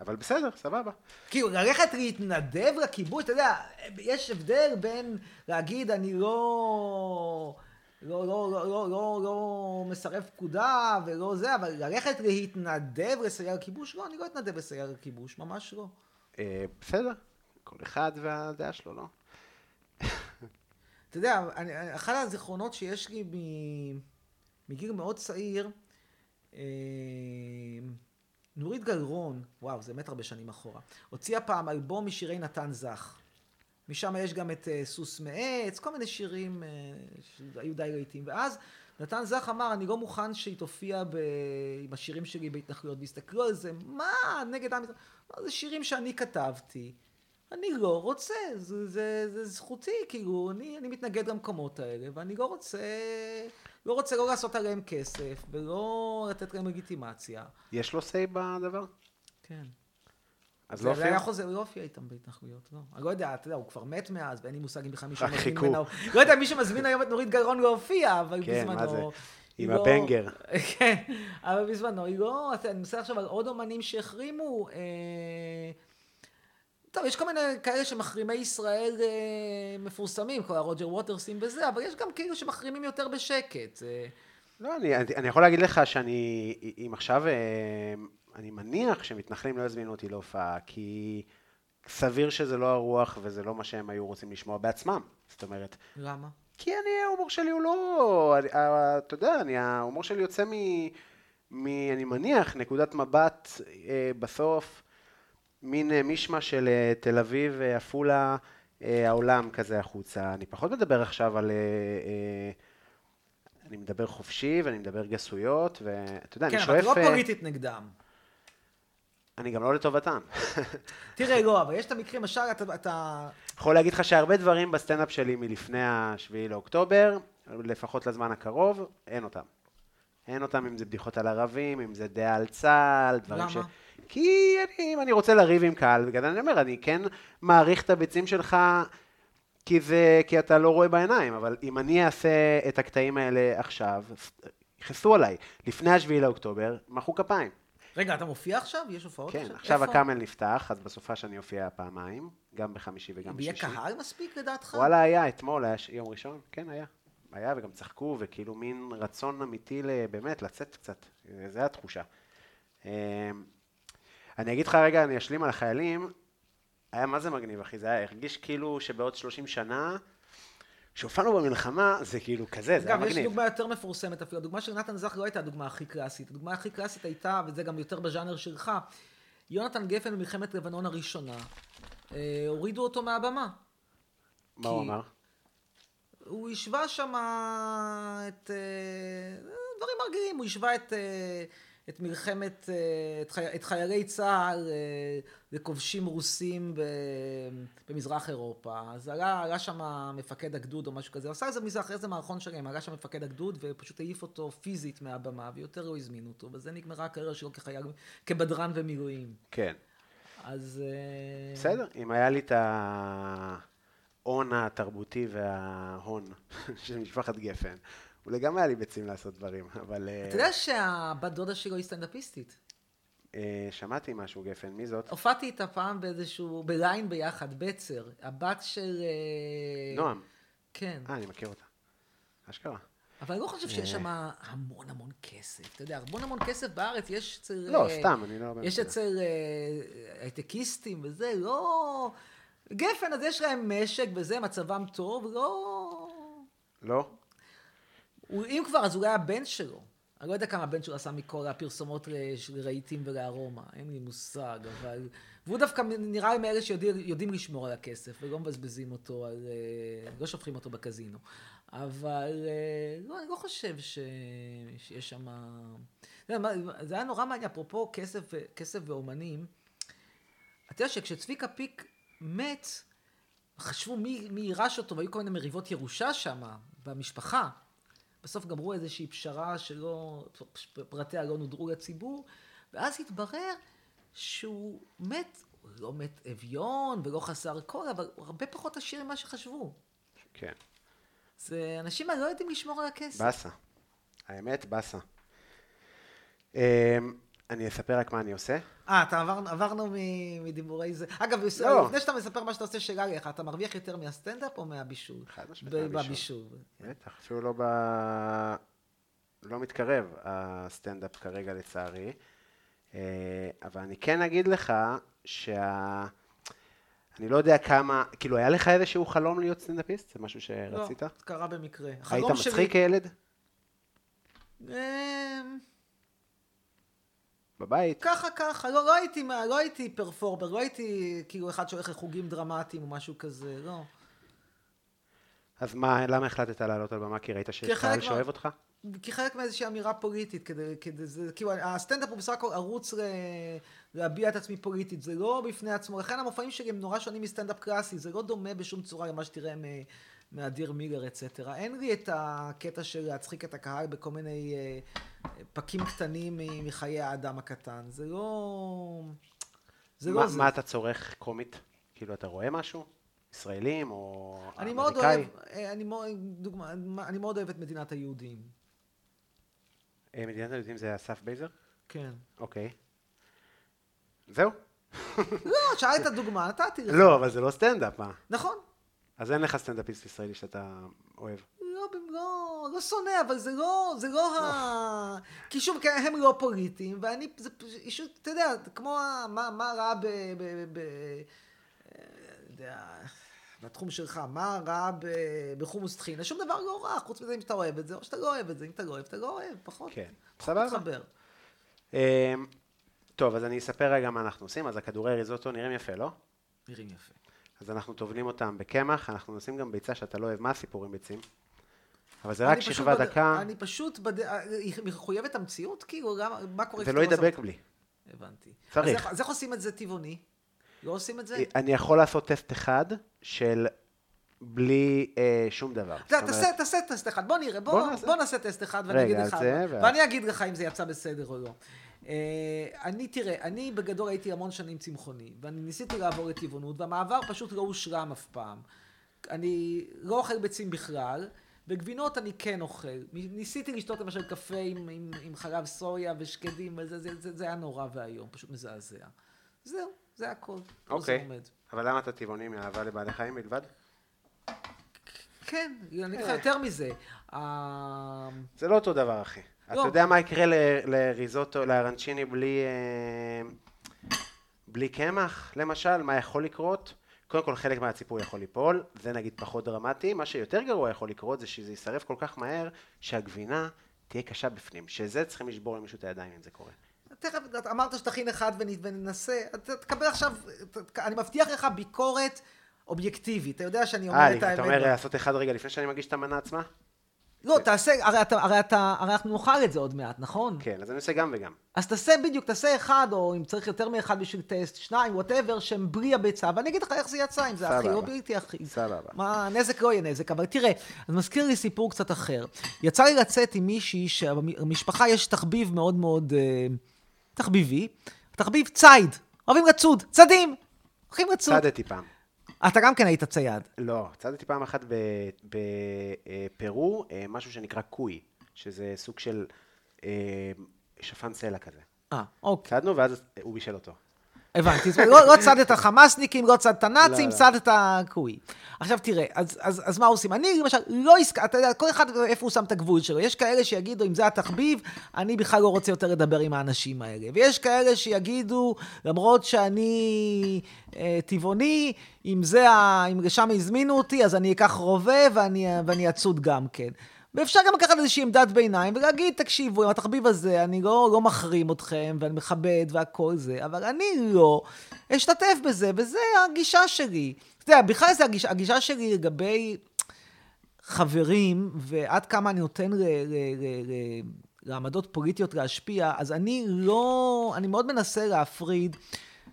אבל בסדר, סבבה. כאילו, ללכת להתנדב לכיבוש, אתה יודע, יש הבדל בין להגיד, אני לא... לא, לא, לא, לא, לא, לא מסרב פקודה ולא זה, אבל ללכת להתנדב לסייע לכיבוש, לא, אני לא אתנדב לסייע לכיבוש, ממש לא. אה, בסדר, כל אחד והדעה שלו, לא? אתה יודע, אני, אחד הזיכרונות שיש לי מגיל מאוד צעיר, נורית גלרון, וואו, זה באמת הרבה שנים אחורה, הוציאה פעם אלבום משירי נתן זך. משם יש גם את uh, סוס מעץ, כל מיני שירים uh, שהיו די רהיטים. ואז נתן זך אמר, אני לא מוכן שהיא תופיע ב... עם השירים שלי בהתנחלויות, והסתכלו על זה, מה, נגד עם ישראל? זה שירים שאני כתבתי. אני לא רוצה, זה, זה, זה זכותי, כאילו, אני, אני מתנגד למקומות האלה, ואני לא רוצה, לא רוצה לא לעשות עליהם כסף, ולא לתת להם לגיטימציה. יש לו say בדבר? כן. אז לא הופיע? זה היה חוזר, לא הופיע איתם בהתנחלויות, לא. אני לא יודע, אתה יודע, הוא כבר מת מאז, ואין לי מושג אם בכלל מישהו מזמין ממנו. לא יודע, מישהו מזמין היום את נורית גלרון להופיע, אבל כן, בזמנו... כן, מה זה? עם לא- הבנגר. (laughs) כן, אבל בזמנו היא לא... אני מנסה עכשיו על עוד אומנים שהחרימו. אה, טוב, יש כל מיני כאלה שמחרימי ישראל אה, מפורסמים, כל הרוג'ר ווטרסים וזה, אבל יש גם כאילו שמחרימים יותר בשקט. לא, אני, אני יכול להגיד לך שאני, אם עכשיו אה, אני מניח שמתנחלים לא יזמינו אותי להופעה, כי סביר שזה לא הרוח וזה לא מה שהם היו רוצים לשמוע בעצמם. זאת אומרת... למה? כי אני, ההומור שלי הוא לא... אני, אה, אתה יודע, אני, ההומור שלי יוצא מ... מ... אני מניח, נקודת מבט אה, בסוף, מין אה, מישמע של אה, תל אביב, אה, עפולה, העולם כזה החוצה. אני פחות מדבר עכשיו על... אני מדבר חופשי ואני מדבר גסויות, ואתה יודע, כן, אני שואף... כן, אבל לא פוליטית נגדם. אני גם לא לטובתם. (laughs) תראה, לא, אבל יש את המקרים, למשל, אתה... אתה... יכול להגיד לך שהרבה דברים בסטנדאפ שלי מלפני השביעי לאוקטובר, לפחות לזמן הקרוב, אין אותם. אין אותם אם זה בדיחות על ערבים, אם זה דעה על צה"ל, דברים למה? ש... כי אני, אם אני רוצה לריב עם קהל, בגלל זה אני אומר, אני כן מעריך את הביצים שלך, כי, זה, כי אתה לא רואה בעיניים, אבל אם אני אעשה את הקטעים האלה עכשיו, יכעסו עליי. לפני השביעי לאוקטובר, מחאו כפיים. רגע, אתה מופיע עכשיו? יש הופעות כן, עכשיו? כן, עכשיו הקאמל נפתח, אז בסופה שאני אופיע פעמיים, גם בחמישי וגם בשישי. יהיה קהל מספיק לדעתך? וואלה, היה, אתמול, היה יום ראשון, כן, היה. היה, וגם צחקו, וכאילו מין רצון אמיתי באמת לצאת קצת, זו התחושה. אני אגיד לך רגע, אני אשלים על החיילים, היה מה זה מגניב, אחי, זה היה, הרגיש כאילו שבעוד 30 שנה, כשהופענו במלחמה, זה כאילו כזה, זה היה מגניב. גם יש דוגמה יותר מפורסמת אפילו, הדוגמה של נתן זך לא הייתה הדוגמה הכי קלאסית, הדוגמה הכי קלאסית הייתה, וזה גם יותר בז'אנר שלך, יונתן גפן במלחמת לבנון הראשונה, אה, הורידו אותו מהבמה. מה הוא אמר? הוא השווה שם את... אה, דברים מרגילים, הוא השווה את... אה, את מלחמת, אה, את, חי, את חיילי צה"ל אה, לכובשים רוסים במזרח אירופה. אז עלה, עלה שם מפקד הגדוד או משהו כזה, עשה איזה מזה אחרי זה מערכון שלהם, עלה שם מפקד הגדוד ופשוט העיף אותו פיזית מהבמה ויותר לא הזמינו אותו, וזה נגמרה הקריירה שלו כחייל, כבדרן ומילואים. כן. אז... אה, בסדר, אם היה לי את ההון התרבותי וההון (laughs) של משפחת גפן. הוא לגמרי היה לי ביצים לעשות דברים, אבל... אתה יודע שהבת דודה שלו היא סטנדאפיסטית? אה, שמעתי משהו, גפן, מי זאת? הופעתי איתה פעם באיזשהו, בליין ביחד, בצר, הבת של... אה, נועם. כן. אה, אני מכיר אותה. אשכרה. אבל אני לא חושב שיש שם המון המון כסף. אתה יודע, המון המון כסף בארץ, יש אצל... לא, סתם, אני לא... יש אצל הייטקיסטים וזה, לא... גפן, אז יש להם משק וזה, מצבם טוב, לא... לא? הוא, אם כבר, אז אולי הבן שלו. אני לא יודע כמה הבן שלו עשה מכל הפרסומות של רהיטים ולארומה, אין לי מושג, אבל... והוא דווקא נראה לי מאלה שיודעים לשמור על הכסף, ולא מבזבזים אותו על... אה, לא שופכים אותו בקזינו. אבל אה, לא, אני לא חושב ש... שיש שם... זה היה נורא מעניין, אפרופו כסף, כסף ואומנים. אתה יודע שכשצביקה פיק מת, חשבו מי, מי יירש אותו, והיו כל מיני מריבות ירושה שם, במשפחה. בסוף גמרו איזושהי פשרה שלא, פרטיה לא נודרו לציבור, ואז התברר שהוא מת, הוא לא מת אביון ולא חסר קול, אבל הוא הרבה פחות עשיר ממה שחשבו. כן. זה, אנשים לא יודעים לשמור על הכסף. באסה. האמת, באסה. אמ, אני אספר רק מה אני עושה. אה, אתה עבר, עברנו מדיבורי זה. אגב, לא. לפני שאתה מספר מה שאתה עושה, שאלה לך, אתה מרוויח יותר מהסטנדאפ או מהבישול? חד משמעית מהבישול. בטח, אפילו לא ב... לא מתקרב הסטנדאפ כרגע לצערי. אה, אבל אני כן אגיד לך שה... אני לא יודע כמה, כאילו היה לך איזשהו חלום להיות סטנדאפיסט? זה משהו שרצית? לא, קרה במקרה. היית מצחיק כילד? בבית. ככה, ככה, לא, לא הייתי, לא הייתי פרפורבר, לא הייתי כאילו אחד שהולך לחוגים דרמטיים או משהו כזה, לא. אז מה, למה החלטת לעלות על במה? כי ראית שיש קהל שאוהב אותך? כחלק מאיזושהי אמירה פוליטית, כדי, כדי זה, כאילו הסטנדאפ הוא בסך הכל ערוץ ל, להביע את עצמי פוליטית, זה לא בפני עצמו, לכן המופעים שלי הם נורא שונים מסטנדאפ קלאסי, זה לא דומה בשום צורה למה שתראה מאדיר מילר אצטרה. אין לי את הקטע של להצחיק את הקהל בכל מיני אה, פקים קטנים מחיי האדם הקטן, זה לא... זה לא זה. מה אתה צורך קומית? כאילו אתה רואה משהו? ישראלים או אני מאוד אוהב, אה, אני מאוד, דוגמה, אני מאוד אוהב את מדינת היהודים. אה, מדינת היהודים זה אסף בייזר? כן. אוקיי. זהו? לא, שאלת דוגמה, נתתי לך. לא, אבל זה לא סטנדאפ, מה? נכון. אז אין לך סטנדאפיסט ישראלי שאתה אוהב. לא, לא, לא שונא, אבל זה לא, זה לא ה... כי שוב, הם לא פוליטיים, ואני, זה פשוט, אתה יודע, כמו מה רע ב... יודע, בתחום שלך, מה רע בחומוס טחינה? שום דבר לא רע, חוץ מזה אם אתה אוהב את זה, או שאתה לא אוהב את זה, אם אתה לא אוהב, אתה לא אוהב, פחות. כן, סבבה. אמ, טוב, אז אני אספר רגע מה אנחנו עושים. אז הכדורי ריזוטו נראים יפה, לא? נראים יפה. אז אנחנו טובלים אותם בקמח, אנחנו נשים גם ביצה שאתה לא אוהב. מה הסיפור עם ביצים? אבל זה רק שכבה בד... דקה. אני פשוט, בד... היא מחויבת המציאות? כאילו, גם, מה קורה? זה לא ידבק בלי. הבנתי. צריך. אז איך עושים את זה טבעוני? לא עושים את זה? אני יכול לעשות טסט אחד של בלי אה, שום דבר. אתה, תעשה, תעשה טסט אחד, בוא נראה, בוא, בוא, נעשה. בוא נעשה טסט אחד ואני אגיד לך, ואני אגיד לך אם זה יצא בסדר או לא. אה, אני, תראה, אני בגדול הייתי המון שנים צמחוני, ואני ניסיתי לעבור לטבעונות, והמעבר פשוט לא הושלם אף פעם. אני לא אוכל ביצים בכלל, וגבינות אני כן אוכל. ניסיתי לשתות למשל קפה עם, עם, עם חלב סויה ושקדים, וזה זה, זה, זה היה נורא ואיום, פשוט מזעזע. זהו. זה הכל. אוקיי. אבל למה אתה טבעוני מאהבה לבעלי חיים בלבד? כן, אני אגיד לך יותר מזה. זה לא אותו דבר, אחי. אתה. יודע מה יקרה לריזוטו, לארנצ'יני בלי... אה, בלי קמח, למשל? מה יכול לקרות? קודם כל חלק מהציפור יכול ליפול, זה נגיד פחות דרמטי. מה שיותר גרוע יכול לקרות זה שזה יישרף כל כך מהר, שהגבינה תהיה קשה בפנים. שזה צריכים לשבור למישהו את הידיים אם זה קורה. תכף, אמרת שתכין אחד וננסה, תקבל עכשיו, אני מבטיח לך ביקורת אובייקטיבית, אתה יודע שאני אומר את האמת. אה, אתה אומר לעשות אחד רגע לפני שאני מגיש את המנה עצמה? לא, תעשה, הרי, אתה, הרי, אתה, הרי אנחנו נאכל את זה עוד מעט, נכון? כן, אז אני עושה גם וגם. אז תעשה בדיוק, תעשה אחד, או אם צריך יותר מאחד בשביל טסט, שניים, whatever, שהם בלי הביצה, ואני אגיד לך איך זה יצא, אם זה הכי או בלתי הכי. סבבה. מה, נזק לא יהיה נזק, אבל תראה, אז מזכיר לי סיפור קצת אחר. יצא לי לצאת עם מישהי שבמשפחה יש תחביב מאוד מאוד... אה, תחביבי, תחביב ציד, אוהבים לצוד, צדים, הולכים לצוד. צדתי פעם. אתה גם כן היית צייד. לא, צדתי פעם אחת בפרו, אה, משהו שנקרא קוי, שזה סוג של אה, שפן סלע כזה. אה, אוקיי. צדנו ואז הוא בישל אותו. הבנתי, לא, לא צד את החמאסניקים, לא צד את הנאצים, לא, צד את הקוי. עכשיו תראה, אז, אז, אז מה עושים? אני למשל לא עסקה, אתה יודע, כל אחד איפה הוא שם את הגבול שלו. יש כאלה שיגידו, אם זה התחביב, אני בכלל לא רוצה יותר לדבר עם האנשים האלה. ויש כאלה שיגידו, למרות שאני אה, טבעוני, אם זה, ה, אם לשם הזמינו אותי, אז אני אקח רובה ואני, ואני אצוד גם כן. ואפשר גם לקחת איזושהי עמדת ביניים ולהגיד, תקשיבו, עם התחביב הזה, אני לא, לא מחרים אתכם, ואני מכבד והכל זה, אבל אני לא אשתתף בזה, וזה הגישה שלי. אתה יודע, בכלל זה הגישה, הגישה שלי לגבי חברים, ועד כמה אני נותן ל, ל, ל, ל, לעמדות פוליטיות להשפיע, אז אני לא, אני מאוד מנסה להפריד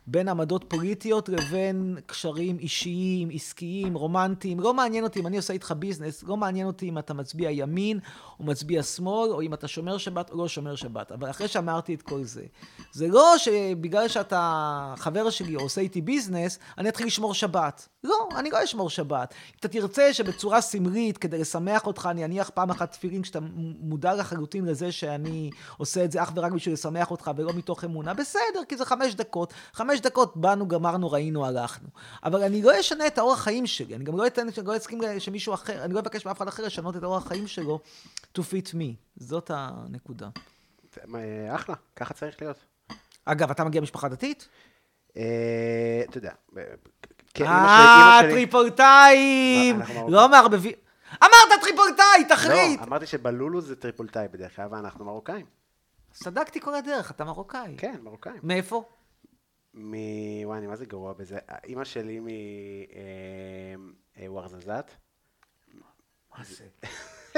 בין עמדות פוליטיות לבין קשרים אישיים, עסקיים, רומנטיים. לא מעניין אותי אם אני עושה איתך ביזנס, לא מעניין אותי אם אתה מצביע ימין או מצביע שמאל, או אם אתה שומר שבת או לא שומר שבת. אבל אחרי שאמרתי את כל זה, זה לא שבגלל שאתה חבר שלי או עושה איתי ביזנס, אני אתחיל לשמור שבת. לא, אני לא אשמור שבת. אתה תרצה שבצורה סמלית, כדי לשמח אותך, אני אניח פעם אחת תפילין כשאתה מודע לחלוטין לזה שאני עושה את זה אך ורק בשביל לשמח אותך ולא מתוך אמונה, בסדר, כי זה חמש דקות. חמש דקות באנו, גמרנו, ראינו, הלכנו. אבל אני לא אשנה את האורח חיים שלי. אני גם לא אתן, לא אסכים שמישהו אחר, אני לא אבקש מאף אחד אחר לשנות את האורח חיים שלו to fit me. זאת הנקודה. אחלה, ככה צריך להיות. אגב, אתה מגיע משפחה דתית? אה, אתה יודע, כן, אה, טריפולטאים! לא מערבבים. אמרת טריפולטאי, תחריט! לא, אמרתי שבלולו זה טריפולטאי בדרך כלל, ואנחנו מרוקאים. צדקתי כל הדרך, אתה מרוקאי. כן, מרוקאי. מאיפה? מ... וואי, אני מה זה גרוע בזה. אימא שלי מוורזזת. אה, מה זה?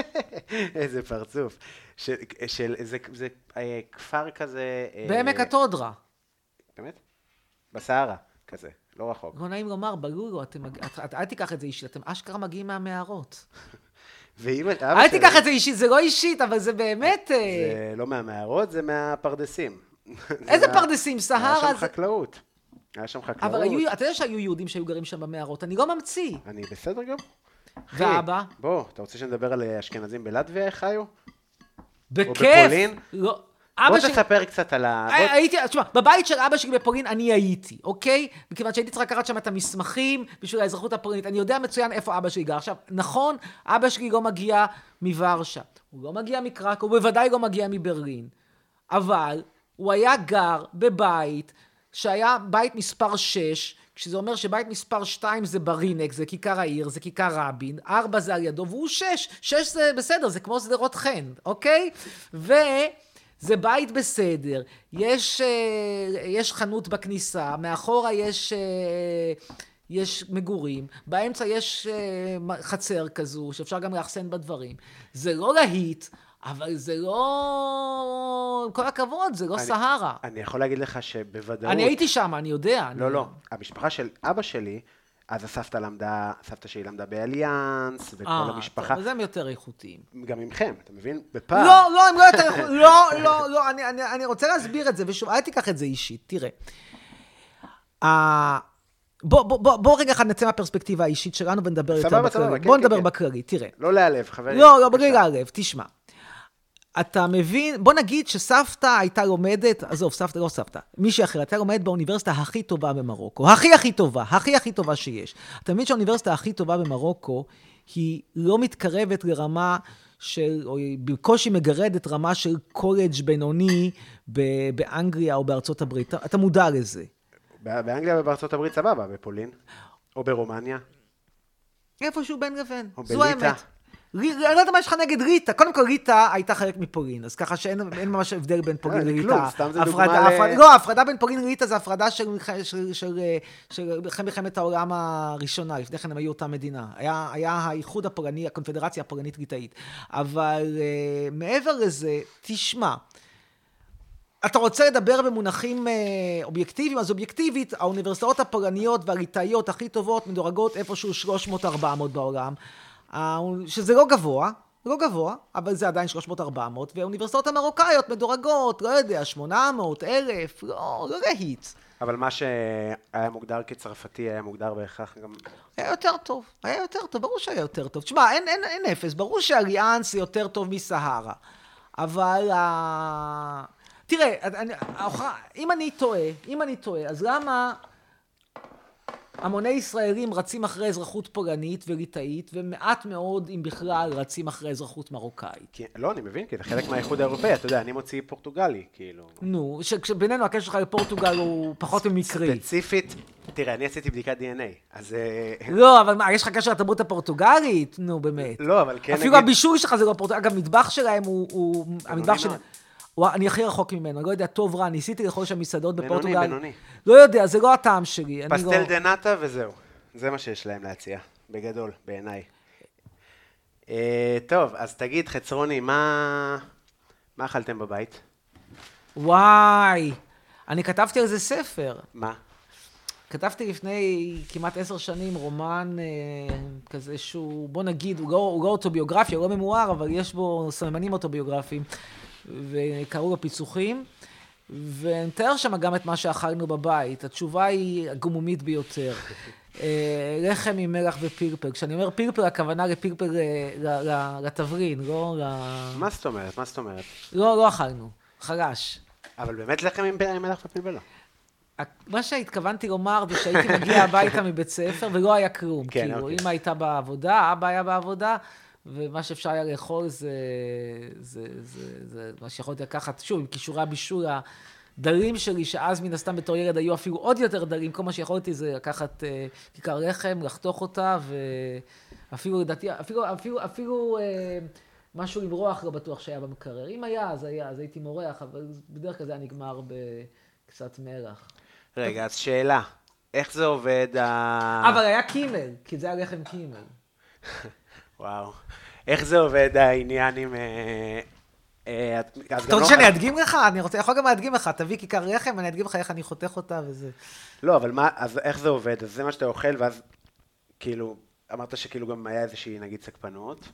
(laughs) איזה פרצוף. של, זה, זה אה, כפר כזה... בעמק התודרה. באמת? בסהרה, כזה. לא רחוק. לא נעים לומר, בלולו, אתם, את, אל תיקח את זה אישית, אתם אשכרה מגיעים מהמערות. (laughs) ואם אבא שלי... אל תיקח את זה אישית, זה לא אישית, אבל זה באמת... אה, זה לא מהמערות, זה מהפרדסים. (laughs) איזה פרדסים? סהרה היה שם חקלאות. היה שם חקלאות. אבל היו, אתה יודע שהיו יהודים שהיו גרים שם במערות, אני לא ממציא. אני בסדר גם. ואבא? בוא, אתה רוצה שנדבר על אשכנזים בלטביה, איך חיו? בכיף. או בפולין? לא. בוא שלי... תספר קצת על ה... בוא... הייתי, תשמע, בבית של אבא שלי בפולין אני הייתי, אוקיי? מכיוון שהייתי צריך לקחת שם את המסמכים בשביל האזרחות הפולינית. אני יודע מצוין איפה אבא שלי גר. עכשיו, נכון, אבא שלי לא מגיע מוורשה, הוא לא מגיע מקרק, הוא בוודאי לא מגיע מברלין, אבל הוא היה גר בבית שהיה בית מספר 6, שזה אומר שבית מספר 2 זה ברינק, זה כיכר העיר, זה כיכר רבין, 4 זה על ידו, והוא 6. 6 זה בסדר, זה כמו שדרות חן, אוקיי? ו... זה בית בסדר, יש, אה, יש חנות בכניסה, מאחורה יש, אה, יש מגורים, באמצע יש אה, חצר כזו, שאפשר גם לאחסן בה דברים. זה לא להיט, אבל זה לא... עם כל הכבוד, זה לא אני, סהרה. אני יכול להגיד לך שבוודאות... אני הייתי שם, אני יודע. לא, אני... לא. המשפחה של אבא שלי... אז הסבתא למדה, סבתא שלי למדה באליאנס, וכל 아, המשפחה. אה, אז הם יותר איכותיים. גם ממכם, אתה מבין? בפעם. לא, לא, הם לא יותר איכותיים. לא, לא, לא, אני, אני, אני רוצה להסביר את זה, ושוב, אל תיקח את זה אישית. תראה. Uh, בוא, בוא, בוא, בוא רגע אחד נצא מהפרספקטיבה האישית שלנו ונדבר יותר בכללי. בוא כן, נדבר כן. בכללי, תראה. לא להיעלב, חברים. לא, לא, בלי להיעלב, תשמע. אתה מבין, בוא נגיד שסבתא הייתה לומדת, עזוב, סבתא, לא סבתא, מישהי אחרת, הייתה לומדת באוניברסיטה הכי טובה במרוקו. הכי הכי טובה, הכי הכי טובה שיש. אתה מבין שהאוניברסיטה הכי טובה במרוקו, היא לא מתקרבת לרמה של, או היא בקושי מגרדת רמה של קולג' בינוני באנגליה או בארצות הברית. אתה, אתה מודע לזה. באנגליה ובארצות הברית סבבה, בפולין. או ברומניה. איפשהו בין לבין. זו האמת. אני לא יודע מה יש לך נגד ריטה. קודם כל, ריטה הייתה חלק מפולין, אז ככה שאין ממש הבדל בין פולין אה, לריטה. סתם זה דוגמה ל... לא, ההפרדה בין פולין לריטה זה הפרדה של מלחמת העולם הראשונה, לפני כן הם היו אותה מדינה. היה האיחוד הפולני, הקונפדרציה הפולנית-ליטאית. אבל אה, מעבר לזה, תשמע, אתה רוצה לדבר במונחים אה, אובייקטיביים, אז אובייקטיבית, האוניברסיטאות הפולניות והליטאיות הכי טובות מדורגות איפשהו 300-400 בעולם. שזה לא גבוה, לא גבוה, אבל זה עדיין 300-400, והאוניברסיטאות המרוקאיות מדורגות, לא יודע, 800, 1,000, לא, לא להיט. אבל מה שהיה מוגדר כצרפתי היה מוגדר בהכרח גם... היה יותר טוב, היה יותר טוב, ברור שהיה יותר טוב. תשמע, אין, אין, אין אפס, ברור שאליאנס זה יותר טוב מסהרה. אבל uh... תראה, אני, אם אני טועה, אם אני טועה, אז למה המוני ישראלים רצים אחרי אזרחות פולנית וליטאית, ומעט מאוד, אם בכלל, רצים אחרי אזרחות מרוקאית. כי, לא, אני מבין, כי זה חלק מהאיחוד האירופאי, אתה יודע, אני מוציא פורטוגלי, כאילו. נו, שבינינו הקשר שלך לפורטוגל הוא פחות ממקרי. ספציפית, תראה, אני עשיתי בדיקת DNA, אז... אה, לא, אבל מה, יש לך קשר לתרבות הפורטוגלית? נו, באמת. לא, אבל כן אפילו. הבישול שלך זה לא פורטוגל. אגב, מטבח שלהם. הוא המטבח שלהם... אני הכי רחוק ממנו, אני לא יודע, טוב רע, ניסיתי לאכול שם מסעדות בפורטוגל. בינוני, בינוני. לא יודע, זה לא הטעם שלי. פסטל לא... דה נאטה וזהו. זה מה שיש להם להציע, בגדול, בעיניי. Uh, טוב, אז תגיד, חצרוני, מה... מה אכלתם בבית? וואי, אני כתבתי על זה ספר. מה? כתבתי לפני כמעט עשר שנים רומן אה, כזה שהוא, בוא נגיד, הוא לא, הוא לא אוטוביוגרפיה, הוא לא ממואר, אבל יש בו סממנים אוטוביוגרפיים, וקראו לו פיצוחים. ונתאר שם גם את מה שאכלנו בבית. התשובה היא הגמומית ביותר. אה, לחם עם מלח ופלפל. כשאני אומר פלפל, הכוונה לפלפל אה, לתברין, לא ל... מה זאת אומרת? מה זאת אומרת? לא, לא אכלנו. חלש. אבל באמת לחם עם מלח ופלפל לא. מה שהתכוונתי לומר זה שהייתי מגיע הביתה מבית ספר ולא היה כלום. כן, כאילו, אוקיי. אמא הייתה בעבודה, אבא היה בעבודה, ומה שאפשר היה לאכול זה, זה, זה, זה מה שיכולתי לקחת, שוב, עם כישורי הבישול הדלים שלי, שאז מן הסתם בתור ילד היו אפילו עוד יותר דלים, כל מה שיכולתי זה לקחת אה, כיכר לחם, לחתוך אותה, ואפילו לדעתי, אפילו, אפילו, אפילו אה, משהו למרוח לא בטוח שהיה במקרר. אם היה, אז היה, אז הייתי מורח, אבל בדרך כלל זה היה נגמר בקצת מלח. רגע, אז שאלה, איך זה עובד ה... אבל היה קימל, כי זה היה לחם קימל. (laughs) וואו. איך זה עובד העניין עם... אה, אה, אתה רוצה שאני אדגים לך? אני רוצה, יכול גם להדגים לך. תביא כיכר לחם, אני אדגים לך איך אני חותך אותה וזה. לא, אבל מה, אז איך זה עובד? אז זה מה שאתה אוכל, ואז כאילו, אמרת שכאילו גם היה איזושהי, נגיד, סקפנות.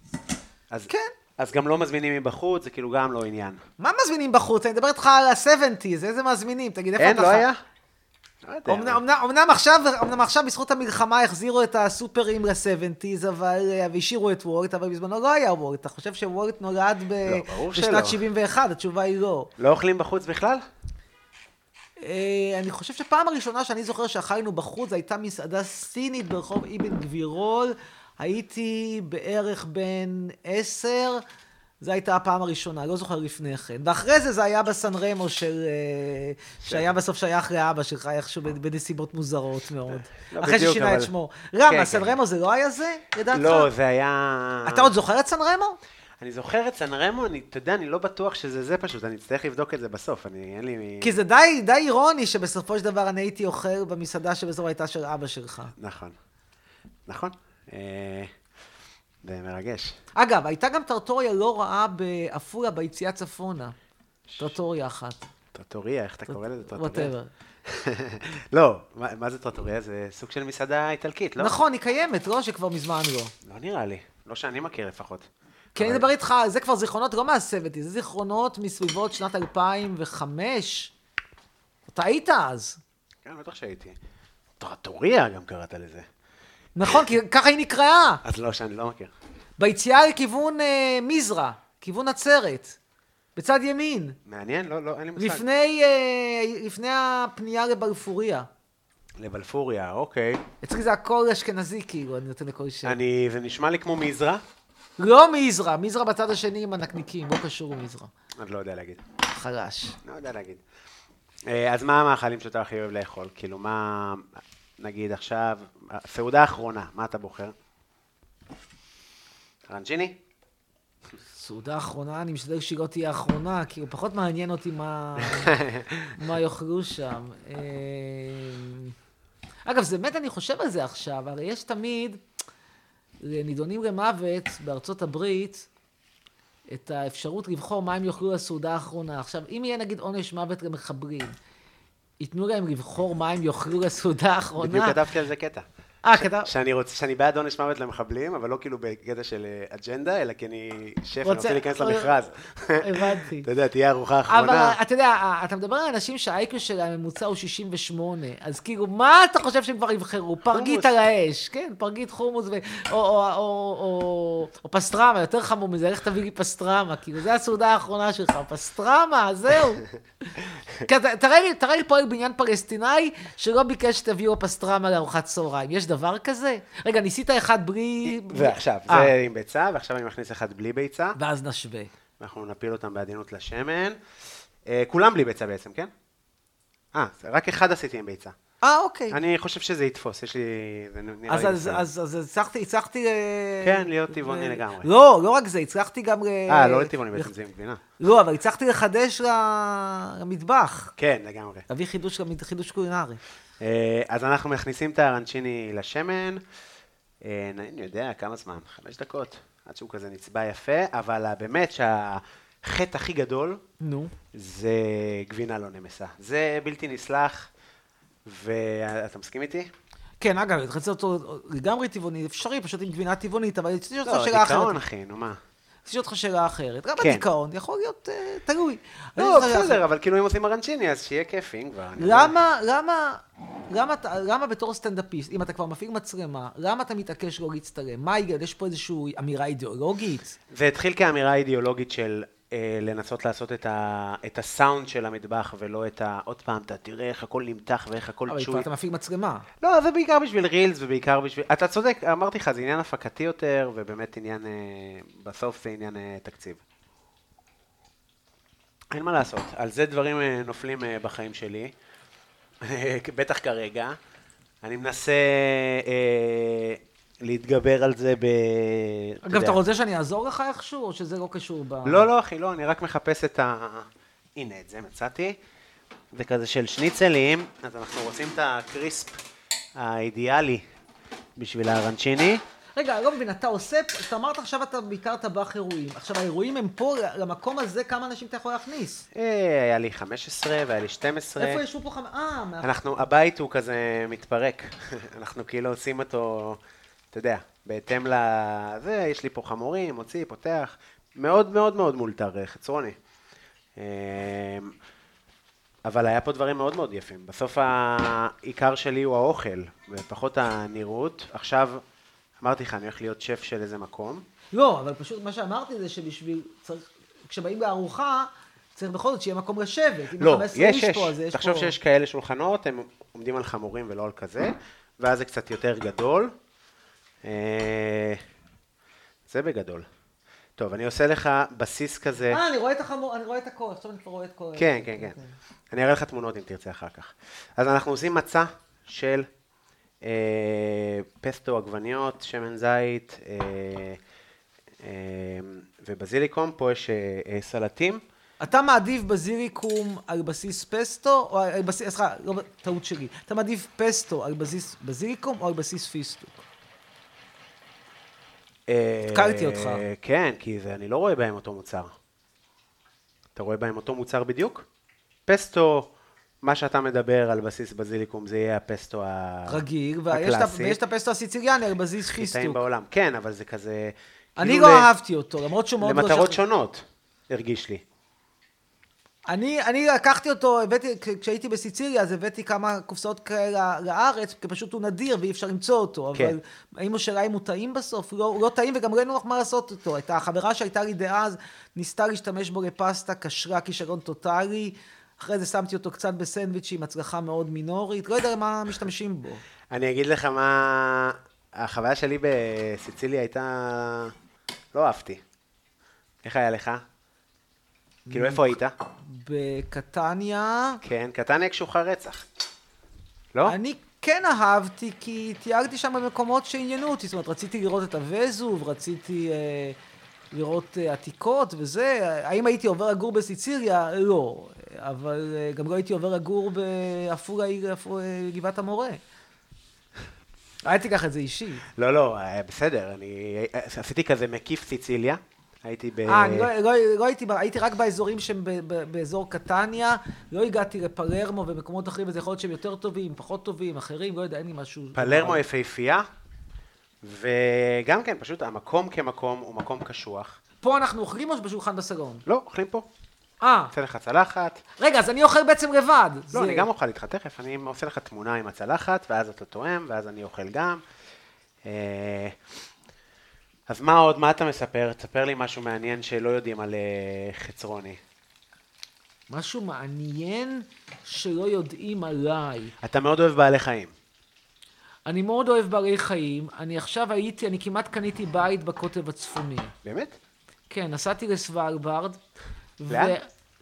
אז, כן. אז גם לא מזמינים מבחוץ, זה כאילו גם לא עניין. מה מזמינים בחוץ? אני מדבר איתך על ה-70's, איזה מזמינים? תגיד, איפה אתה... אין, לא היה? לא אמנם עכשיו, אמנם עכשיו בזכות המלחמה החזירו את הסופרים ל-70's, אבל, והשאירו את וולט, אבל בזמנו לא היה וולט. אתה חושב שוולט נולד ב... לא, בשנת 71? התשובה היא לא. לא אוכלים בחוץ בכלל? אה, אני חושב שפעם הראשונה שאני זוכר שאכלנו בחוץ, הייתה מסעדה סינית ברחוב אבן גבירול. הייתי בערך בן עשר. זו הייתה הפעם הראשונה, לא זוכר לפני כן. ואחרי זה זה היה בסן רמו של... אה, שהיה בסוף שייך לאבא שלך, איכשהו בנסיבות מוזרות מאוד. לא אחרי ששינה את שמו. למה, סן רמו זה לא היה זה, לדעתך? לא, זה היה... אתה עוד זוכר את סן רמו? אני זוכר את סן רמו, אני, אתה יודע, אני לא בטוח שזה זה פשוט, אני אצטרך לבדוק את זה בסוף, אני, אין לי... כי זה די, די אירוני שבסופו של דבר אני הייתי אוכל במסעדה שבסופו הייתה של אבא שלך. נכון. נכון. אה... זה מרגש. אגב, הייתה גם טרטוריה לא רעה בעפולה, ביציאה צפונה. טרטוריה אחת. טרטוריה, איך אתה קורא לזה טרטוריה? (laughs) לא, מה זה טרטוריה? זה סוג של מסעדה איטלקית, לא? נכון, היא קיימת, לא שכבר מזמן לא. לא נראה לי. לא שאני מכיר לפחות. כי אני מדבר איתך, זה כבר זיכרונות לא מהסבתי, זה זיכרונות מסביבות שנת 2005. אתה היית אז. כן, בטח שהייתי. טרטוריה גם קראת לזה. נכון, כי ככה היא נקראה. אז לא, שאני לא מכיר. ביציאה לכיוון אה, מזרע, כיוון נצרת, בצד ימין. מעניין, לא, לא, אין לי מושג. לפני, אה, לפני הפנייה לבלפוריה. לבלפוריה, אוקיי. אצלי זה הכל אשכנזי, כאילו, אני נותן לכל שם. אני, זה נשמע לי כמו מזרע. לא מזרע, מזרע בצד השני עם הנקניקים, לא קשור למזרע. אני לא יודע להגיד. חלש. לא יודע להגיד. אה, אז מה המאכלים שאתה הכי אוהב לאכול? כאילו, מה, נגיד עכשיו, הסעודה האחרונה, מה אתה בוחר? רנג'יני? סעודה האחרונה, אני משתדל שהיא לא תהיה האחרונה, כי הוא פחות מעניין אותי מה, (laughs) מה יאכלו שם. אה, אגב, זה באמת, אני חושב על זה עכשיו, הרי יש תמיד לנידונים למוות בארצות הברית את האפשרות לבחור מה הם יאכלו לסעודה האחרונה. עכשיו, אם יהיה נגיד עונש מוות למחבלים, ייתנו להם לבחור מה הם יאכלו לסעודה האחרונה. בדיוק כתבתי על זה קטע. אה, כתב... שאני רוצה, שאני בעד עונש מוות למחבלים, אבל לא כאילו בקטע של אה, אג'נדה, אלא כי אני שף, אני רוצה להיכנס למכרז. (laughs) הבנתי. אתה יודע, תהיה ארוחה אחרונה. אבל אתה יודע, אתה מדבר על אנשים שהאייקו שלהם הממוצע הוא 68, אז כאילו, מה אתה חושב שהם כבר יבחרו? פרגית על האש, כן, פרגית חומוס, או פסטרמה, יותר חמור מזה, איך תביא לי פסטרמה? כאילו, זו הסעודה האחרונה שלך, פסטרמה, זהו. (laughs) תראה לי פועל בניין פלסטיני שלא ביקש שתביאו פסטרמה לארוחת צהריים. יש דבר כזה? רגע, ניסית אחד בלי... ועכשיו, זה אה. עם ביצה, ועכשיו אני מכניס אחד בלי ביצה. ואז נשווה. אנחנו נפיל אותם בעדינות לשמן. אה, כולם בלי ביצה בעצם, כן? אה, רק אחד עשיתי עם ביצה. אה, אוקיי. אני חושב שזה יתפוס, יש לי... זה נראה לי בסדר. אז הצלחתי, הצלחתי... כן, להיות טבעוני לגמרי. לא, לא רק זה, הצלחתי גם... אה, לא לטבעוני בעצם, זה עם גבינה. לא, אבל הצלחתי לחדש למטבח. כן, לגמרי. להביא חידוש קולינרי. אה, אז אנחנו מכניסים את הארנצ'יני לשמן, אה, אני יודע כמה זמן, חמש דקות, עד שהוא כזה נצבע יפה, אבל באמת שהחטא הכי גדול, נו. זה גבינה לא נמסה. זה בלתי נסלח. ואתה מסכים איתי? כן, אגב, רציתי אותו לגמרי טבעוני, אפשרי, פשוט עם גבינה טבעונית, אבל רציתי לשאול אותך שאלה אחרת. לא, דיכאון, אחי, נו מה. רציתי לשאול אותך שאלה אחרת. גם כן. בדיכאון, יכול להיות אה, תלוי. לא, בסדר, אבל כאילו אם עושים ארנצ'יני, אז שיהיה כיף, אם כבר. למה, למה, למה, למה בתור סטנדאפיסט, אם אתה כבר מפעיל מצלמה, למה אתה מתעקש לא להצטלם? מה יגאל, יש פה איזושהי אמירה אידיאולוגית? זה התחיל כאמירה אידיאולוגית של לנסות לעשות את, ה, את הסאונד של המטבח, ולא את ה... עוד פעם, אתה תראה איך הכל נמתח ואיך הכל צ'וי. אבל כבר אתה מפעיל מצלמה. לא, זה בעיקר בשביל רילס ובעיקר בשביל... אתה צודק, אמרתי לך, זה עניין הפקתי יותר, ובאמת עניין... אה, בסוף זה עניין אה, תקציב. אין מה לעשות, על זה דברים נופלים בחיים שלי, בטח כרגע. אני מנסה להתגבר על זה ב... אגב, אתה רוצה שאני אעזור לך איכשהו, או שזה לא קשור ב... לא, לא, אחי, לא, אני רק מחפש את ה... הנה, את זה מצאתי. זה כזה של שניצלים, אז אנחנו רוצים את הקריספ האידיאלי בשביל הארנצ'יני. רגע, אני לא מבין, אתה עושה, אתה אמרת עכשיו אתה בעיקר טבח אירועים. עכשיו, האירועים הם פה, למקום הזה, כמה אנשים אתה יכול להכניס? אה, היה לי 15 והיה לי 12. איפה ישבו פה חמ... אה, אנחנו, הבית הוא כזה מתפרק. (laughs) אנחנו כאילו עושים אותו... אתה יודע, בהתאם לזה, יש לי פה חמורים, מוציא, פותח, מאוד מאוד מאוד מאולתר, אה, חצרוני. אמ, אבל היה פה דברים מאוד מאוד יפים. בסוף העיקר שלי הוא האוכל, ופחות הנראות. עכשיו, אמרתי לך, אני הולך להיות שף של איזה מקום. לא, אבל פשוט מה שאמרתי זה שבשביל, צריך, כשבאים לארוחה, צריך בכל זאת שיהיה מקום לשבת. לא, יש, יש. תחשוב פה... שיש כאלה שולחנות, הם עומדים על חמורים ולא על כזה, ואז זה קצת יותר גדול. אה, זה בגדול. טוב, אני עושה לך בסיס כזה. אה, אני רואה את החמור, אני רואה את הכל, עכשיו אני כבר רואה את כל... כן, כן, כן. אני אראה לך תמונות אם תרצה אחר כך. אז אנחנו עושים מצע של אה, פסטו עגבניות, שמן זית אה, אה, ובזיליקום, פה יש אה, אה, סלטים. אתה מעדיף בזיליקום על בסיס פסטו, או על בסיס, סליחה, לא, טעות שלי. אתה מעדיף פסטו על בסיס בזיליקום או על בסיס פיסטוק? התקלתי אותך. כן, כי זה, אני לא רואה בהם אותו מוצר. אתה רואה בהם אותו מוצר בדיוק? פסטו, מה שאתה מדבר על בסיס בזיליקום, זה יהיה הפסטו הקלאסי. רגיל, ויש את הפסטו הסיציליאני על בסיס חיסטוק. הכי בעולם, כן, אבל זה כזה... אני כאילו לא אהבתי אותו, למרות שהוא מאוד... לא למטרות שונות, הרגיש לי. אני, אני לקחתי אותו, הבאתי, כשהייתי בסיציליה, אז הבאתי כמה קופסאות כאלה לארץ, כי פשוט הוא נדיר ואי אפשר למצוא אותו. כן. אבל האם השאלה אם הוא טעים בסוף? לא, הוא לא טעים וגם לא אין לך מה לעשות איתו. את החברה שהייתה לי דאז, ניסתה להשתמש בו לפסטה, קשרה כישרון טוטאלי. אחרי זה שמתי אותו קצת בסנדוויץ' עם הצלחה מאוד מינורית. לא יודע מה משתמשים בו. אני אגיד לך מה... החוויה שלי בסיציליה הייתה... לא אהבתי. איך היה לך? כאילו, איפה היית? בקטניה. כן, קטניה קשוחה רצח. לא? אני כן אהבתי, כי תייגתי שם במקומות שעניינו אותי. זאת אומרת, רציתי לראות את הווזוב, רציתי אה, לראות אה, עתיקות וזה. האם הייתי עובר לגור בסיציריה? לא. אבל אה, גם לא הייתי עובר לגור בעפולה, אה, גבעת המורה. אל תיקח את זה אישי. לא, לא, אה, בסדר, אני עשיתי כזה מקיף סיציליה. הייתי ב... אה, אני לא, לא, לא הייתי, הייתי רק באזורים שהם ב, ב, באזור קטניה, לא הגעתי לפלרמו ומקומות אחרים, וזה יכול להיות שהם יותר טובים, פחות טובים, אחרים, לא יודע, אין לי משהו... פלרמו יפהפייה, וגם כן, פשוט המקום כמקום הוא מקום קשוח. פה אנחנו אוכלים או בשולחן בסלון? לא, אוכלים פה. אה. עושה לך צלחת. רגע, אז אני אוכל בעצם לבד. לא, זה... אני גם אוכל איתך תכף, אני עושה לך תמונה עם הצלחת, ואז אתה תואם, ואז אני אוכל גם. אה, אז מה עוד, מה אתה מספר? תספר לי משהו מעניין שלא יודעים על uh, חצרוני. משהו מעניין שלא יודעים עליי. אתה מאוד אוהב בעלי חיים. אני מאוד אוהב בעלי חיים. אני עכשיו הייתי, אני כמעט קניתי בית בקוטב הצפוני. באמת? כן, נסעתי לסוואלברד. לאן? ו...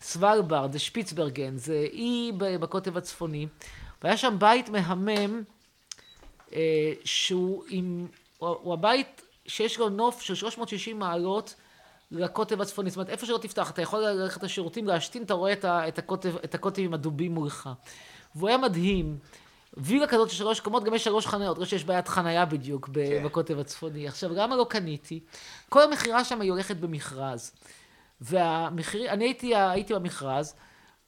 סוואלברד, זה שפיצברגן, זה אי בקוטב הצפוני. והיה שם בית מהמם, אה, שהוא עם... הוא, הוא הבית שיש לו נוף של 360 מעלות לקוטב הצפוני. זאת אומרת, איפה שלא תפתח, אתה יכול ללכת לשירותים, להשתין, אתה רואה את, הקוטב, את הקוטב עם הדובים מולך. והוא היה מדהים. וילה כזאת של שלוש קומות, גם יש שלוש חניות, לא שיש בעיית חנייה בדיוק כן. בקוטב הצפוני. עכשיו, למה לא קניתי? כל המכירה שם היא הולכת במכרז. והמחיר, אני הייתי, הייתי במכרז,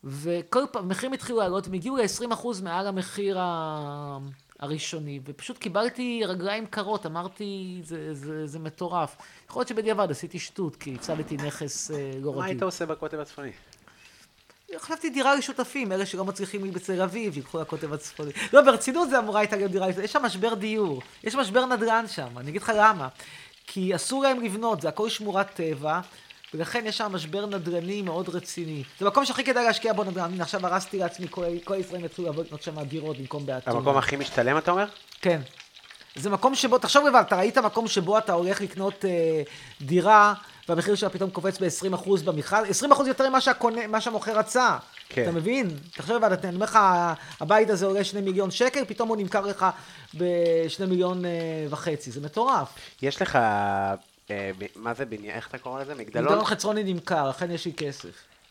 וכל פעם, המחירים התחילו לעלות, הם הגיעו ל-20% מעל המחיר ה... הראשוני, ופשוט קיבלתי רגליים קרות, אמרתי, זה, זה, זה מטורף. יכול להיות שבדיעבד עשיתי שטות, כי הפסדתי נכס אה, לא רגיל. מה היית עושה בקוטב הצפוני? חשבתי דירה לשותפים, אלה שלא מצליחים לי בתל אביב, שילכו לקוטב הצפוני. לא, ברצינות זה אמורה הייתה להיות דירה, יש שם משבר דיור, יש משבר נדל"ן שם, אני אגיד לך למה. כי אסור להם לבנות, זה הכל שמורת טבע, ולכן יש שם משבר נדל"ני מאוד רציני. זה מקום שהכי כדאי להשקיע בו נדל"ן. הנה, עכשיו הרסתי לעצמי, כל, כל ישראל יתחילו לעבוד לקנות שם דירות במקום באתונה. המקום הכי משתלם, אתה אומר? כן. זה מקום שבו, תחשוב לבד, אתה ראית מקום שבו אתה הולך לקנות אה, דירה, והמחיר שלה פתאום קופץ ב-20% במכרז, 20% יותר ממה שהקונה, שהמוכר רצה. כן. אתה מבין? תחשוב לבד, אני אומר לך, הבית הזה עולה 2 מיליון שקל, פתאום הוא נמכר לך ב-2 מיליון אה, וחצי. זה מטורף. יש לך מה זה בניין, איך אתה קורא לזה? מגדלון? מגדלון חצרוני נמכר, לכן יש לי כסף.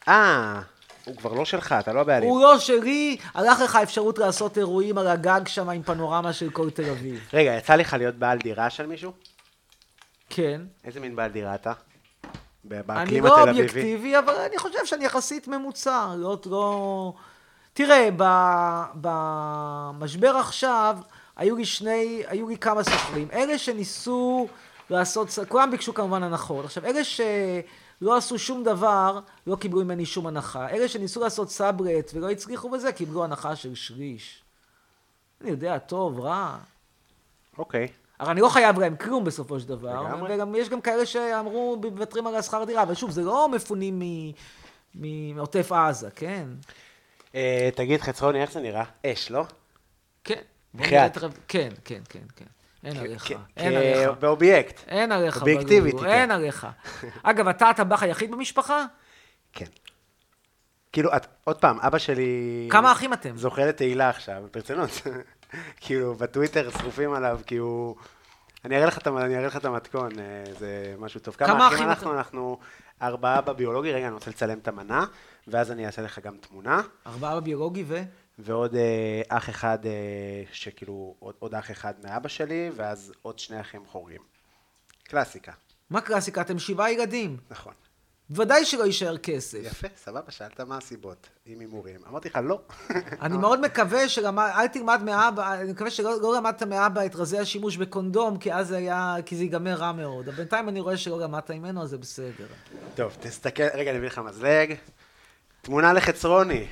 אה, הוא כבר לא שלך, אתה לא הבעלים. הוא לא שלי, הלך לך אפשרות לעשות אירועים על הגג שם עם פנורמה של כל תל אביב. רגע, יצא לך להיות בעל דירה של מישהו? כן. איזה מין בעל דירה אתה? אני לא אובייקטיבי, אבל אני חושב שאני יחסית ממוצע, לא... לא... תראה, במשבר עכשיו, היו לי שני, היו לי כמה סופרים. אלה שניסו לעשות, כולם ביקשו כמובן הנחות. עכשיו, אלה שלא עשו שום דבר, לא קיבלו ממני שום הנחה. אלה שניסו לעשות סאברט ולא הצליחו בזה, קיבלו הנחה של שליש. אני יודע, טוב, רע. אוקיי. הרי אני לא חייב להם כלום בסופו של דבר. לגמרי. וגם יש גם כאלה שאמרו, מוותרים על השכר דירה, אבל שוב, זה לא מפונים מעוטף עזה, כן? אה, תגיד, חצרוני, איך זה נראה? אש, לא? כן. כן, כן, כן, כן. אין עליך, אין עליך. באובייקט. אין עליך. אובייקטיבית. כן. אין עליך. אגב, אתה הטבח היחיד במשפחה? כן. כאילו, את, עוד פעם, אבא שלי... כמה אחים אתם? זוכה לתהילה עכשיו, ברצינות. (laughs) כאילו, בטוויטר שרופים עליו, כי הוא... אני אראה לך את המתכון, אה, זה משהו טוב. כמה אחים אנחנו? אנחנו ארבעה בביולוגי, רגע, אני רוצה לצלם את המנה, ואז אני אעשה לך גם תמונה. ארבעה בביולוגי ו? ועוד אה, אח אחד, אה, שכאילו, עוד, עוד אח אחד מאבא שלי, ואז עוד שני אחים חורים. קלאסיקה. מה קלאסיקה? אתם שבעה ילדים. נכון. ודאי שלא יישאר כסף. יפה, סבבה, שאלת מה הסיבות, עם הימורים. אמרתי לך, לא. (laughs) אני מאוד מקווה שלמד, אל תלמד מאבא, אני מקווה שלא לא למדת מאבא את רזי השימוש בקונדום, כי אז זה היה, כי זה ייגמר רע מאוד. אבל בינתיים אני רואה שלא למדת ממנו, אז זה בסדר. טוב, תסתכל, רגע, אני אביא לך מזלג. תמונה לחצרוני.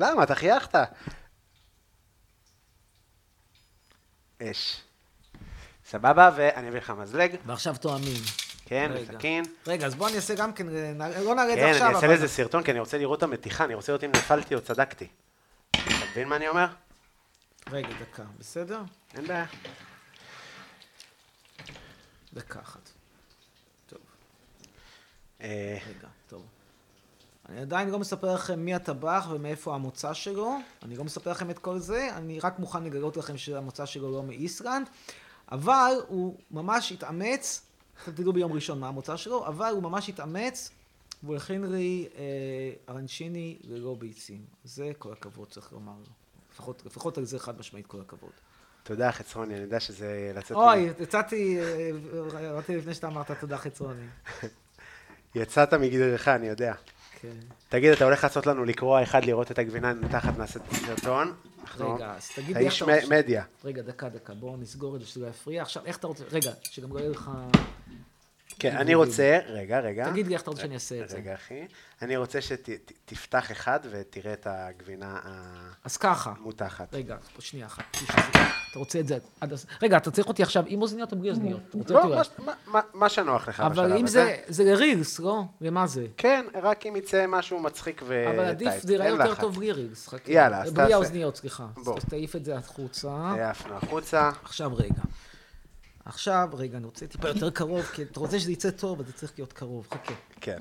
למה? אתה חייכת. אש. סבבה, ואני אביא לך מזלג. ועכשיו תואמים. כן, בסכין. רגע, אז בוא אני אעשה גם כן, לא נראה את זה עכשיו. כן, אני אעשה לזה סרטון, כי אני רוצה לראות את המתיחה, אני רוצה לראות אם נפלתי או צדקתי. אתה מבין מה אני אומר? רגע, דקה, בסדר? אין בעיה. דקה אחת. טוב. אה, רגע. אני עדיין לא מספר לכם מי הטבח ומאיפה המוצא שלו, אני לא מספר לכם את כל זה, אני רק מוכן לגלות לכם שהמוצא שלו לא מאיסלנד, אבל הוא ממש התאמץ, אתם תדעו ביום ראשון מה המוצא שלו, אבל הוא ממש התאמץ והוא הכין לי אה, ארנצ'יני ללא ביצים. זה כל הכבוד צריך לומר לו. לפחות, לפחות על זה חד משמעית כל הכבוד. תודה חצרוני, אני יודע שזה לצאת... אוי, יצאתי, ראיתי לפני שאתה אמרת תודה חצרוני. (laughs) יצאת מגדרך, אני יודע. כן. תגיד, אתה הולך לעשות לנו לקרוא אחד לראות את הגבינה מתחת, נעשה את הסרטון. רגע, אז תגיד לי אתה רוצה... מדיה. רגע, דקה, דקה, בואו נסגור את זה שזה לא יפריע. עכשיו, איך אתה רוצה... רגע, שגם לא יהיה לך... כן, אני רוצה, רגע, רגע. תגיד לי איך אתה רוצה שאני אעשה את זה. רגע, אחי. אני רוצה שתפתח אחד ותראה את הגבינה המותחת. רגע, שנייה אחת. אתה רוצה את זה עד... רגע, אתה צריך אותי עכשיו עם אוזניות או בלי אוזניות? לא, מה שנוח לך בשלב הזה. אבל אם זה, זה לרילס, לא? למה זה? כן, רק אם יצא משהו מצחיק וטייט. אבל עדיף, זה יראה יותר טוב בלי רילס. יאללה, אז תעשה. בלי האוזניות, סליחה. בוא. אז תעיף את זה החוצה. העפנו החוצה. עכשיו רגע. עכשיו, רגע, אני רוצה טיפה יותר קרוב, כי אתה רוצה שזה יצא טוב, אז זה צריך להיות קרוב. חכה. כן.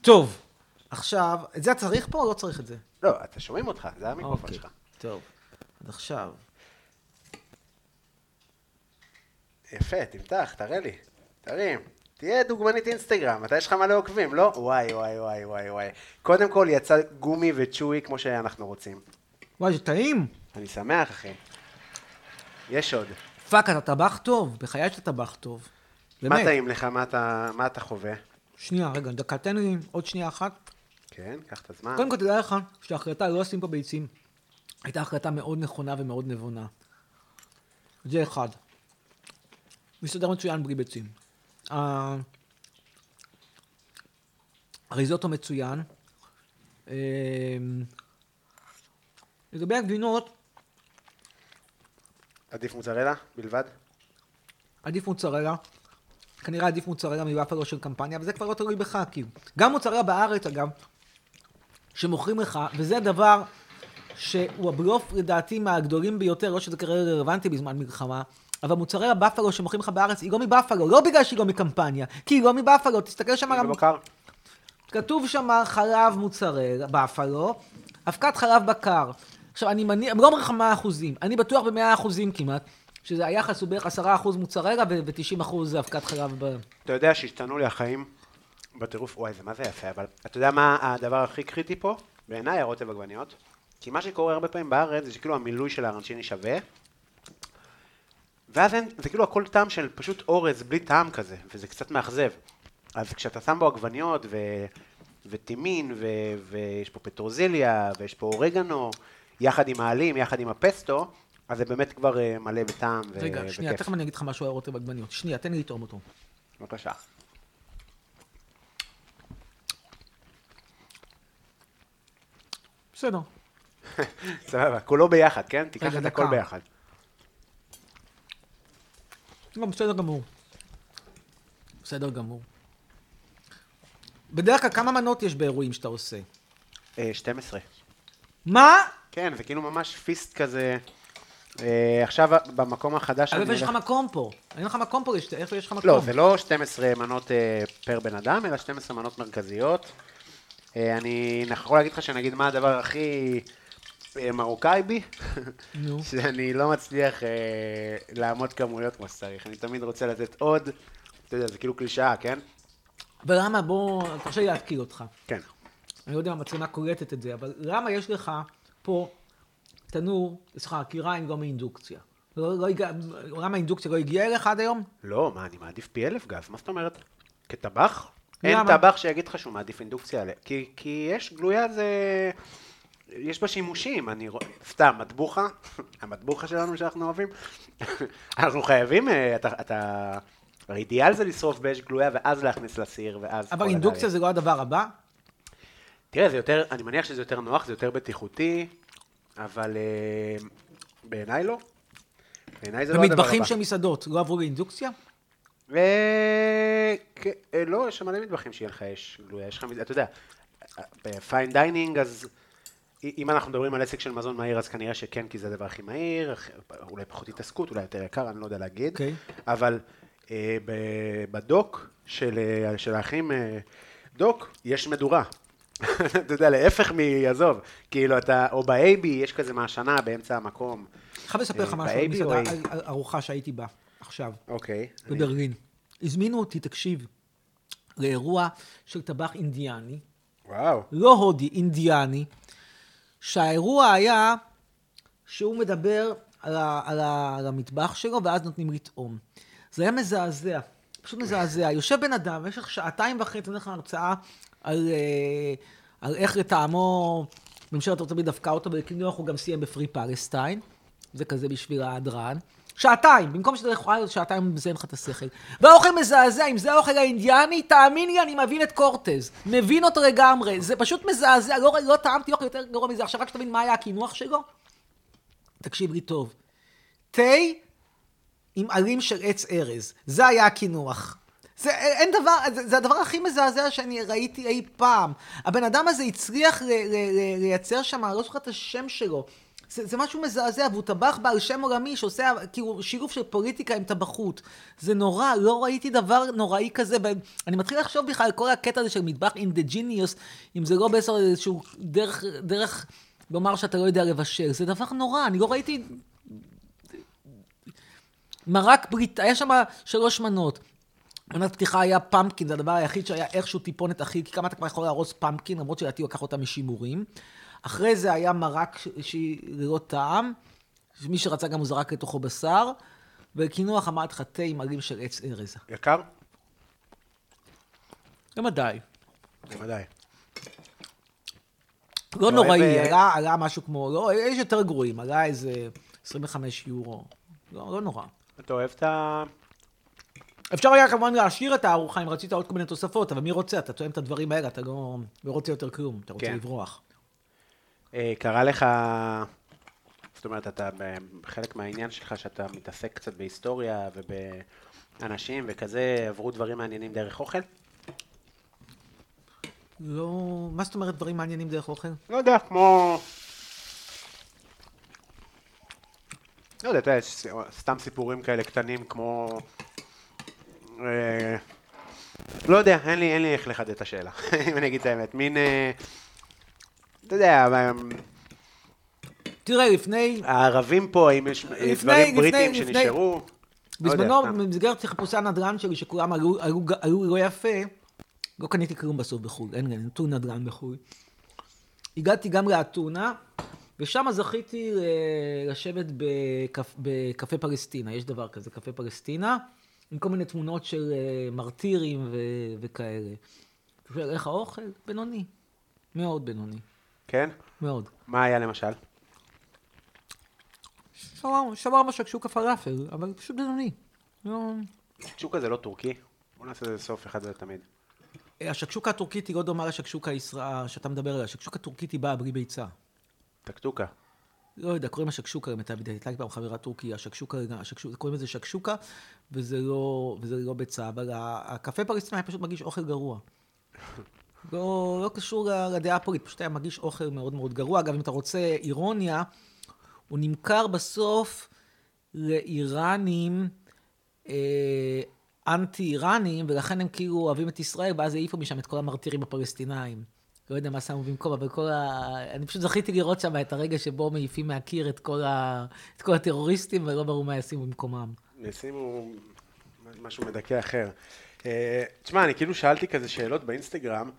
טוב, עכשיו, את זה צריך פה או לא צריך את זה? לא, אתה שומעים אותך, זה המיקרופון אוקיי, שלך. טוב, אז עכשיו. יפה, תמתח, תראה לי. תרים. תהיה דוגמנית אינסטגרם, אתה יש לך מלא עוקבים, לא? וואי, וואי, וואי, וואי, וואי. קודם כל, יצא gummy ו chewy כמו שאנחנו רוצים. וואי, זה טעים. אני שמח, אחי. יש עוד. fuck, אתה טבח טוב, בחיי שאתה טבח טוב. באמת. מה טעים לך? מה אתה, מה אתה חווה? שנייה, רגע, דקה, תן לי עוד שנייה אחת. כן, קח את הזמן. קודם כל, תדע לך שההחלטה לא לשים פה ביצים הייתה החלטה מאוד נכונה ומאוד נבונה. זה אחד. מסתדר מצוין בלי ביצים. הריזוטו מצוין. אמ, לגבי הגבינות... עדיף מוצרלה בלבד? עדיף מוצרלה. כנראה עדיף מוצרלה מוואפלו של קמפניה, וזה כבר לא תלוי בך, כי גם מוצרלה בארץ, אגב, שמוכרים לך, וזה דבר שהוא הבלוף לדעתי מהגדולים ביותר, לא שזה כרגע רלוונטי בזמן מלחמה, אבל מוצרי הבאפלו שמוכרים לך בארץ היא לא מבאפלו, לא בגלל שהיא לא מקמפניה, כי היא לא מבאפלו, תסתכל שם על... בבקר. כתוב שם חלב מוצרי באפלו, אבקת חלב בקר. עכשיו, אני מניח, לא אומר לך 100 אחוזים, אני בטוח ב-100 אחוזים כמעט, שזה היחס הוא בערך 10 אחוז מוצרלה ו-90 אחוז אבקת חלב ב... אתה יודע שהשתנו לי החיים בטירוף, וואי, זה מה זה יפה, אבל אתה יודע מה הדבר הכי קריטי פה? בעיניי הרוטב עגבניות. כי מה שקורה הרבה פעמים בארץ זה שכאילו המילוי של הארנשיני שווה, ואז אין, זה כאילו הכל טעם של פשוט אורז בלי טעם כזה, וזה קצת מאכזב. אז כשאתה שם בו עגבניות ו... וטימין, ו... ויש פה פטרוזיליה, ויש פה אורגנו, יחד עם העלים, יחד עם הפסטו, אז זה באמת כבר אה, מלא בטעם ו... רגע, שנייה, תכף אני אגיד לך משהו על רוטב עגבניות. שנייה, תן לי לטעום אותו. בבקשה. בסדר. (laughs) סבבה, כולו ביחד, כן? תיקח את הכל ביחד. לא, בסדר גמור. בסדר גמור. בדרך כלל כמה מנות יש באירועים שאתה עושה? 12. אה, מה? כן, זה כאילו ממש פיסט כזה. אה, עכשיו במקום החדש... אבל יש לך מקום פה? אין לך מקום פה, איפה יש לך מקום? לא, זה לא 12 מנות אה, פר בן אדם, אלא 12 מנות מרכזיות. אני יכול להגיד לך שנגיד מה הדבר הכי מרוקאי בי, (laughs) שאני לא מצליח אה, לעמוד כמויות כמו שצריך. אני תמיד רוצה לתת עוד, אתה יודע, זה כאילו קלישאה, כן? אבל למה, בוא, תרשה לי להתקיל אותך. כן. אני לא יודע אם המצלמה קולטת את זה, אבל למה יש לך פה תנור, סליחה, קיריים לא מאינדוקציה? לא, לא הגע, למה האינדוקציה לא הגיעה אליך עד היום? לא, מה, אני מעדיף פי אלף גז, מה זאת אומרת? כטבח? אין טבח שיגיד לך שהוא מעדיף אינדוקציה, כי, כי יש גלויה זה... יש בה שימושים, אני רואה, סתם, מטבוחה, (laughs) המטבוחה שלנו שאנחנו אוהבים, (laughs) אנחנו חייבים, אה, אתה, אתה, האידיאל זה לשרוף באש גלויה ואז להכניס לסיר ואז... אבל אינדוקציה זה לא הדבר הבא? תראה, זה יותר, אני מניח שזה יותר נוח, זה יותר בטיחותי, אבל uh, בעיניי לא. בעיניי זה לא הדבר הבא. במטבחים של מסעדות, לא עברו לאינדוקציה? ו... לא, יש שם מלא מטבחים שיהיה לך אש גלויה, יש לך, אתה יודע, ב fine dining, אז... אם אנחנו מדברים על עסק של מזון מהיר, אז כנראה שכן, כי זה הדבר הכי מהיר, אולי פחות התעסקות, אולי יותר יקר, אני לא יודע להגיד. Okay. אוקיי. אבל אה, בדוק של, אה, של האחים אה, דוק, יש מדורה. אתה יודע, להפך מעזוב, כאילו אתה, או ב-AB, יש כזה מהשנה באמצע המקום. אני חייב לספר לך אה, משהו על מסעדה, על ארוחה שהייתי בה עכשיו. אוקיי. בברלין. הזמינו אותי, תקשיב, לאירוע של טבח אינדיאני. וואו. לא הודי, אינדיאני. שהאירוע היה שהוא מדבר על, ה, על, ה, על המטבח שלו, ואז נותנים לטעום. זה היה מזעזע, פשוט מזעזע. יושב בן אדם במשך שעתיים וחצי, נותן לך הרצאה על, אה, על איך לטעמו ממשלת ארצות הברית דפקה אותו, ובקינוח הוא גם סיים בפרי פלסטיין. זה כזה בשביל ההדרן. שעתיים, במקום שזה יכולה להיות שעתיים, מזיין לך את השכל. והאוכל מזעזע, אם זה האוכל האינדיאני, תאמין לי, אני מבין את קורטז. מבין אותו לגמרי. זה פשוט מזעזע, לא, לא טעמתי אוכל יותר גרוע מזה. עכשיו רק שתבין מה היה הקינוח שלו. תקשיב לי טוב. תה עם עלים של עץ ארז. זה היה הקינוח. זה, אין דבר, זה, זה הדבר הכי מזעזע שאני ראיתי אי פעם. הבן אדם הזה הצליח ל, ל, ל, לייצר שם, אני לא זוכר את השם שלו. זה, זה משהו מזעזע, והוא טבח בעל שם עולמי שעושה כאילו שילוב של פוליטיקה עם טבחות. זה נורא, לא ראיתי דבר נוראי כזה. אני מתחיל לחשוב בכלל על כל הקטע הזה של מטבח indigenous, אם זה לא בעצם איזשהו דרך, דרך לומר שאתה לא יודע לבשל. זה דבר נורא, אני לא ראיתי... מרק ברית, היה שם שלוש מנות. מנת פתיחה היה pumpkin, זה הדבר היחיד שהיה איכשהו טיפונת אחיד, כי כמה אתה כבר יכול להרוס pumpkin, למרות שלדעתי הוא לקח אותה משימורים. אחרי זה היה מרק שהיא ללא טעם, מי שרצה גם הוא זרק לתוכו בשר, וקינוח אמרתי לך תה עם עלים של עץ ארז. יקר? למדי. למדי. לא נוראי, עלה, עלה משהו כמו, לא, יש יותר גרועים, עלה איזה 25 יורו. לא, לא נורא. אתה אוהב את ה... אפשר היה כמובן להשאיר את הארוחה אם רצית עוד כל מיני תוספות, אבל מי רוצה? אתה תואם את הדברים האלה, אתה לא, לא רוצה יותר כלום, אתה רוצה כן. לברוח. אה, קרה לך, זאת אומרת, אתה, חלק מהעניין שלך, שאתה מתעסק קצת בהיסטוריה ובאנשים וכזה, עברו דברים מעניינים דרך אוכל? לא, מה זאת אומרת דברים מעניינים דרך אוכל? לא יודע, כמו... לא יודע, אתה יודע, סתם סיפורים כאלה קטנים כמו... אה, לא יודע, אין לי, אין לי איך לחדד את השאלה, (laughs) אם אני אגיד את האמת. מין... אה, אתה יודע, תראה, לפני... הערבים פה, האם יש לפני, דברים בריטים לפני, שנשארו? לא בזמנו, במסגרת חיפושי הנדל"ן שלי, שכולם עלו, עלו לא יפה, לא קניתי כלום בסוף בחו"ל, אין, אין, נתון נדל"ן בחו"ל. הגעתי גם לאתונה, ושם זכיתי לשבת בקפ, בקפה פלסטינה, יש דבר כזה, קפה פלסטינה, עם כל מיני תמונות של אה, מרטירים ו, וכאלה. איך האוכל? בינוני. מאוד בינוני. כן? מאוד. מה היה למשל? שווארמה שקשוקה פלאפל, אבל פשוט בינוני. לא... שקשוקה זה לא טורקי? בוא נעשה לזה סוף אחד ולתמיד. השקשוקה הטורקית היא לא דומה לשקשוקה הישראל שאתה מדבר עליה. השקשוקה הטורקית היא באה בלי ביצה. טקטוקה. לא יודע, קוראים לה שקשוקה למיטב ידיעתי. הייתה פעם חברה טורקיה, השקשוקה, השקשוקה, קוראים לזה שקשוקה, וזה לא, וזה לא ביצה, אבל הקפה פלסטיני פשוט מגיש אוכל גרוע. (laughs) לא, לא קשור לדעה הפוליטית, פשוט היה מגיש אוכל מאוד מאוד גרוע. אגב, אם אתה רוצה אירוניה, הוא נמכר בסוף לאיראנים אה, אנטי-איראנים, ולכן הם כאילו אוהבים את ישראל, ואז העיפו משם את כל המרטירים הפלסטינאים. לא יודע מה שמו במקום, אבל כל ה... אני פשוט זכיתי לראות שם את הרגע שבו מעיפים מהקיר את כל, ה... את כל הטרוריסטים, ולא ברור מה ישימו במקומם. ישימו משהו מדכא אחר. אה, תשמע, אני כאילו שאלתי כזה שאלות באינסטגרם,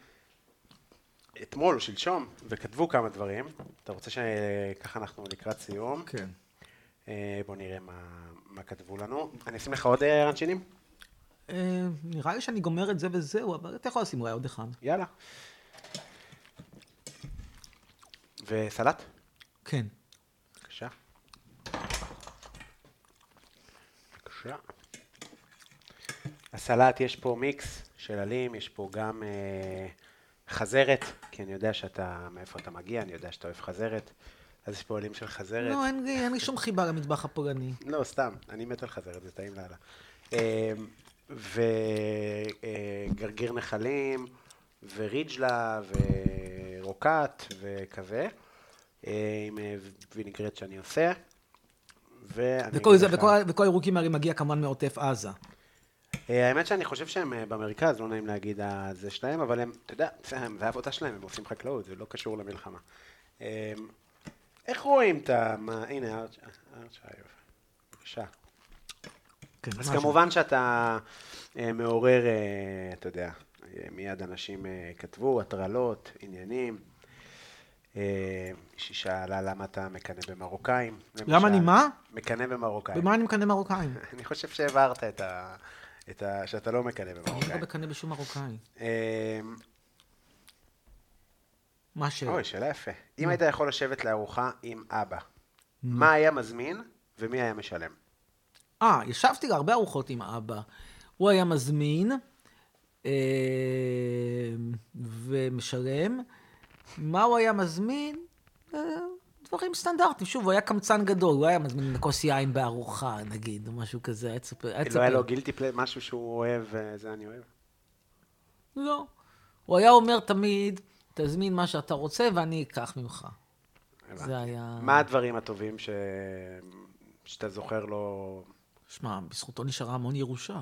אתמול או שלשום, וכתבו כמה דברים. אתה רוצה שככה אנחנו לקראת סיום? כן. אה, בוא נראה מה, מה כתבו לנו. אני אשים לך עוד אנשינים? אה, נראה לי שאני גומר את זה וזהו, אבל אתה יכול לשים אולי עוד אחד. יאללה. וסלט? כן. בבקשה. בבקשה. הסלט, יש פה מיקס של עלים, יש פה גם אה, חזרת, כי אני יודע שאתה, מאיפה אתה מגיע, אני יודע שאתה אוהב חזרת. אז יש פה עלים של חזרת. לא, אין אין לי שום חיבה למטבח הפולני. לא, סתם, אני מת על חזרת, זה טעים לאללה. אה, וגרגיר נחלים, וריג'לה, ורוקט, וכזה, אה, עם אה, וינגרט שאני עושה. וכל, זה, לך... וכל, וכל הירוקים האלה מגיע כמובן מעוטף עזה. אה, האמת שאני חושב שהם במרכז, לא נעים להגיד זה שלהם, אבל הם, אתה יודע, זה העבודה שלהם, הם עושים חקלאות, זה לא קשור למלחמה. איך רואים את ה... הנה, ארצ'ייב, בבקשה. כן, אז כמובן שאתה מעורר, אתה יודע, מיד אנשים כתבו, הטרלות, עניינים. מישהי שאלה למה אתה מקנא במרוקאים. למה אני מה? מקנא במרוקאים. במה אני מקנא במרוקאים? (laughs) אני חושב שהעברת את ה... את ה... שאתה לא מקנא במרוקאים. אני לא מקנא בשום מרוקאי. מה השאלה? אוי, שאלה יפה. אם היית יכול לשבת לארוחה עם אבא, מה היה מזמין ומי היה משלם? אה, ישבתי להרבה ארוחות עם אבא. הוא היה מזמין אה, ומשלם. מה הוא היה מזמין? אה, דברים סטנדרטיים. שוב, הוא היה קמצן גדול, הוא היה מזמין כוס יין בארוחה, נגיד, או משהו כזה, היה צפר. לא היה לו גילטי פלי, משהו שהוא אוהב, זה אני אוהב? לא. הוא היה אומר תמיד, תזמין מה שאתה רוצה ואני אקח ממך. זה היה... מה הדברים הטובים ש... שאתה זוכר לו שמע, בזכותו נשארה המון ירושה.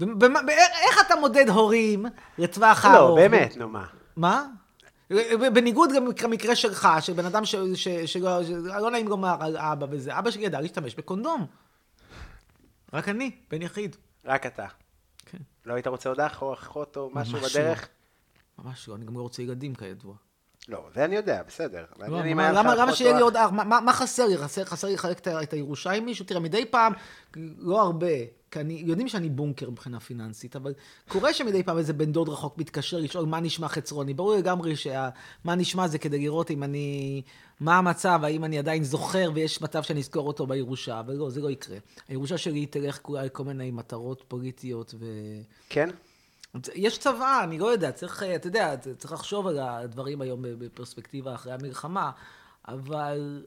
איך אתה מודד הורים לטווח הארוך? לא, באמת, נו מה. מה? בניגוד גם למקרה שלך, של בן אדם שלא לא נעים לומר על אבא וזה, אבא שלי ידע להשתמש בקונדום. רק אני, בן יחיד. רק אתה. כן. לא היית רוצה עוד אח או אחות או משהו בדרך? ממש לא, אני גם לא רוצה ילדים כידוע. לא, זה אני יודע, בסדר. לא, למה שיהיה לי עוד אח? מה חסר לי? חסר לי לחלק את הירושה עם מישהו? תראה, מדי פעם, לא הרבה, כי אני, יודעים שאני בונקר מבחינה פיננסית, אבל קורה שמדי פעם איזה בן דוד רחוק מתקשר לשאול מה נשמע חצרוני. ברור לגמרי שמה נשמע זה כדי לראות אם אני, מה המצב, האם אני עדיין זוכר ויש מצב שאני אזכור אותו בירושה, אבל לא, זה לא יקרה. הירושה שלי תלך כולה לכל מיני מטרות פוליטיות ו... כן? יש צבא, אני לא יודע, צריך, אתה יודע, צריך לחשוב על הדברים היום בפרספקטיבה אחרי המלחמה, אבל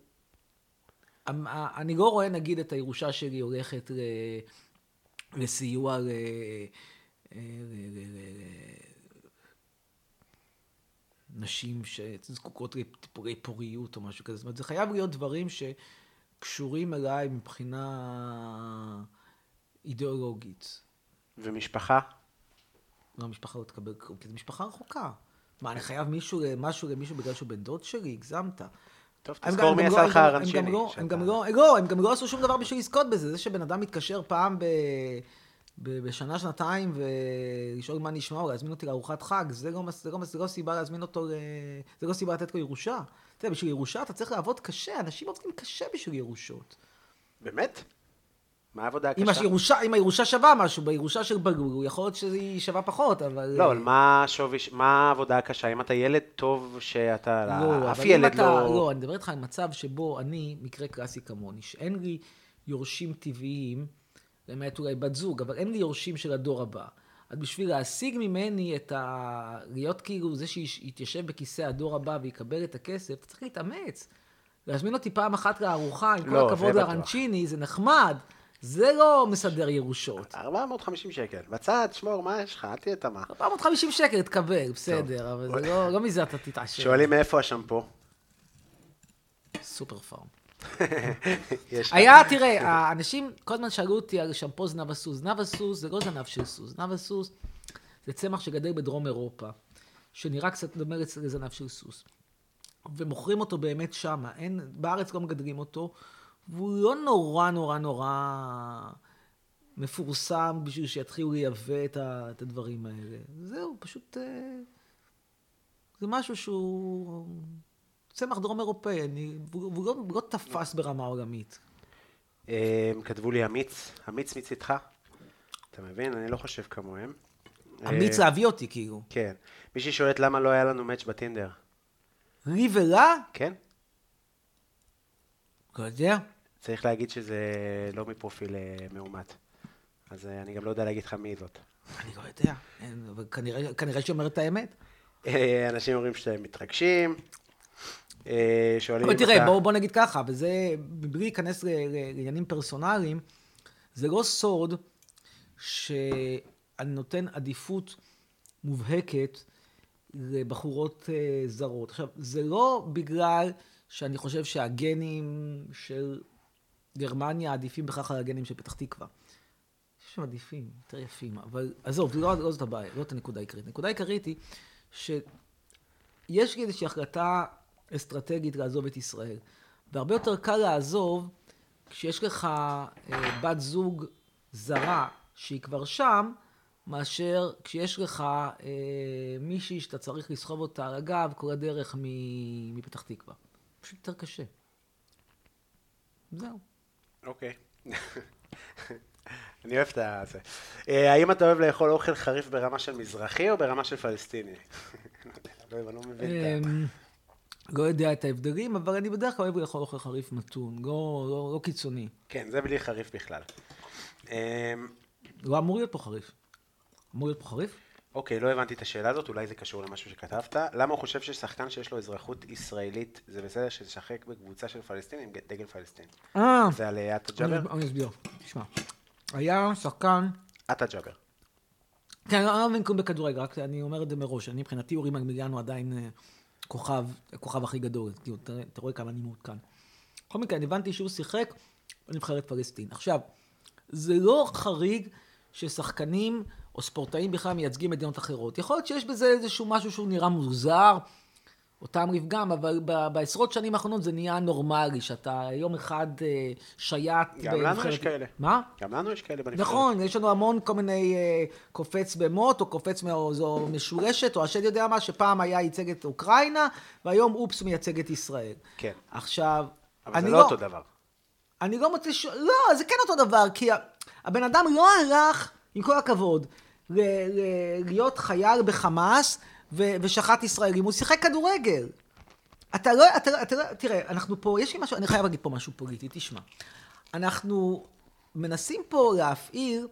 אני לא רואה, נגיד, את הירושה שלי הולכת לסיוע לנשים שזקוקות לטיפולי פוריות או משהו כזה. זאת אומרת, זה חייב להיות דברים שקשורים אליי מבחינה אידיאולוגית. ומשפחה? לא, המשפחה לא תקבל כלום, כי זו משפחה רחוקה. מה, אני חייב מישהו, משהו למישהו בגלל שהוא בן דוד שלי? הגזמת. טוב, תזכור מי עשה לך הרנצ'יני. הם גם לא, הם גם לא, לא, הם גם לא עשו שום דבר בשביל לזכות בזה. זה שבן אדם מתקשר פעם ב... בשנה, שנתיים, ולשאול מה נשמע, או להזמין אותי לארוחת חג, זה לא, זה, לא, זה לא סיבה להזמין אותו, זה לא סיבה לתת לו ירושה. אתה יודע, בשביל ירושה אתה צריך לעבוד קשה, אנשים עובדים קשה בשביל ירושות. באמת? מה העבודה הקשה? אם הירושה, אם הירושה שווה משהו, בירושה של בגוגו, יכול להיות שהיא שווה פחות, אבל... לא, אבל מה השווי, מה העבודה הקשה? אם אתה ילד טוב שאתה... לא, אף ילד אתה, לא... לא, אני מדבר איתך על מצב שבו אני, מקרה קלאסי כמוני, שאין לי יורשים טבעיים, למעט אולי בת זוג, אבל אין לי יורשים של הדור הבא. אז בשביל להשיג ממני את ה... להיות כאילו זה שיתיישב בכיסא הדור הבא ויקבל את הכסף, אתה צריך להתאמץ. להזמין אותי פעם אחת לארוחה, עם כל לא, הכבוד לרנצ'יני, זה נחמד. זה לא מסדר ירושות. 450 שקל. בצד, שמור, מה יש לך? אל תהיה תמה. 450 שקל תקבל, בסדר, אבל זה לא, לא מזה אתה תתעשר. שואלים מאיפה השמפו? סופר פארם. (laughs) היה, תראה, האנשים כל הזמן שאלו אותי על שמפו זנב הסוס. זנב הסוס זה לא זנב של סוס. זנב הסוס זה צמח שגדל בדרום אירופה, שנראה קצת דומה לזנב של סוס. ומוכרים אותו באמת שמה. אין, בארץ לא מגדלים אותו. והוא לא נורא נורא נורא מפורסם בשביל שיתחילו לייבא את, את הדברים האלה. זהו, פשוט... אה, זה משהו שהוא צמח דרום אירופאי, אני, והוא לא, לא תפס ברמה עולמית. אה, כתבו לי אמיץ, אמיץ מצידך. אתה מבין? אני לא חושב כמוהם. אמיץ אה, להביא אותי, כאילו. כן. מישהי שואלת למה לא היה לנו מאץ' בטינדר. לי ולה? כן. לא יודע. צריך להגיד שזה לא מפרופיל אה, מאומת. אז אה, אני גם לא יודע להגיד לך מי זאת. אני לא יודע, כנראה, שהיא אומרת את האמת. אה, אנשים אומרים שהם מתרגשים, שואלים... אבל תראה, בוא, בוא נגיד ככה, וזה, בלי להיכנס לעניינים פרסונליים, זה לא סוד שאני נותן עדיפות מובהקת לבחורות זרות. עכשיו, זה לא בגלל שאני חושב שהגנים של גרמניה עדיפים בכך על הגנים של פתח תקווה. יש שם עדיפים, יותר יפים, אבל עזוב, לא, לא זאת הבעיה, לא זאת הנקודה העיקרית. הנקודה העיקרית היא שיש איזושהי החלטה אסטרטגית לעזוב את ישראל. והרבה יותר קל לעזוב כשיש לך אה, בת זוג זרה שהיא כבר שם, מאשר כשיש לך אה, מישהי שאתה צריך לסחוב אותה על הגב כל הדרך מפתח תקווה. פשוט יותר קשה. זהו. אוקיי. (laughs) אני אוהב את זה. אה, האם אתה אוהב לאכול אוכל חריף ברמה של מזרחי או ברמה של פלסטיני? (laughs) לא, לא מבין אמ, לא יודע את ההבדלים, אבל אני בדרך כלל אוהב לאכול אוכל חריף מתון, לא, לא, לא קיצוני. כן, זה בלי חריף בכלל. לא אמור להיות פה חריף. אמור להיות פה חריף? אוקיי, לא הבנתי את השאלה הזאת, אולי זה קשור למשהו שכתבת. למה הוא חושב ששחקן שיש לו אזרחות ישראלית, זה בסדר שישחק בקבוצה של פלסטינים, דגל פלסטין? אה. זה על עטה ג'אבר? אני אסביר, תשמע. היה שחקן... עטה ג'אבר. כן, אני לא מבין כלום בכדורגל, רק אני אומר את זה מראש. אני מבחינתי אורי מגמיליאן הוא עדיין אה, כוכב, הכוכב הכי גדול. כאילו, אתה רואה כמה אני מעודכן. בכל מקרה, אני הבנתי שהוא שיחק בנבחרת פלסטין. עכשיו, זה לא חריג ששחקנים... או ספורטאים בכלל מייצגים מדינות אחרות. יכול להיות שיש בזה איזשהו משהו שהוא נראה מוזר, או טעם לפגם, אבל בעשרות שנים האחרונות זה נהיה נורמלי, שאתה יום אחד אה, שייט... גם לנו יש כאלה. מה? גם לנו יש כאלה בנבחרת. נכון, יש לנו המון כל מיני אה, קופץ במוט, או קופץ מאיזו משולשת, או השד יודע מה, שפעם היה ייצג את אוקראינה, והיום אופס מייצג את ישראל. כן. עכשיו... אבל זה לא, לא אותו דבר. אני לא מוצא ש... לא, זה כן אותו דבר, כי הבן אדם לא הלך, עם כל הכבוד, ל- ל- להיות חייל בחמאס ו- ושחט ישראלים, הוא שיחק כדורגל. אתה לא, אתה, אתה לא, תראה, אנחנו פה, יש לי משהו, אני חייב להגיד פה משהו פוליטי, תשמע. אנחנו מנסים פה להפעיל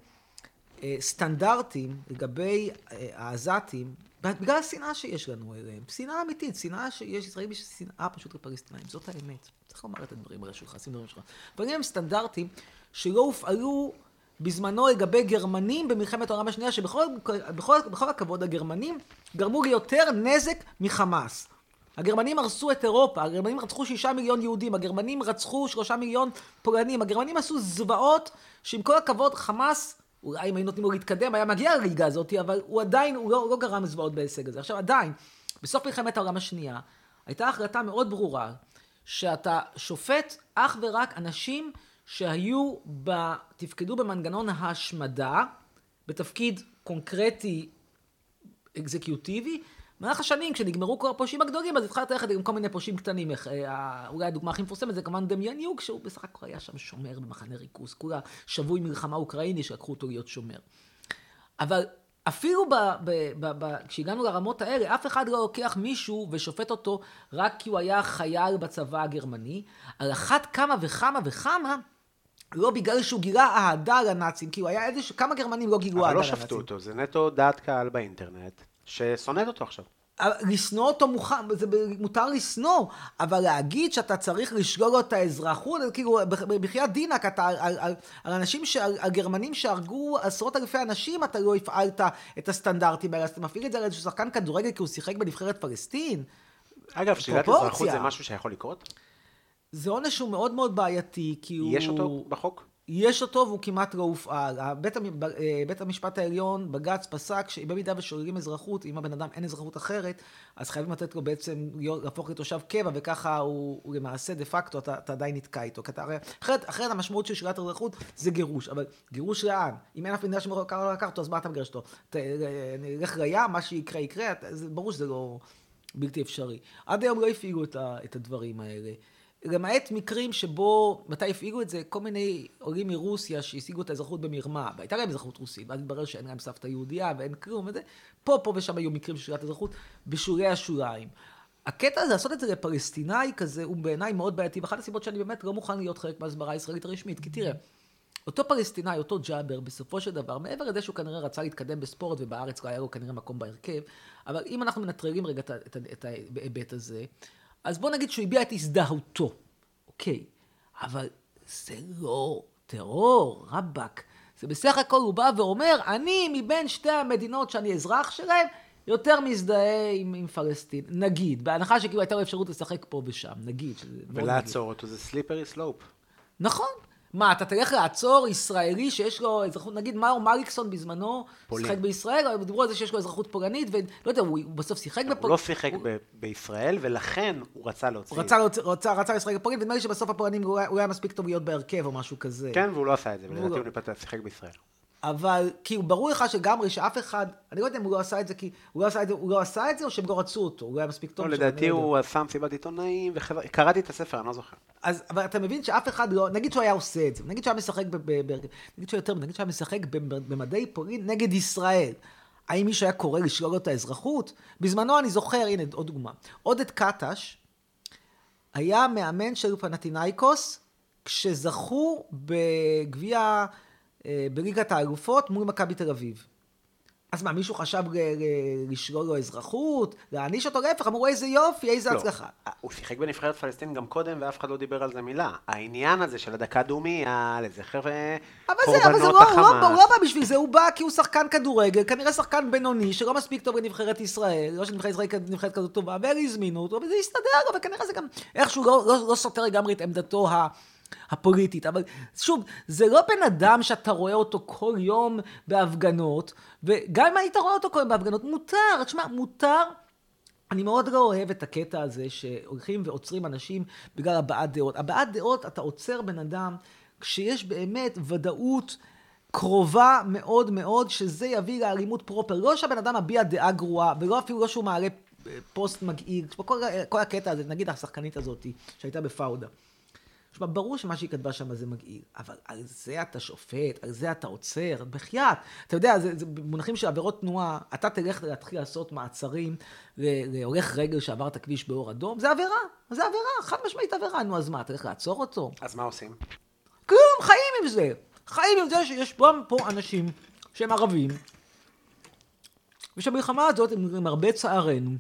אה, סטנדרטים לגבי אה, העזתים, בגלל השנאה שיש לנו אליהם. שנאה אמיתית, שנאה שיש ישראלים, יש שנאה פשוט לפלסטינאים, זאת האמת. צריך לומר את הדברים האלה שלך, שים דברים שלך. אבל הם סטנדרטים שלא הופעלו בזמנו לגבי גרמנים במלחמת העולם השנייה, שבכל בכל, בכל הכבוד הגרמנים גרמו לי יותר נזק מחמאס. הגרמנים הרסו את אירופה, הגרמנים רצחו שישה מיליון יהודים, הגרמנים רצחו שלושה מיליון פולנים, הגרמנים עשו זוועות שעם כל הכבוד חמאס, אולי אם היו נותנים לו להתקדם, היה מגיע לליגה הזאת, אבל הוא עדיין, הוא לא, לא גרם זוועות בהישג הזה. עכשיו עדיין, בסוף מלחמת העולם השנייה, הייתה החלטה מאוד ברורה, שאתה שופט אך ורק אנשים שהיו, ב, תפקדו במנגנון ההשמדה, בתפקיד קונקרטי אקזקיוטיבי, במהלך השנים, כשנגמרו כל הפושעים הגדולים, אז התחלת ללכת עם כל מיני פושעים קטנים. אה, אולי הדוגמה הכי מפורסמת זה כמובן דמייניוק, שהוא בסך הכל היה שם שומר במחנה ריכוז. כולה שבוי מלחמה אוקראיני שלקחו אותו להיות שומר. אבל אפילו ב, ב, ב, ב, כשהגענו לרמות האלה, אף אחד לא לוקח מישהו ושופט אותו רק כי הוא היה חייל בצבא הגרמני. על אחת כמה וכמה וכמה, לא בגלל שהוא גילה אהדה לנאצים, כי הוא היה איזה, כמה גרמנים לא גילו אהדה לנאצים. אבל לא שפטו אותו, זה נטו דעת קהל באינטרנט. ששונאת אותו עכשיו. לשנוא אותו מוכן, זה מותר לשנוא, אבל להגיד שאתה צריך לשלול לו את האזרחות, כאילו, בחייאת דינק, אתה, על, על, על, על אנשים, ש, על גרמנים שהרגו עשרות אלפי אנשים, אתה לא הפעלת את הסטנדרטים האלה, אז אתה מפעיל את זה על איזשהו שחקן כדורגל כי הוא שיחק בנבחרת פלסטין. אגב, שלילת אזרחות זה משהו שיכול לקרות? זה עונש שהוא מאוד מאוד בעייתי, כי הוא... יש אותו בחוק? יש אותו והוא כמעט לא הופעל. בית, אה, בית המשפט העליון, בג"ץ, פסק שבמידה ושוללים אזרחות, אם הבן אדם אין אזרחות אחרת, אז חייבים לתת לו בעצם להפוך לתושב קבע, וככה הוא, הוא למעשה דה פקטו, אתה, אתה עדיין נתקע איתו. אתה, אחרת, אחרת המשמעות של שלילת אזרחות זה גירוש. אבל גירוש לאן? אם אין אף מדינה שמוכר לקחת אותו, אז מה אתה מגרש אותו? נלך לים, מה שיקרה יקרה, זה, ברור שזה לא בלתי אפשרי. עד היום לא הפעילו את, את הדברים האלה. למעט מקרים שבו, מתי הפעילו את זה? כל מיני עולים מרוסיה שהשיגו את האזרחות במרמה, והייתה להם אזרחות רוסית, ואז התברר שאין להם סבתא יהודייה ואין כלום, וזה, פה, פה ושם היו מקרים של שלילת אזרחות בשולי השוליים. הקטע הזה, לעשות את זה לפלסטינאי כזה, הוא בעיניי מאוד בעייתי, ואחת הסיבות שאני באמת לא מוכן להיות חלק מההסברה הישראלית הרשמית, כי תראה, אותו פלסטינאי, אותו ג'אבר, בסופו של דבר, מעבר לזה שהוא כנראה רצה להתקדם בספורט, ובארץ לא היה לו כנראה מקום בהרכב, אבל אם אנחנו מנטרלים רגע את ההיבט הזה, אז בוא נגיד שהוא הביע את הזדהותו. אוקיי, אבל זה לא טרור, רבאק. זה בסך הכל הוא בא ואומר, אני מבין שתי המדינות שאני אזרח שלהן, יותר מזדהה עם, עם פלסטין, נגיד, בהנחה שכאילו הייתה לו אפשרות לשחק פה ושם, נגיד. ולעצור אותו זה סליפרי סלופ. נכון, מה, אתה תלך לעצור ישראלי שיש לו אזרחות, נגיד מאור מליקסון בזמנו, שיחק בישראל, דיברו על זה שיש לו אזרחות פולנית, ולא יודע, הוא, הוא בסוף שיחק בפולנית. הוא לא שיחק הוא... בישראל, ולכן הוא רצה להוציא. רצה, רצה, רצה לשחק בפולנית, ונדמה לי שבסוף הפולנים הוא היה מספיק טוב להיות בהרכב או משהו כזה. כן, והוא לא עשה את זה, ולדעתי לא. הוא שיחק בישראל. אבל כאילו ברור לך שגמרי שאף אחד, אני לא יודע אם הוא לא עשה את זה כי הוא לא עשה את זה, הוא לא עשה את זה או שהם לא רצו אותו, הוא לא היה מספיק טוב. לא, לדעתי לא הוא עשה מסיבת עיתונאים, וקראתי את הספר, אני לא זוכר. אז, אבל אתה מבין שאף אחד לא, נגיד שהוא היה עושה את זה, נגיד שהוא היה משחק, נגיד שהוא יותר, נגיד שהוא היה משחק במדעי פולין נגד ישראל. האם מישהו היה קורא לשלול לו את האזרחות? בזמנו אני זוכר, הנה עוד דוגמה, עודד קטש היה מאמן של פנטינאיקוס, כשזכו בגביע... אה, בליגת האלופות מול מכבי תל אביב. אז מה, מישהו חשב לשלול לו אזרחות? להעניש אותו? להפך, אמרו איזה יופי, איזה לא. הצלחה. הוא שיחק בנבחרת פלסטין גם קודם, ואף אחד לא דיבר על זה מילה. העניין הזה של הדקה דומיה, לזכר קורבנות החמאס. אבל הוא לא בא בשביל זה, הוא בא כי הוא שחקן כדורגל, כנראה שחקן בינוני, שלא מספיק טוב בנבחרת ישראל, לא שנבחרת ישראל נבחרת כזאת טובה, והזמינו אותו, וזה הסתדר וכנראה זה גם איכשהו לא, לא, לא סותר לגמרי את עמדתו ה... הפוליטית. אבל שוב, זה לא בן אדם שאתה רואה אותו כל יום בהפגנות, וגם אם היית רואה אותו כל יום בהפגנות, מותר, תשמע, מותר. אני מאוד לא אוהב את הקטע הזה שהולכים ועוצרים אנשים בגלל הבעת דעות. הבעת דעות, אתה עוצר בן אדם כשיש באמת ודאות קרובה מאוד מאוד שזה יביא לאלימות פרופר. לא שהבן אדם מביע דעה גרועה, ולא אפילו לא שהוא מעלה פוסט מגעיל. כל, כל הקטע הזה, נגיד השחקנית הזאת שהייתה בפאודה. תשמע, ברור שמה שהיא כתבה שם זה מגעיל, אבל על זה אתה שופט, על זה אתה עוצר, בחייאת. אתה יודע, זה, זה במונחים של עבירות תנועה, אתה תלך להתחיל לעשות מעצרים להולך רגל שעבר את הכביש באור אדום, זה עבירה, זה עבירה, חד משמעית עבירה, נו אז מה, אתה הולך לעצור אותו? אז מה עושים? כלום, חיים עם זה. חיים עם זה שיש פה, פה אנשים שהם ערבים, ושהמלחמה הזאת, עם הרבה צערנו,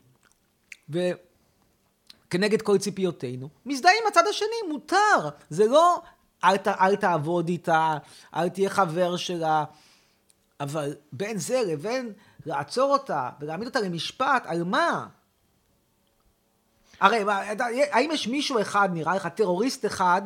וכנגד כל ציפיותינו, מזדהים עם הצד השני, מותר. זה לא אל, ת, אל תעבוד איתה, אל תהיה חבר שלה, אבל בין זה לבין לעצור אותה ולהעמיד אותה למשפט, על מה? הרי האם יש מישהו אחד, נראה לך, טרוריסט אחד,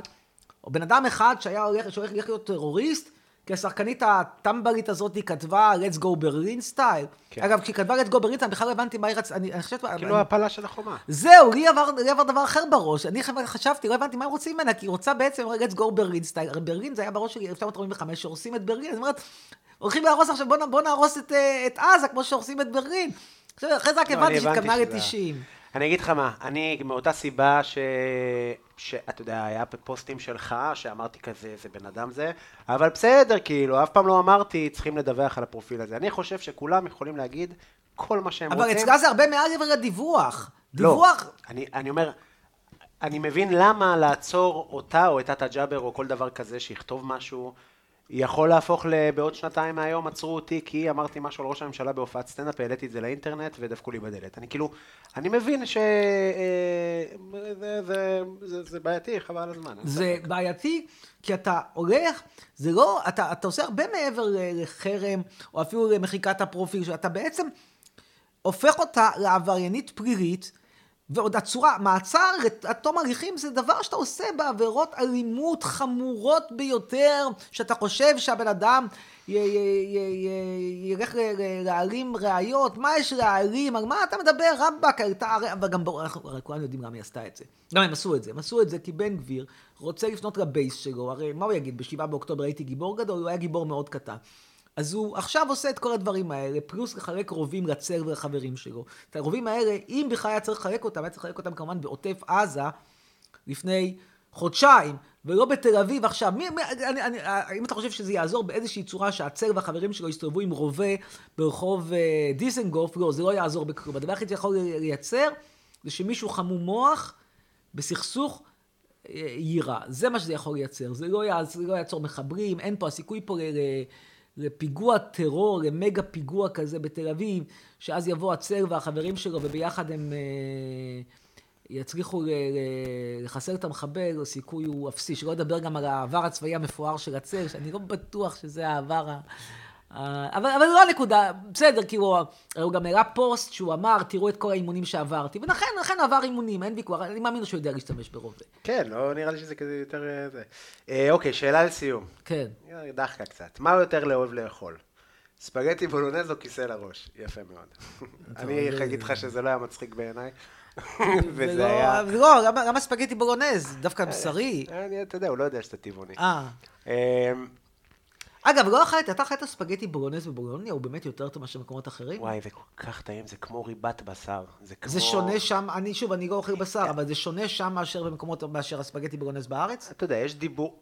או בן אדם אחד שהיה הולך, שהולך להיות טרוריסט, כי השחקנית הטמבלית הזאת היא כתבה let's go Berlin style. כן. אגב, כשהיא כתבה let's go Berlin style, בכלל לא הבנתי מה היא רצתה, אני חושבת... כאילו אני... הפלה של החומה. זהו, לי עבר, לי עבר דבר אחר בראש. אני חשבתי, לא הבנתי מה הם רוצים ממנה, כי היא רוצה בעצם let's go Berlin style. הרי ברלין זה היה בראש שלי 1945, שהורסים את ברלין, זאת אומרת, הולכים להרוס עכשיו, בוא, בוא נהרוס את, אה, את עזה כמו שהורסים את ברלין. אחרי זה רק לא, הבנתי שהתכוונה ל-90. אני אגיד לך מה, אני מאותה סיבה ש... שאתה יודע, היה פוסטים שלך, שאמרתי כזה, איזה בן אדם זה, אבל בסדר, כאילו, אף פעם לא אמרתי, צריכים לדווח על הפרופיל הזה. אני חושב שכולם יכולים להגיד כל מה שהם אבל רוצים. אבל אצלה זה הרבה מעל לדיווח. דיווח... לא, אני, אני אומר, אני מבין למה לעצור אותה או את תת ג'אבר או כל דבר כזה שיכתוב משהו. יכול להפוך בעוד שנתיים מהיום עצרו אותי כי אמרתי משהו על ראש הממשלה בהופעת סטנדאפ, העליתי את זה לאינטרנט ודפקו לי בדלת. אני כאילו, אני מבין שזה אה, זה, זה, זה, זה בעייתי, חבל על הזמן. זה בעייתי כי אתה הולך, זה לא, אתה, אתה עושה הרבה מעבר לחרם או אפילו למחיקת הפרופיל, שאתה בעצם הופך אותה לעבריינית פלילית. ועוד הצורה, מעצר עד תום הליכים זה דבר שאתה עושה בעבירות אלימות חמורות ביותר, שאתה חושב שהבן אדם ילך להעלים ראיות, מה יש להעלים, על מה אתה מדבר, רבאק, אבל גם ברור, הרי כולנו יודעים למה היא עשתה את זה. גם הם עשו את זה, הם עשו את זה כי בן גביר רוצה לפנות לבייס שלו, הרי מה הוא יגיד, בשבעה באוקטובר הייתי גיבור גדול, הוא היה גיבור מאוד קטן. אז הוא עכשיו עושה את כל הדברים האלה, פלוס לחלק רובים לצר ולחברים שלו. את הרובים האלה, אם בכלל היה צריך לחלק אותם, היה צריך לחלק אותם כמובן בעוטף עזה לפני חודשיים, ולא בתל אביב עכשיו. מי, מי, אני, אני, אם אתה חושב שזה יעזור באיזושהי צורה שהצר והחברים שלו יסתובבו עם רובה ברחוב אה, דיסנגוף, לא, זה לא יעזור בכלום. הדבר היחיד שיכול לייצר זה שמישהו חמום מוח בסכסוך אה, יירה. זה מה שזה יכול לייצר. זה לא, זה לא יעצור מחברים, אין פה, הסיכוי פה ל... לפיגוע טרור, למגה פיגוע כזה בתל אביב, שאז יבוא הצל והחברים שלו וביחד הם אה, יצליחו לחסל את המחבל, הסיכוי הוא אפסי. שלא לדבר גם על העבר הצבאי המפואר של הצל, שאני לא בטוח שזה העבר ה... אה, אבל, אבל לא הנקודה, בסדר, כי הוא, הוא גם הראה פוסט שהוא אמר, תראו את כל האימונים שעברתי, ולכן, לכן עבר אימונים, אין ויכוח, אני מאמין שהוא יודע להשתמש ברובה. כן, לא נראה לי שזה כזה יותר אה, זה. אה, אוקיי, שאלה לסיום. כן. דחקה קצת. מה הוא יותר לאוהב לאכול? ספגטי בולונז או כיסא לראש? יפה מאוד. (laughs) אני אגיד לך שזה לא היה מצחיק בעיניי. (laughs) וזה היה... לא, למה ספגטי בולונז? דווקא בשרי. אתה יודע, הוא לא יודע שאתה טבעוני. אה. אגב, לא אכלת, אתה אכלת ספגטי בולונז בבולוניה, הוא באמת יותר טוב מאשר מקומות אחרים? וואי, זה כל כך טעים, זה כמו ריבת בשר. זה כמו... זה שונה שם, אני שוב, אני לא אוכל בשר, אבל זה שונה שם מאשר במקומות, מאשר הספגטי בולונז בארץ? אתה יודע, יש דיבור,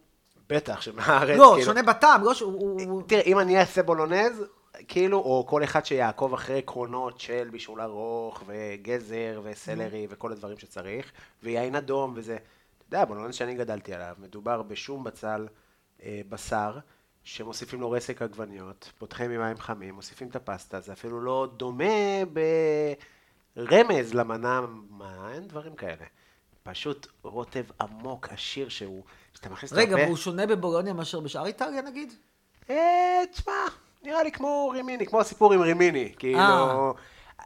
בטח, שמארץ, לא, כאילו... שונה בטעם, לא שהוא... תראה, אם אני אעשה בולונז, כאילו, או כל אחד שיעקוב אחרי עקרונות של בישול ארוך, וגזר, וסלרי, וכל הדברים שצריך, ויין אדום וזה. אתה יודע, בולונז שאני גדלתי עליו, מדובר בשום בצל, אה, בשר. שמוסיפים לו רסק עגבניות, פותחים עם מים חמים, מוסיפים את הפסטה, זה אפילו לא דומה ברמז למנה, מה, אין דברים כאלה. פשוט רוטב עמוק, עשיר שהוא, שאתה מכניס את רגע, והוא שונה בבולוניה מאשר בשאר איטליה נגיד? אה, תשמע, נראה לי כמו רימיני, כמו הסיפור עם רימיני, כאילו... אה.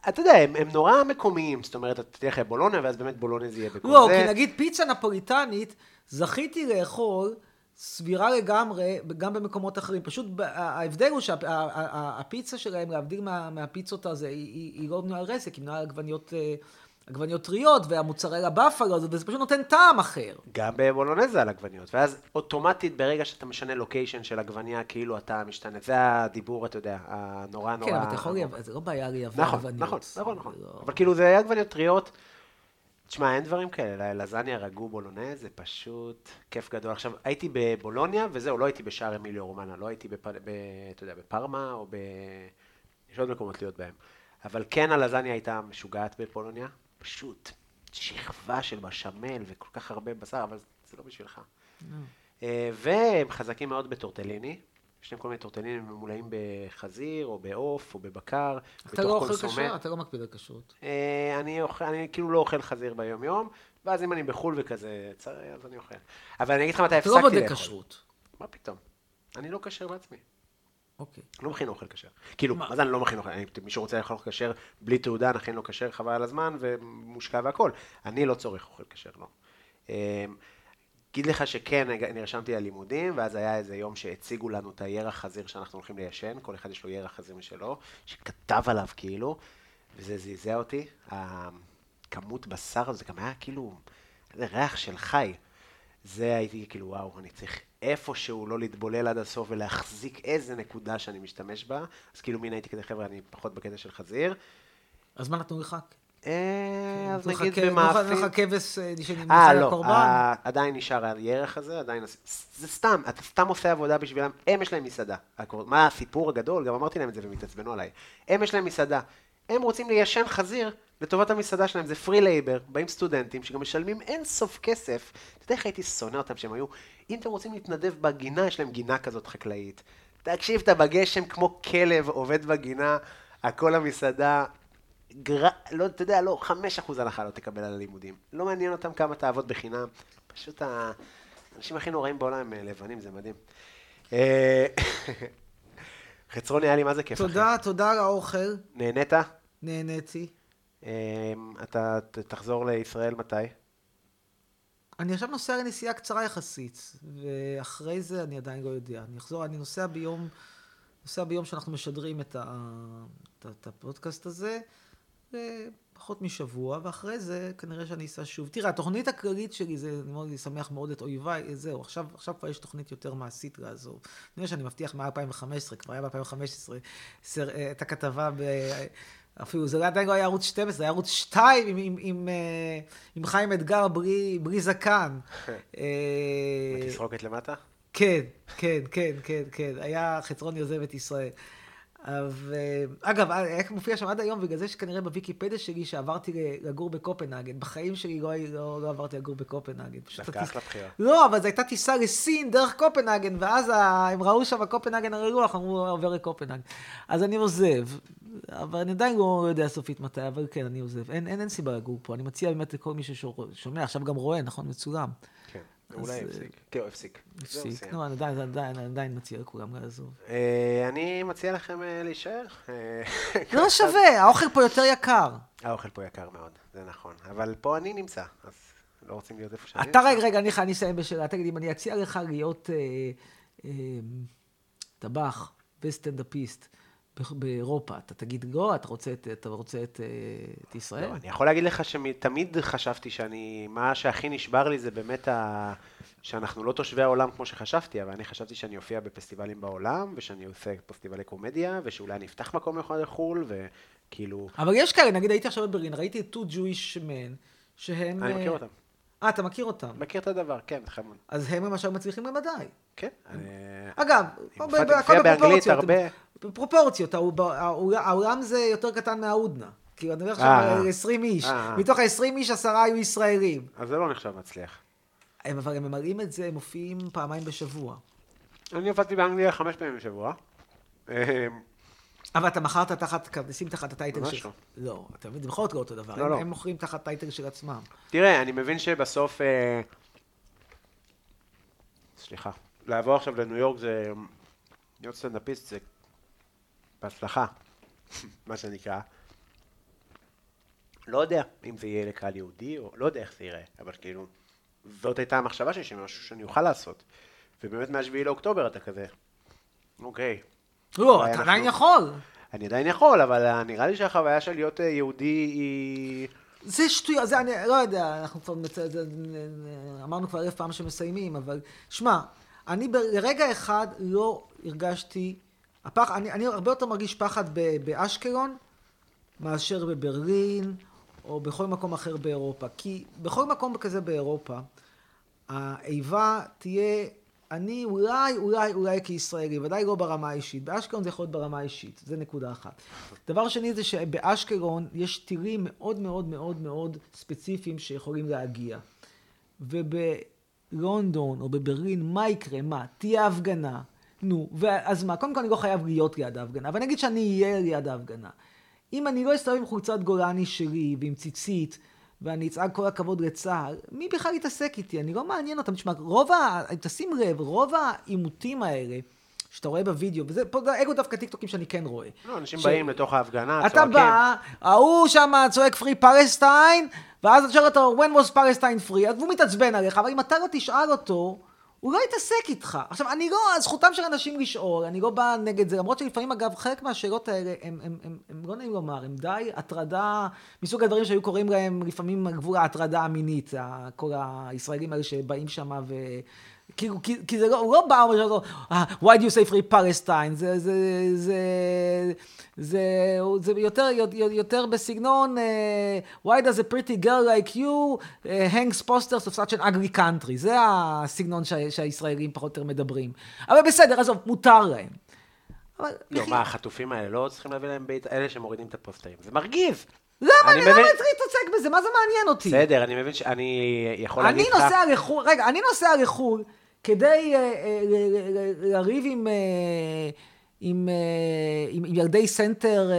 אתה יודע, הם, הם נורא מקומיים, זאת אומרת, אתה תלך לבולוניה, ואז באמת בולוניה זה יהיה בכל לא, זה. לא, כי נגיד פיצה נפוליטנית, זכיתי לאכול סבירה לגמרי, גם במקומות אחרים. פשוט ההבדל הוא שהפיצה שלהם, להבדיל מה, מהפיצות הזה, היא, היא לא בנויה על רסק, היא בנויה על עגבניות... אה, עגבניות טריות והמוצרלה באפלו, וזה פשוט נותן טעם אחר. גם בבולונזה על עגבניות, ואז אוטומטית ברגע שאתה משנה לוקיישן של עגבניה, כאילו אתה משתנה. זה הדיבור, אתה יודע, הנורא נורא... כן, אבל אתה יכול, זה לא בעיה לייבא נכון, עגבניות. נכון, נכון, נכון. לא- אבל כאילו זה היה עגבניות טריות. תשמע, אין דברים כאלה, לזניה רגו בולונז זה פשוט כיף גדול. עכשיו, הייתי בבולוניה, וזהו, לא הייתי בשער אמיליו רומנה, לא הייתי, בפ... ב... אתה יודע, בפרמה, או ב... יש עוד מקומות להיות בהם. אבל כן הלזניה הייתה משוגעת בפולוניה, פשוט שכבה של בשמל וכל כך הרבה בשר, אבל זה לא בשבילך. אה, והם חזקים מאוד בטורטליני. יש להם כל מיני טורטלינים ממולאים בחזיר, או בעוף, או בבקר, אתה לא אוכל כשר? אתה לא מקפיד על כשרות. אה, אני, אני כאילו לא אוכל חזיר ביום-יום, ואז אם אני בחו"ל וכזה, אז אני אוכל. אבל אני אגיד לך מתי הפסקתי לאכול. אתה לא בודק כשרות. מה פתאום? אני לא כשר בעצמי. אוקיי. לא מכין אוכל כשר. כאילו, מה זה אני לא מכין אוכל? מישהו רוצה לאכול כשר בלי תעודה, נכין לו כשר חבל על הזמן ומושקע והכל. אני לא צורך אוכל כשר, לא. אגיד לך שכן, נרשמתי ללימודים, ואז היה איזה יום שהציגו לנו את הירח חזיר שאנחנו הולכים ליישן, כל אחד יש לו ירח חזיר משלו, שכתב עליו כאילו, וזה זעזע אותי. הכמות בשר הזה גם היה כאילו, איזה ריח של חי. זה הייתי כאילו, וואו, אני צריך איפשהו לא להתבולל עד הסוף ולהחזיק איזה נקודה שאני משתמש בה. אז כאילו מין הייתי כזה, חבר'ה, אני פחות בקטע של חזיר. אז מה נתנו לך? אה, אז נגיד במאפים... לך כבש אה, שנמצא לקורבן? אה, לא, עדיין נשאר הירח הזה, עדיין... זה סתם, אתה סתם עושה עבודה בשבילם, הם יש להם מסעדה. מה הסיפור הגדול? גם אמרתי להם את זה והם התעצבנו עליי. הם יש להם מסעדה. הם רוצים ליישן חזיר לטובת המסעדה שלהם, זה free labor, באים סטודנטים שגם משלמים אין סוף כסף. אתה יודע איך הייתי שונא אותם שהם היו, אם אתם רוצים להתנדב בגינה, יש להם גינה כזאת חקלאית. תקשיב, אתה בגשם כמו כלב עובד בגינה, הכל המסעדה, גר... לא, אתה יודע, לא, חמש אחוז הנחה לא תקבל על הלימודים. לא מעניין אותם כמה תעבוד בחינם. פשוט האנשים הכי נוראים בעולם הם אה, לבנים, זה מדהים. אה, (laughs) חצרון היה לי מה זה כיף. תודה, אחי. תודה על האוכל. נהנית? נהניתי. אה, אתה תחזור לישראל מתי? אני עכשיו נוסע לנסיעה קצרה יחסית, ואחרי זה אני עדיין לא יודע. אני אחזור, אני נוסע ביום, נוסע ביום שאנחנו משדרים את, ה, את, את הפודקאסט הזה. פחות משבוע, ואחרי זה כנראה שאני אסע שוב. תראה, התוכנית הכללית שלי זה, אני מאוד שמח מאוד את אויביי, זהו, עכשיו, עכשיו כבר יש תוכנית יותר מעשית לעזור. נראה שאני מבטיח מ-2015, כבר היה ב-2015, אה, את הכתבה ב... אפילו זה עדיין לא היה ערוץ 12, זה היה ערוץ 2 עם, עם, עם, אה, עם חיים אתגר בלי, בלי זקן. (laughs) תסרוקת למטה? כן, כן, כן, כן, כן. היה חצרון יוזם את ישראל. אגב, איך מופיע שם עד היום, בגלל זה שכנראה בוויקיפדיה שלי שעברתי לגור בקופנהגן. בחיים שלי לא, לא, לא עברתי לגור בקופנהגן. דווקא אחלה בחירה. לא, אבל זו הייתה טיסה לסין דרך קופנהגן, ואז הם ראו שם קופנהגן הרלוח, אמרו, עובר לקופנהגן. אז אני עוזב, אבל אני עדיין לא יודע סופית מתי, אבל כן, אני עוזב. אין, אין, אין סיבה לגור פה. אני מציע באמת לכל מי ששומע, עכשיו גם רואה, נכון? מצולם. אולי הפסיק. כן, הפסיק. הפסיק. נו, אני עדיין מציע לכולם לעזוב. אה, אני מציע לכם אה, להישאר. אה, לא (laughs) שווה, האוכל פה יותר יקר. האוכל פה יקר מאוד, זה נכון. אבל פה אני נמצא, אז לא רוצים להיות איפה שאני נמצא. אתה רגע, רגע, אני אסיים בשאלה. תגיד, אם אני אציע לך להיות טבח וסטנדאפיסט, באירופה, אתה תגיד לא, אתה רוצה את, אתה רוצה את, את ישראל? לא, אני יכול להגיד לך שתמיד חשבתי שאני, מה שהכי נשבר לי זה באמת ה... שאנחנו לא תושבי העולם כמו שחשבתי, אבל אני חשבתי שאני אופיע בפסטיבלים בעולם, ושאני עושה פסטיבלי קומדיה, ושאולי אני אפתח מקום מיוחד לחו"ל, וכאילו... אבל יש כאלה, נגיד הייתי עכשיו בברלין, ראיתי את two Jewish men, שהם... אני מכיר אותם. אה, אתה מכיר אותם? מכיר את הדבר, כן, חמוד. אז הם למשל מצליחים למדי. כן. אגב, הכל בפרופורציות. בפרופורציות, העולם זה יותר קטן מההודנה. כאילו, אני אומר עכשיו 20 איש. מתוך ה-20 איש, עשרה היו ישראלים. אז זה לא נחשב מצליח. אבל הם ממלאים את זה, הם מופיעים פעמיים בשבוע. אני הופעתי באנגליה חמש פעמים בשבוע. אבל אתה מכרת תחת, כרטיסים תחת הטייטל שלך. לא. לא, אתה מבין, זה בכל זאת לא אותו דבר. לא, הם, לא. הם מוכרים תחת טייטל של עצמם. תראה, אני מבין שבסוף... אה... סליחה. לעבור עכשיו לניו יורק זה... להיות סטנדאפיסט זה בהצלחה, מה שנקרא. לא יודע אם זה יהיה לקהל יהודי, או לא יודע איך זה ייראה, אבל כאילו, זאת הייתה המחשבה שלי, שמשהו שאני אוכל לעשות. ובאמת מה-7 לאוקטובר אתה כזה, אוקיי, לא, אתה עדיין יכול. אני עדיין יכול, אבל נראה לי שהחוויה של להיות אה, יהודי היא... זה שטויות, זה אני לא יודע, אנחנו כבר, אמרנו כבר אלף פעם שמסיימים, אבל שמע, אני ברגע אחד לא הרגשתי, הפח, אני, אני הרבה יותר מרגיש פחד באשקלון מאשר בברלין, או בכל מקום אחר באירופה. כי בכל מקום כזה באירופה, האיבה תהיה, אני אולי, אולי, אולי כישראלי, ודאי לא ברמה האישית. באשקלון זה יכול להיות ברמה האישית, זה נקודה אחת. דבר שני זה שבאשקלון יש טילים מאוד מאוד מאוד מאוד ספציפיים שיכולים להגיע. ובלונדון או בברלין, מה יקרה? מה? תהיה הפגנה. נו, אז מה? קודם כל אני לא חייב להיות ליד ההפגנה, אבל נגיד שאני אהיה ליד ההפגנה. אם אני לא אסתובב עם חולצת גולני שלי ועם ציצית, ואני אצעק כל הכבוד לצה"ל, מי בכלל יתעסק איתי? אני לא מעניין אותם. תשמע, רוב ה... תשים לב, רוב העימותים האלה, שאתה רואה בווידאו, וזה, פה אלו דווקא טיקטוקים שאני כן רואה. לא, אנשים ש... באים לתוך ההפגנה, אתה צועקים. אתה בא, ההוא שם צועק פרי פלסטיין, ואז אתה שואל אותו, when was Palestine free? אז הוא מתעצבן עליך, אבל אם אתה לא תשאל אותו, הוא לא יתעסק איתך. עכשיו, אני לא, זכותם של אנשים לשאול, אני לא בא נגד זה, למרות שלפעמים, אגב, חלק מהשאלות האלה, הם, הם, הם, הם לא נעים לומר, הם די הטרדה, מסוג הדברים שהיו קוראים להם לפעמים גבול ההטרדה המינית, כל הישראלים האלה שבאים שם ו... כאילו, כי, כי זה לא, הוא לא בא ואומר לו, אה, why do you say free Palestine? זה, זה, זה, זה, זה יותר, יותר בסגנון, uh, why does a pretty girl like you uh, hangs posters of such an ugly country? זה הסגנון שה, שהישראלים פחות או יותר מדברים. אבל בסדר, עזוב, מותר להם. אבל... לא, מה, החטופים האלה לא צריכים להביא להם בית, אלה שמורידים את הפוסטרים. זה מרגיז. למה אני. למה צריך להתעסק בזה? מה זה מעניין אותי? בסדר, אני מבין שאני יכול להגיד לך... אני נוסע לחו"ל, רגע, אני נוסע לחו"ל כדי אה, אה, לריב עם... עם, עם, עם ילדי סנטר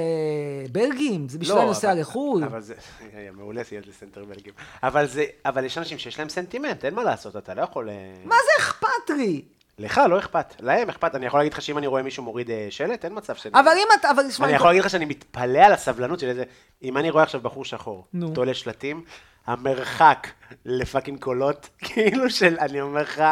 בלגים, זה בשביל לא, נוסע לחו"ל. אבל זה, (laughs) מעולה זה ילדי סנטר בלגים. אבל זה, אבל יש אנשים שיש להם סנטימנט, אין מה לעשות, אתה לא יכול... מה זה אכפת לי? לך לא אכפת, להם אכפת. אני יכול להגיד לך שאם אני רואה מישהו מוריד שלט, אין מצב שאני... אבל אם אתה, אבל אני יכול להגיד לך שאני מתפלא על הסבלנות של איזה... אם אני רואה עכשיו בחור שחור, תולה שלטים, המרחק ל fucking קולות, (laughs) כאילו של, אני אומר לך,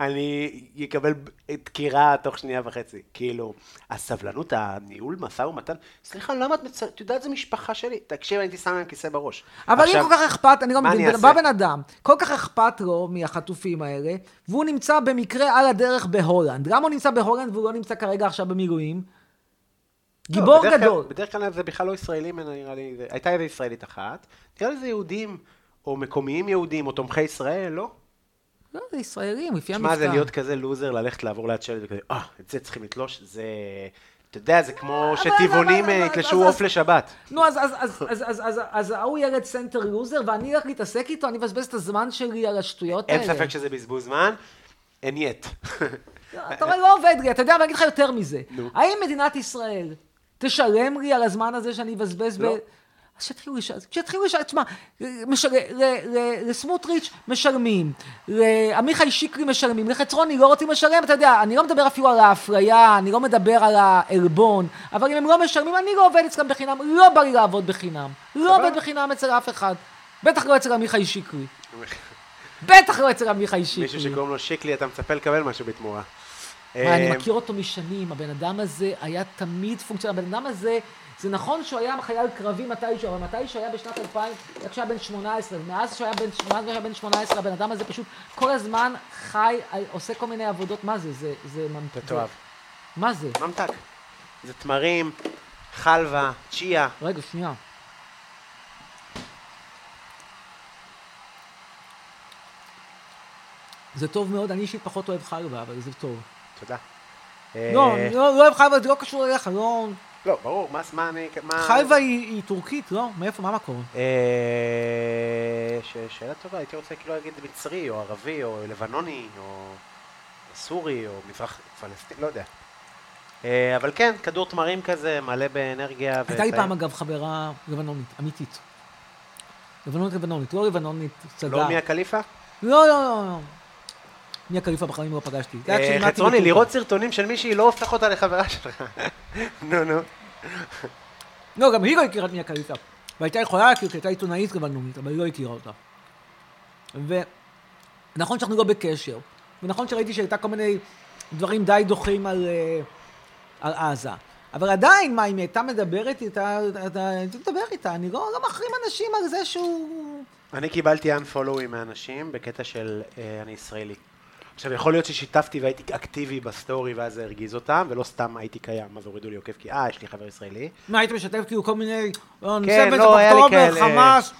אני אקבל דקירה תוך שנייה וחצי. כאילו, הסבלנות, הניהול משא ומתן, סליחה, למה את מצ... את יודעת, זה משפחה שלי. תקשיב, הייתי שם להם כיסא בראש. אבל עכשיו, אם כל כך אכפת, אני לא מבין, בא בן אדם, כל כך אכפת לו מהחטופים האלה, והוא נמצא במקרה על הדרך בהולנד. למה הוא נמצא בהולנד והוא לא נמצא כרגע עכשיו במילואים? לא, גיבור לא, גדול. בדרך כלל זה בכלל לא ישראלים, נראה לי, הייתה איזה ישראלית אחת, נראה לי זה יהודים, או מקומיים יהודים, או תומכי ישראל, לא? לא, זה ישראלים, לפי המבטא. שמע, זה להיות כזה לוזר, ללכת לעבור ליד שלט וכזה, אה, את זה צריכים לתלוש, זה... אתה יודע, זה כמו שטבעונים אה, יתלשו עוף לשבת. נו, אז ההוא ילד סנטר לוזר, ואני הולך להתעסק איתו, אני מבזבז את הזמן שלי על השטויות האלה. אין ספק שזה בזבוז זמן, אין יט. אתה רואה, לא עובד לי, אתה יודע, אני אגיד לך יותר מזה. האם מדינת ישראל תשלם לי על הזמן הזה שאני אבזבז לא. ב... אז שיתחילו לשאול, שיתחילו לשאול, תשמע, לסמוטריץ' משלמים, לעמיחי שיקרי משלמים, לחצרוני לא רוצים לשלם, אתה יודע, אני לא מדבר אפילו על האפליה, אני לא מדבר על העלבון, אבל אם הם לא משלמים, אני לא עובד אצלם בחינם, לא בא לי לעבוד בחינם, לא עובד בחינם אצל אף אחד, בטח לא אצל עמיחי שיקרי. (laughs) בטח לא אצל עמיחי שיקרי. מישהו שקוראים לו שיקלי, אתה מצפה לקבל משהו בתמורה. אני מכיר אותו משנים, הבן אדם הזה היה תמיד פונקציה, הבן אדם הזה, זה נכון שהוא היה חייל קרבי מתישהו, אבל מתישהו היה בשנת 2000, רק כשהיה בן 18, ומאז שהוא היה בן, היה בן 18, הבן אדם הזה פשוט כל הזמן חי, עושה כל מיני עבודות, מה זה? זה, זה ממתק. תאהב. מה זה? ממתק. זה תמרים, חלבה, צ'יה. רגע, שנייה. זה טוב מאוד, אני אישית פחות אוהב חלבה, אבל זה טוב. תודה. לא, אה, לא, לא אוהב חלבה, זה לא קשור אליך, לא... לא, ברור, מה. חלבה היא, טורקית, לא? מאיפה, מה המקור? אה. שאלה טובה, הייתי רוצה כאילו להגיד מצרי, או ערבי, או לבנוני, או סורי, או מזרח פלסטין, לא יודע. אה, אבל כן, כדור תמרים כזה, מלא באנרגיה. הייתה לי פעם, אגב, חברה לבנונית, אמיתית. לבנונית לבנונית, לא לבנונית צדה. לא מיה קליפה? לא, לא, לא. מי הקליפה בחיים לא פגשתי. אה, חצרוני, לראות סרטונים של מישהי לא הופך אותה לחברה שלך. (laughs) נו, נו. לא, גם היא לא הכירה את מי הקליפה. והייתה יכולה להכיר, כי הייתה עיתונאית לבנונית, אבל היא לא הכירה אותה. ונכון שאנחנו לא בקשר, ונכון שראיתי שהייתה כל מיני דברים די דוחים על, אה, על עזה. אבל עדיין, מה, אם היא הייתה מדברת איתה, הייתי מדבר איתה, אני לא, לא מחרים אנשים על זה שהוא... אני קיבלתי unfollowing מאנשים בקטע של אה, אני ישראלי. עכשיו, יכול להיות ששיתפתי והייתי אקטיבי בסטורי ואז זה הרגיז אותם, ולא סתם הייתי קיים, אז הורידו לי עוקב, כי אה, יש לי חבר ישראלי. מה, היית משתף כאילו כל מיני... כן, לא, היה לי כאלה... חמאס,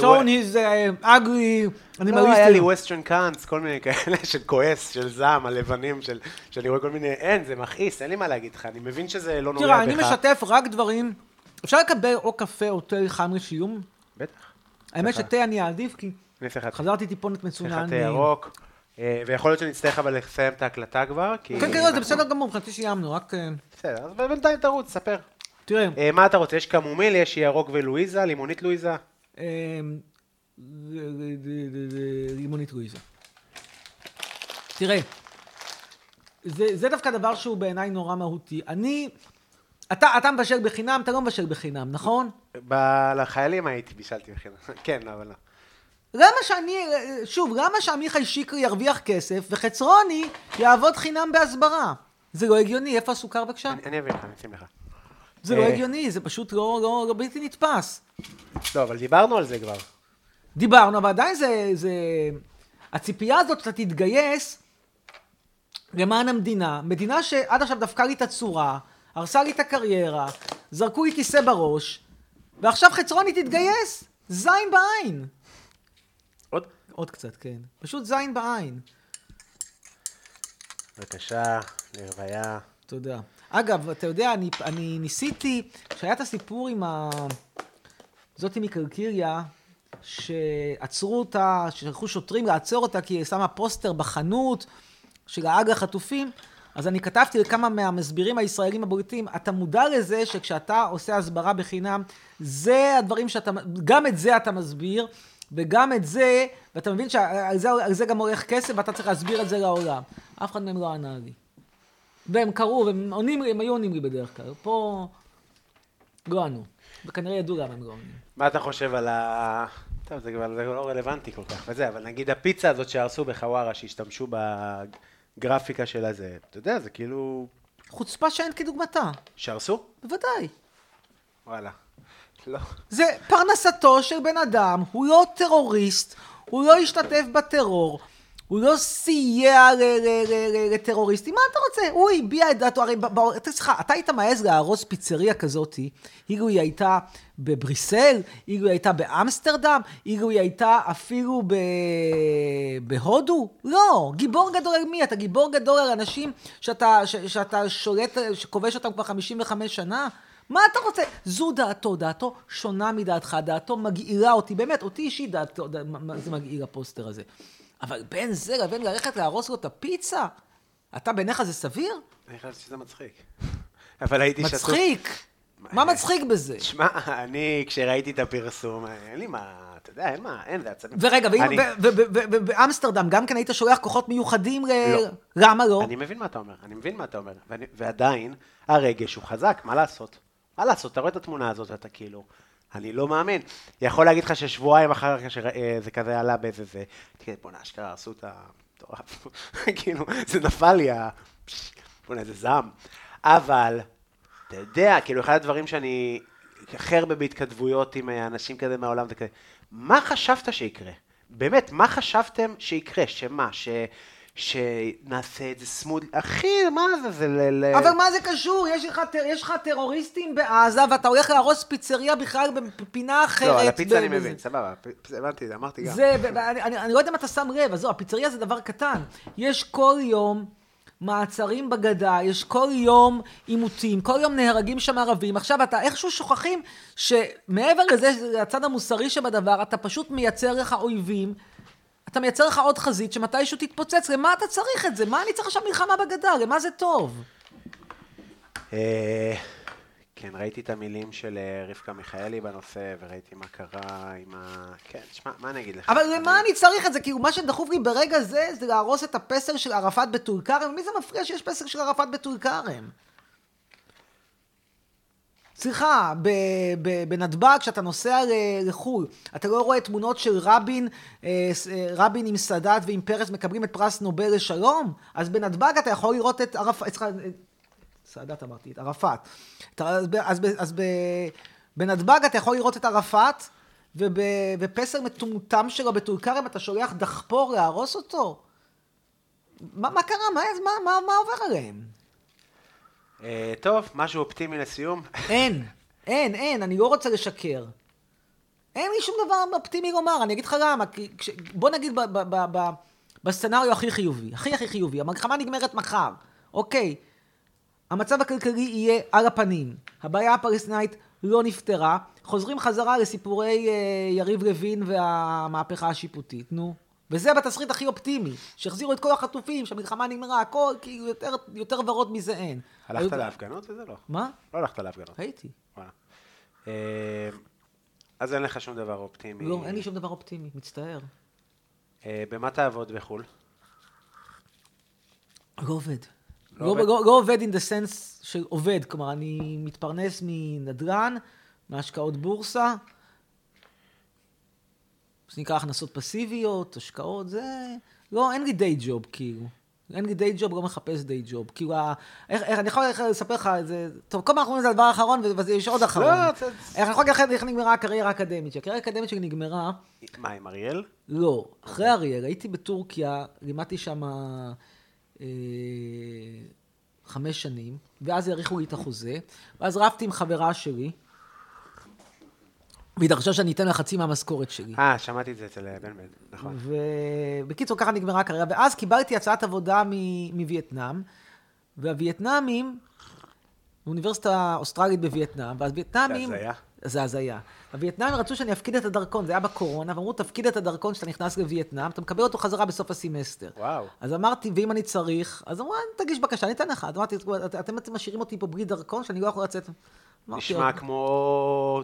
שון היז אגרי, אני מרגיש... לא, היה לי ווסטרן קאנס, כל מיני כאלה (laughs) של כועס, של זעם, הלבנים, שאני רואה כל מיני... אין, זה מכעיס, אין לי מה להגיד לך, אני מבין שזה לא נוגע בך. תראה, אני משתף רק דברים... אפשר לקבל או קפה או תה חם לשיום? בטח. האמת שתה אני אעדיף, כי חזרתי טיפונת מצונן. תה ירוק. אה, ויכול להיות שנצטרך אבל לסיים את ההקלטה כבר, כי... כן, כן, זה בסדר גמור, מבחינתי סיימנו, רק... אה, בסדר, אז בינתיים תרוץ, ספר. תראה. אה, מה אתה רוצה? יש קמומיל, יש ירוק ולואיזה, לימונית לואיזה? לימונית לואיזה. תראה, זה דווקא דבר שהוא בעיניי נורא מהותי. אני... אתה, אתה מבשל בחינם, אתה לא מבשל בחינם, נכון? לחיילים הייתי, בישלתי בחינם. (laughs) כן, אבל לא. למה שאני, שוב, למה שעמיחי שיקרי ירוויח כסף וחצרוני יעבוד חינם בהסברה? זה לא הגיוני, איפה הסוכר בבקשה? אני אביא לך, אני אשים לך. זה לא אה, הגיוני, זה פשוט לא, לא, לא בלתי נתפס. לא, אבל דיברנו על זה כבר. דיברנו, אבל עדיין זה, זה... הציפייה הזאת שאתה תתגייס למען המדינה, מדינה שעד עכשיו דפקה לי את הצורה, הרסה לי את הקריירה, זרקו לי כיסא בראש, ועכשיו חצרוני תתגייס, זין בעין. עוד? קצת, כן. פשוט זין בעין. בבקשה, לרוויה. תודה. אגב, אתה יודע, אני, אני ניסיתי, כשהיה את הסיפור עם ה... זאתי מקרקיריה, שעצרו אותה, שלחו שוטרים לעצור אותה כי היא שמה פוסטר בחנות של האג החטופים, אז אני כתבתי לכמה מהמסבירים הישראלים הבולטים, אתה מודע לזה שכשאתה עושה הסברה בחינם, זה הדברים שאתה, גם את זה אתה מסביר, וגם את זה, ואתה מבין שעל זה, זה גם הולך כסף ואתה צריך להסביר את זה לעולם. אף אחד מהם לא ענה לי. והם קראו, והם עונים לי, הם היו עונים לי בדרך כלל. פה לא ענו. וכנראה ידעו למה הם לא עונים. מה אתה חושב על ה... טוב, זה כבר לא רלוונטי כל כך וזה, אבל נגיד הפיצה הזאת שהרסו בחווארה, שהשתמשו בגרפיקה של הזה, אתה יודע, זה כאילו... חוצפה שאין כדוגמתה. שהרסו? בוודאי. וואלה. לא. זה פרנסתו של בן אדם, הוא לא טרוריסט, הוא לא השתתף בטרור, הוא לא סייע לטרוריסטים, מה אתה רוצה? הוא הביע את דעתו, הרי, סליחה, אתה היית מעז להרוס פיצריה כזאתי, אילו היא הייתה בבריסל, אילו היא הייתה באמסטרדם, אילו היא הייתה אפילו ב... בהודו? לא, גיבור גדול על מי? אתה גיבור גדול על אנשים שאתה, שאתה שולט, שכובש אותם כבר 55 שנה? מה אתה רוצה? זו דעתו, דעתו שונה מדעתך, דעתו מגעירה אותי, באמת, אותי אישית דעתו, דע, מה זה מגעיר הפוסטר הזה. אבל בין זה לבין ללכת להרוס לו את הפיצה, אתה בעיניך זה סביר? אני חושב שזה מצחיק. אבל הייתי שתות... מצחיק! מה מצחיק בזה? שמע, אני, כשראיתי את הפרסום, אין לי מה, אתה יודע, אין מה, אין, זה עצבים. ורגע, ובאמסטרדם גם כן היית שולח כוחות מיוחדים ל... לא. למה לא? אני מבין מה אתה אומר, אני מבין מה אתה אומר, ועדיין, הרגש הוא חזק, מה לעשות? מה לעשות, אתה רואה את התמונה הזאת, אתה כאילו, אני לא מאמין. יכול להגיד לך ששבועיים אחר כך שזה אה, כזה עלה באיזה זה, תגיד, בוא'נה, אשכרה עשו את המטורף. (laughs) כאילו, זה נפל לי, בוא'נה, איזה זעם. אבל, אתה יודע, כאילו, אחד הדברים שאני הכי הרבה בהתכתבויות עם אנשים כזה מהעולם, זה כזה, מה חשבת שיקרה? באמת, מה חשבתם שיקרה? שמה? שנעשה את זה סמוד, אחי, מה זה, זה ל... אבל מה זה קשור? יש לך, יש לך טרוריסטים בעזה ואתה הולך להרוס פיצריה בכלל בפינה אחרת. לא, על הפיצה אני מבין, סבבה, הבנתי, אמרתי גם. זה, אני, אני, אני לא יודע אם אתה שם לב, עזוב, הפיצריה זה דבר קטן. יש כל יום... מעצרים בגדה, יש כל יום עימותים, כל יום נהרגים שם ערבים. עכשיו אתה איכשהו שוכחים שמעבר לזה, הצד המוסרי שבדבר, אתה פשוט מייצר לך אויבים אתה מייצר לך עוד חזית שמתישהו תתפוצץ, למה אתה צריך את זה? מה אני צריך עכשיו מלחמה בגדה? למה זה טוב? אה, כן, ראיתי את המילים של אה, רבקה מיכאלי בנושא, וראיתי מה קרה עם ה... כן, תשמע, מה אני אגיד לך? אבל למה אני צריך את זה? כאילו, מה שדחוף לי ברגע זה, זה להרוס את הפסל של ערפאת בטול כרם, מי זה מפריע שיש פסל של ערפאת בטול כרם? סליחה, בנתב"ג, כשאתה נוסע לחו"ל, אתה לא רואה תמונות של רבין, אה, אה, רבין עם סאדאת ועם פרס מקבלים את פרס נובל לשלום? אז בנתב"ג אתה יכול לראות את ערפאת, סאדאת אמרתי, את ערפאת. אז, אז, אז בנתב"ג אתה יכול לראות את ערפאת, ובפסל מטומטם שלו בטול כרם אתה שולח דחפור להרוס אותו? מה, מה קרה? מה, מה, מה, מה עובר עליהם? אה, טוב, משהו אופטימי לסיום? אין, אין, אין, אני לא רוצה לשקר. אין לי שום דבר אופטימי לומר, אני אגיד לך למה. כש, בוא נגיד ב, ב, ב, בסצנריו הכי חיובי, הכי הכי חיובי, המלחמה נגמרת מחר, אוקיי. המצב הכלכלי יהיה על הפנים, הבעיה הפלסטינאית לא נפתרה, חוזרים חזרה לסיפורי אה, יריב לוין והמהפכה השיפוטית, נו. וזה בתסריט הכי אופטימי, שהחזירו את כל החטופים, שהמלחמה נגמרה, הכל, כאילו יותר, יותר ורוד מזה אין. הלכת להפגנות וזה לא? מה? לא הלכת להפגנות. הייתי. אה, אז אין לך שום דבר אופטימי. לא, אין לי שום דבר אופטימי, מצטער. אה, במה תעבוד בחו"ל? לא עובד. לא לא, עובד? לא, לא עובד in the sense של עובד, כלומר, אני מתפרנס מנדל"ן, מהשקעות בורסה, זה נקרא הכנסות פסיביות, השקעות, זה... לא, אין לי דיי ג'וב, כאילו. אין לי דיי ג'וב, לא מחפש דיי ג'וב. כאילו, ה... איך, איך, אני יכול איך לספר לך את זה... טוב, כל פעם אנחנו אומרים את זה הדבר האחרון, ויש עוד אחרון. לא, איך אני יכול להגיד לך איך נגמרה הקריירה האקדמית? שהקריירה האקדמית שלי נגמרה... מה, עם אריאל? לא, אחרי אריאל, הייתי בטורקיה, לימדתי שם אה, חמש שנים, ואז האריכו לי את החוזה, ואז רבתי עם חברה שלי, והיא דרשה שאני אתן לה חצי מהמשכורת שלי. אה, שמעתי את זה אצל בן בן, נכון. ובקיצור, ככה נגמרה הקריירה, ואז קיבלתי הצעת עבודה מ- מווייטנאם, והווייטנאמים, באוניברסיטה האוסטרלית בווייטנאם, ואז וייטנאמים... זה הזיה. זה הזיה. הווייטנאמים רצו שאני אפקיד את הדרכון, זה היה בקורונה, ואמרו, תפקיד את הדרכון כשאתה נכנס לווייטנאם, אתה מקבל אותו חזרה בסוף הסמסטר. וואו. אז אמרתי, ואם אני צריך, אז אמרו, תגיש בקשה, אני אתן לך. אז אמרתי, "את- אתם משאירים אותי פה בלי דרכון, שאני לא יכול לצאת. נשמע כמו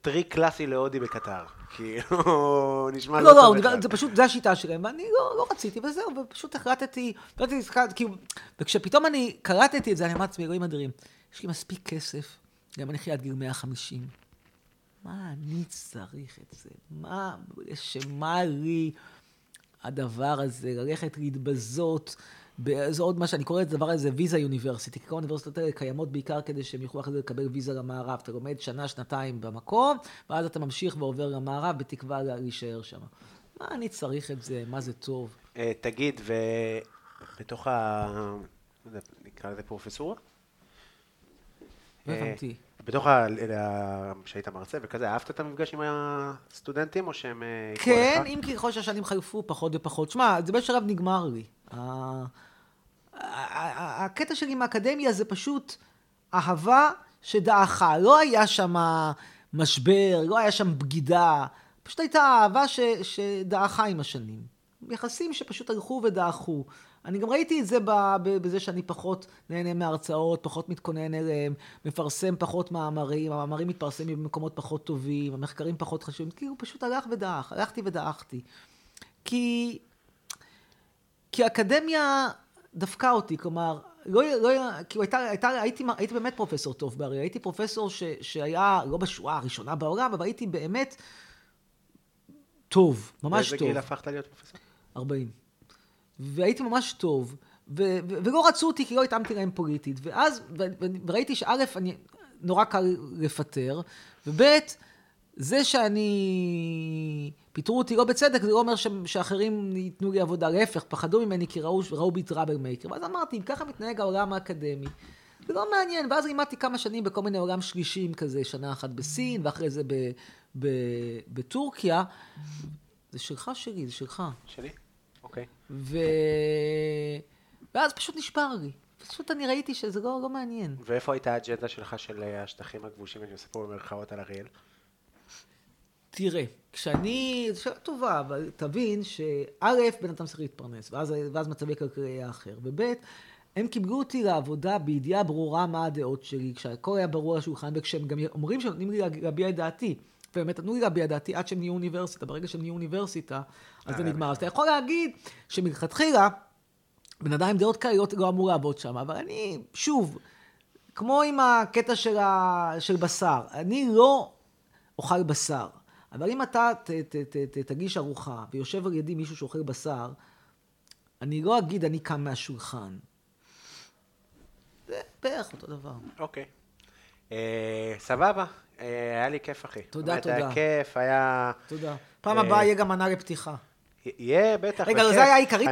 טריק קלאסי להודי בקטר. כאילו, (laughs) נשמע לא, לא, טוב זה- בכלל. זה פשוט, זה השיטה שלהם, ואני לא, לא רציתי, וזהו, ופשוט החלטתי, לא הזכרתי, כאילו, וכשפתאום אני קלטתי את זה, אני אמרתי לעצמי, אלוהים אדירים, יש לי מספיק כסף, גם אני אחיה עד גיל 150. מה אני צריך את זה? מה, שמה לי הדבר הזה, ללכת להתבזות, זה עוד מה שאני קורא לדבר הזה ויזה יוניברסיטי, כי כל האוניברסיטאות האלה קיימות בעיקר כדי שהם יוכלו אחרי זה לקבל ויזה למערב. אתה לומד שנה, שנתיים במקום, ואז אתה ממשיך ועובר למערב בתקווה להישאר שם. מה אני צריך את זה? מה זה טוב? אה, תגיד, ובתוך ה... לא נקרא לזה פרופסורה? לא אה, הבנתי. בתוך ה... שהיית מרצה וכזה, אהבת את המפגש עם הסטודנטים, או שהם... אה, כן? אם כי ככל שהשנים חלפו פחות ופחות. שמע, זה באיזשהו שלב נגמר לי. הקטע שלי עם האקדמיה זה פשוט אהבה שדעכה. לא היה שם משבר, לא היה שם בגידה. פשוט הייתה אהבה ש, שדעכה עם השנים. יחסים שפשוט הלכו ודעכו. אני גם ראיתי את זה בזה שאני פחות נהנה מהרצאות, פחות מתכונן אליהם, מפרסם פחות מאמרים, המאמרים מתפרסמים במקומות פחות טובים, המחקרים פחות חשובים, כאילו פשוט הלך ודעך, הלכתי ודעכתי. כי, כי האקדמיה דפקה אותי, כלומר, לא, לא, כאילו הייתה, הייתה, הייתי, הייתי באמת פרופסור טוב באריה, הייתי פרופסור ש, שהיה לא בשורה הראשונה בעולם, אבל הייתי באמת טוב, ממש טוב. באיזה גיל הפכת להיות פרופסור? 40. והייתי ממש טוב, ו- ו- ולא רצו אותי כי לא התאמתי להם פוליטית. ואז, ו- ו- וראיתי שא', אני, נורא קל לפטר, וב', זה שאני... פיטרו אותי לא בצדק, זה לא אומר ש- שאחרים ייתנו לי עבודה. להפך, פחדו ממני כי ראו, ראו בי טראבל מייקר. ואז אמרתי, אם ככה מתנהג העולם האקדמי, זה לא מעניין. ואז לימדתי כמה שנים בכל מיני עולם שלישים כזה, שנה אחת בסין, ואחרי זה ב- ב- בטורקיה. זה שלך שלי, זה שלך. שלי? אוקיי. ו... ואז פשוט נשבר לי. פשוט אני ראיתי שזה לא, לא מעניין. ואיפה הייתה האג'נדה שלך של אה, השטחים הכבושים, אני עושה פה במרכאות על אריאל? תראה, כשאני... זו שאלה טובה, אבל תבין שא', בן אדם צריך להתפרנס, ואז, ואז מצבי כלכלי היה אחר, וב', הם קיבלו אותי לעבודה בידיעה ברורה מה הדעות שלי, כשהכל היה ברור על השולחן, וכשהם גם אומרים שנותנים לי להביע את דעתי. ובאמת נתנו לי להביע דעתי עד שהם נהיו אוניברסיטה. ברגע שהם נהיו אוניברסיטה, אז זה אה, נגמר. אז אתה יכול להגיד שמלכתחילה, בן אדם עם דעות כאלה לא אמור לעבוד שם, אבל אני, שוב, כמו עם הקטע של, ה... של בשר, אני לא אוכל בשר, אבל אם אתה ת, ת, ת, ת, תגיש ארוחה ויושב על ידי מישהו שאוכל בשר, אני לא אגיד אני קם מהשולחן. זה בערך אותו דבר. אוקיי. אה, סבבה, אה, היה לי כיף, אחי. תודה, תודה. היה כיף, היה... תודה. פעם אה, הבאה יהיה גם מנה לפתיחה. יהיה, בטח. רגע, זה היה העיקרית?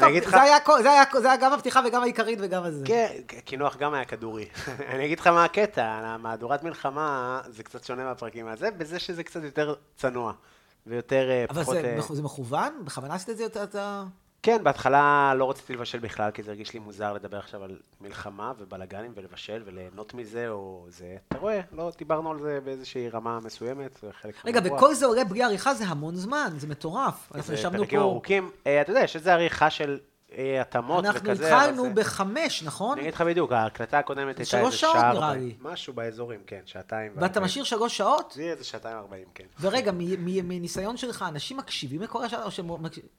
זה היה גם הפתיחה וגם העיקרית וגם הזה. כן, קינוח גם היה כדורי. (laughs) אני אגיד לך מה הקטע, מהדורת מלחמה זה קצת שונה מהפרקים הזה, בזה שזה קצת יותר צנוע. ויותר אה, פחות... אבל זה מכוון? בכוונה עשית את זה יותר... כן, בהתחלה לא רציתי לבשל בכלל, כי זה הרגיש לי מוזר לדבר עכשיו על מלחמה ובלאגנים ולבשל וליהנות מזה או זה. אתה רואה, לא דיברנו על זה באיזושהי רמה מסוימת, זה חלק רגע, וכל זה עולה בלי עריכה זה המון זמן, זה מטורף. אנחנו ישבנו פה... זה פרקים ארוכים. אה, אתה יודע, יש איזה עריכה של אה, התאמות וכזה. אנחנו התחלנו בחמש, נכון? אני אגיד לך בדיוק, ההקלטה הקודמת הייתה איזה שעה... שלוש שעות נראה לי. משהו באזורים, כן, שעתיים. ואתה משאיר שלוש שעות? זה יהיה איזה שעתיים ארבעים, כן. ורגע, מניסיון שלך, אנשים מקשיבים לכל השעה או שהם מקשיבים.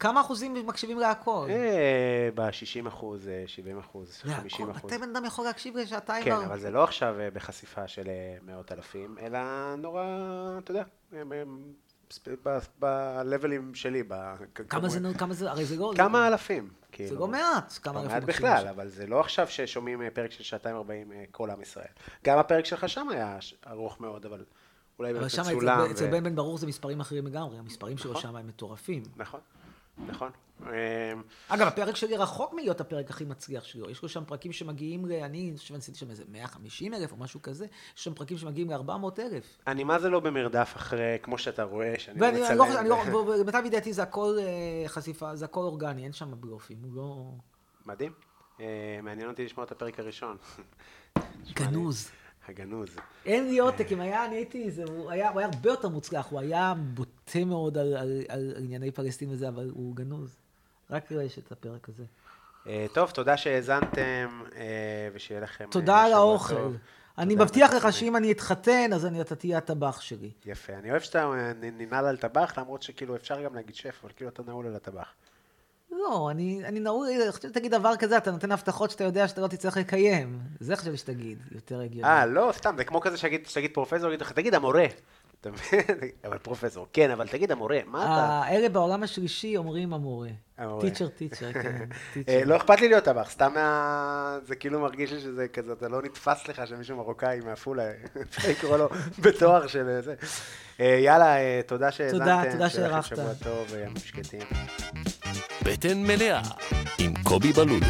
כמה אחוזים מקשיבים להכל? אה, ב-60 אחוז, 70 אה, אחוז, 50 אחוז. אתם בן אדם יכול להקשיב לשעתיים. כן, אבל זה לא עכשיו אה, בחשיפה של מאות אלפים, אלא נורא, אתה יודע, ב-levels שלי. כמה זה, כמה זה, הרי זה לא... כמה אלפים. זה כאילו. לא מעט, כמה אלפים. מעט בכלל, אבל זה לא עכשיו ששומעים פרק של שעתיים ארבעים כל עם ישראל. גם הפרק שלך שם היה ארוך מאוד, אבל... אולי באמת מצולם. אבל שם אצל בן בן ברור זה מספרים אחרים לגמרי, המספרים שלו נכון. שם הם מטורפים. נכון, נכון. אמ, אגב, הפרק שלי רחוק מלהיות הפרק הכי מצליח שלו. יש לו שם פרקים שמגיעים ל... אני חושב שעשיתי שם איזה 150 אלף או משהו כזה, יש שם פרקים שמגיעים ל-400 אלף. אני מה זה לא במרדף אחרי, כמו שאתה רואה, שאני לא מצלם. ואני לא, (laughs) למיטב ידיעתי זה הכל אה, חשיפה, זה הכל אורגני, אין שם בלופים, הוא לא... מדהים. אה, מעניין אותי לשמוע את הפרק הראשון. (laughs) גנוז. הגנוז. אין לי עותק, אם היה, אני הייתי, זה, הוא, היה, הוא היה הרבה יותר מוצלח, הוא היה בוטה מאוד על, על, על ענייני פלסטין וזה, אבל הוא גנוז. רק יש את הפרק הזה. Uh, טוב, תודה שהאזנתם, uh, ושיהיה לכם... אה, תודה על האוכל. טוב. אני מבטיח לך שאם אני אתחתן, אז אני, אתה תהיה הטבח שלי. יפה. אני אוהב שאתה ננעל על טבח, למרות שכאילו אפשר גם להגיד שף, אבל כאילו אתה נעול על הטבח. לא, אני, אני נעול, חשבתי שתגיד דבר כזה, אתה נותן הבטחות שאתה יודע שאתה לא תצטרך לקיים. זה חשבתי שתגיד, יותר הגיוני. אה, לא, סתם, זה כמו כזה שתגיד פרופסור, יגיד לך, תגיד המורה. אתה מבין? (laughs) אבל פרופסור, כן, אבל תגיד המורה, מה אתה... אלה בעולם השלישי אומרים המורה. טיצ'ר, טיצ'ר, כן. (laughs) אה, לא אכפת לי להיות טבח, סתם זה כאילו מרגיש לי שזה כזה, אתה לא נתפס לך שמישהו מרוקאי מעפולה, (laughs) אפשר לקרוא לו בתואר של זה. אה, יאללה, אה, תודה שהאזנתם. תודה, תודה שהערכת. שבוע טוב, ימים שקטים. בטן מלאה עם קובי בלולו.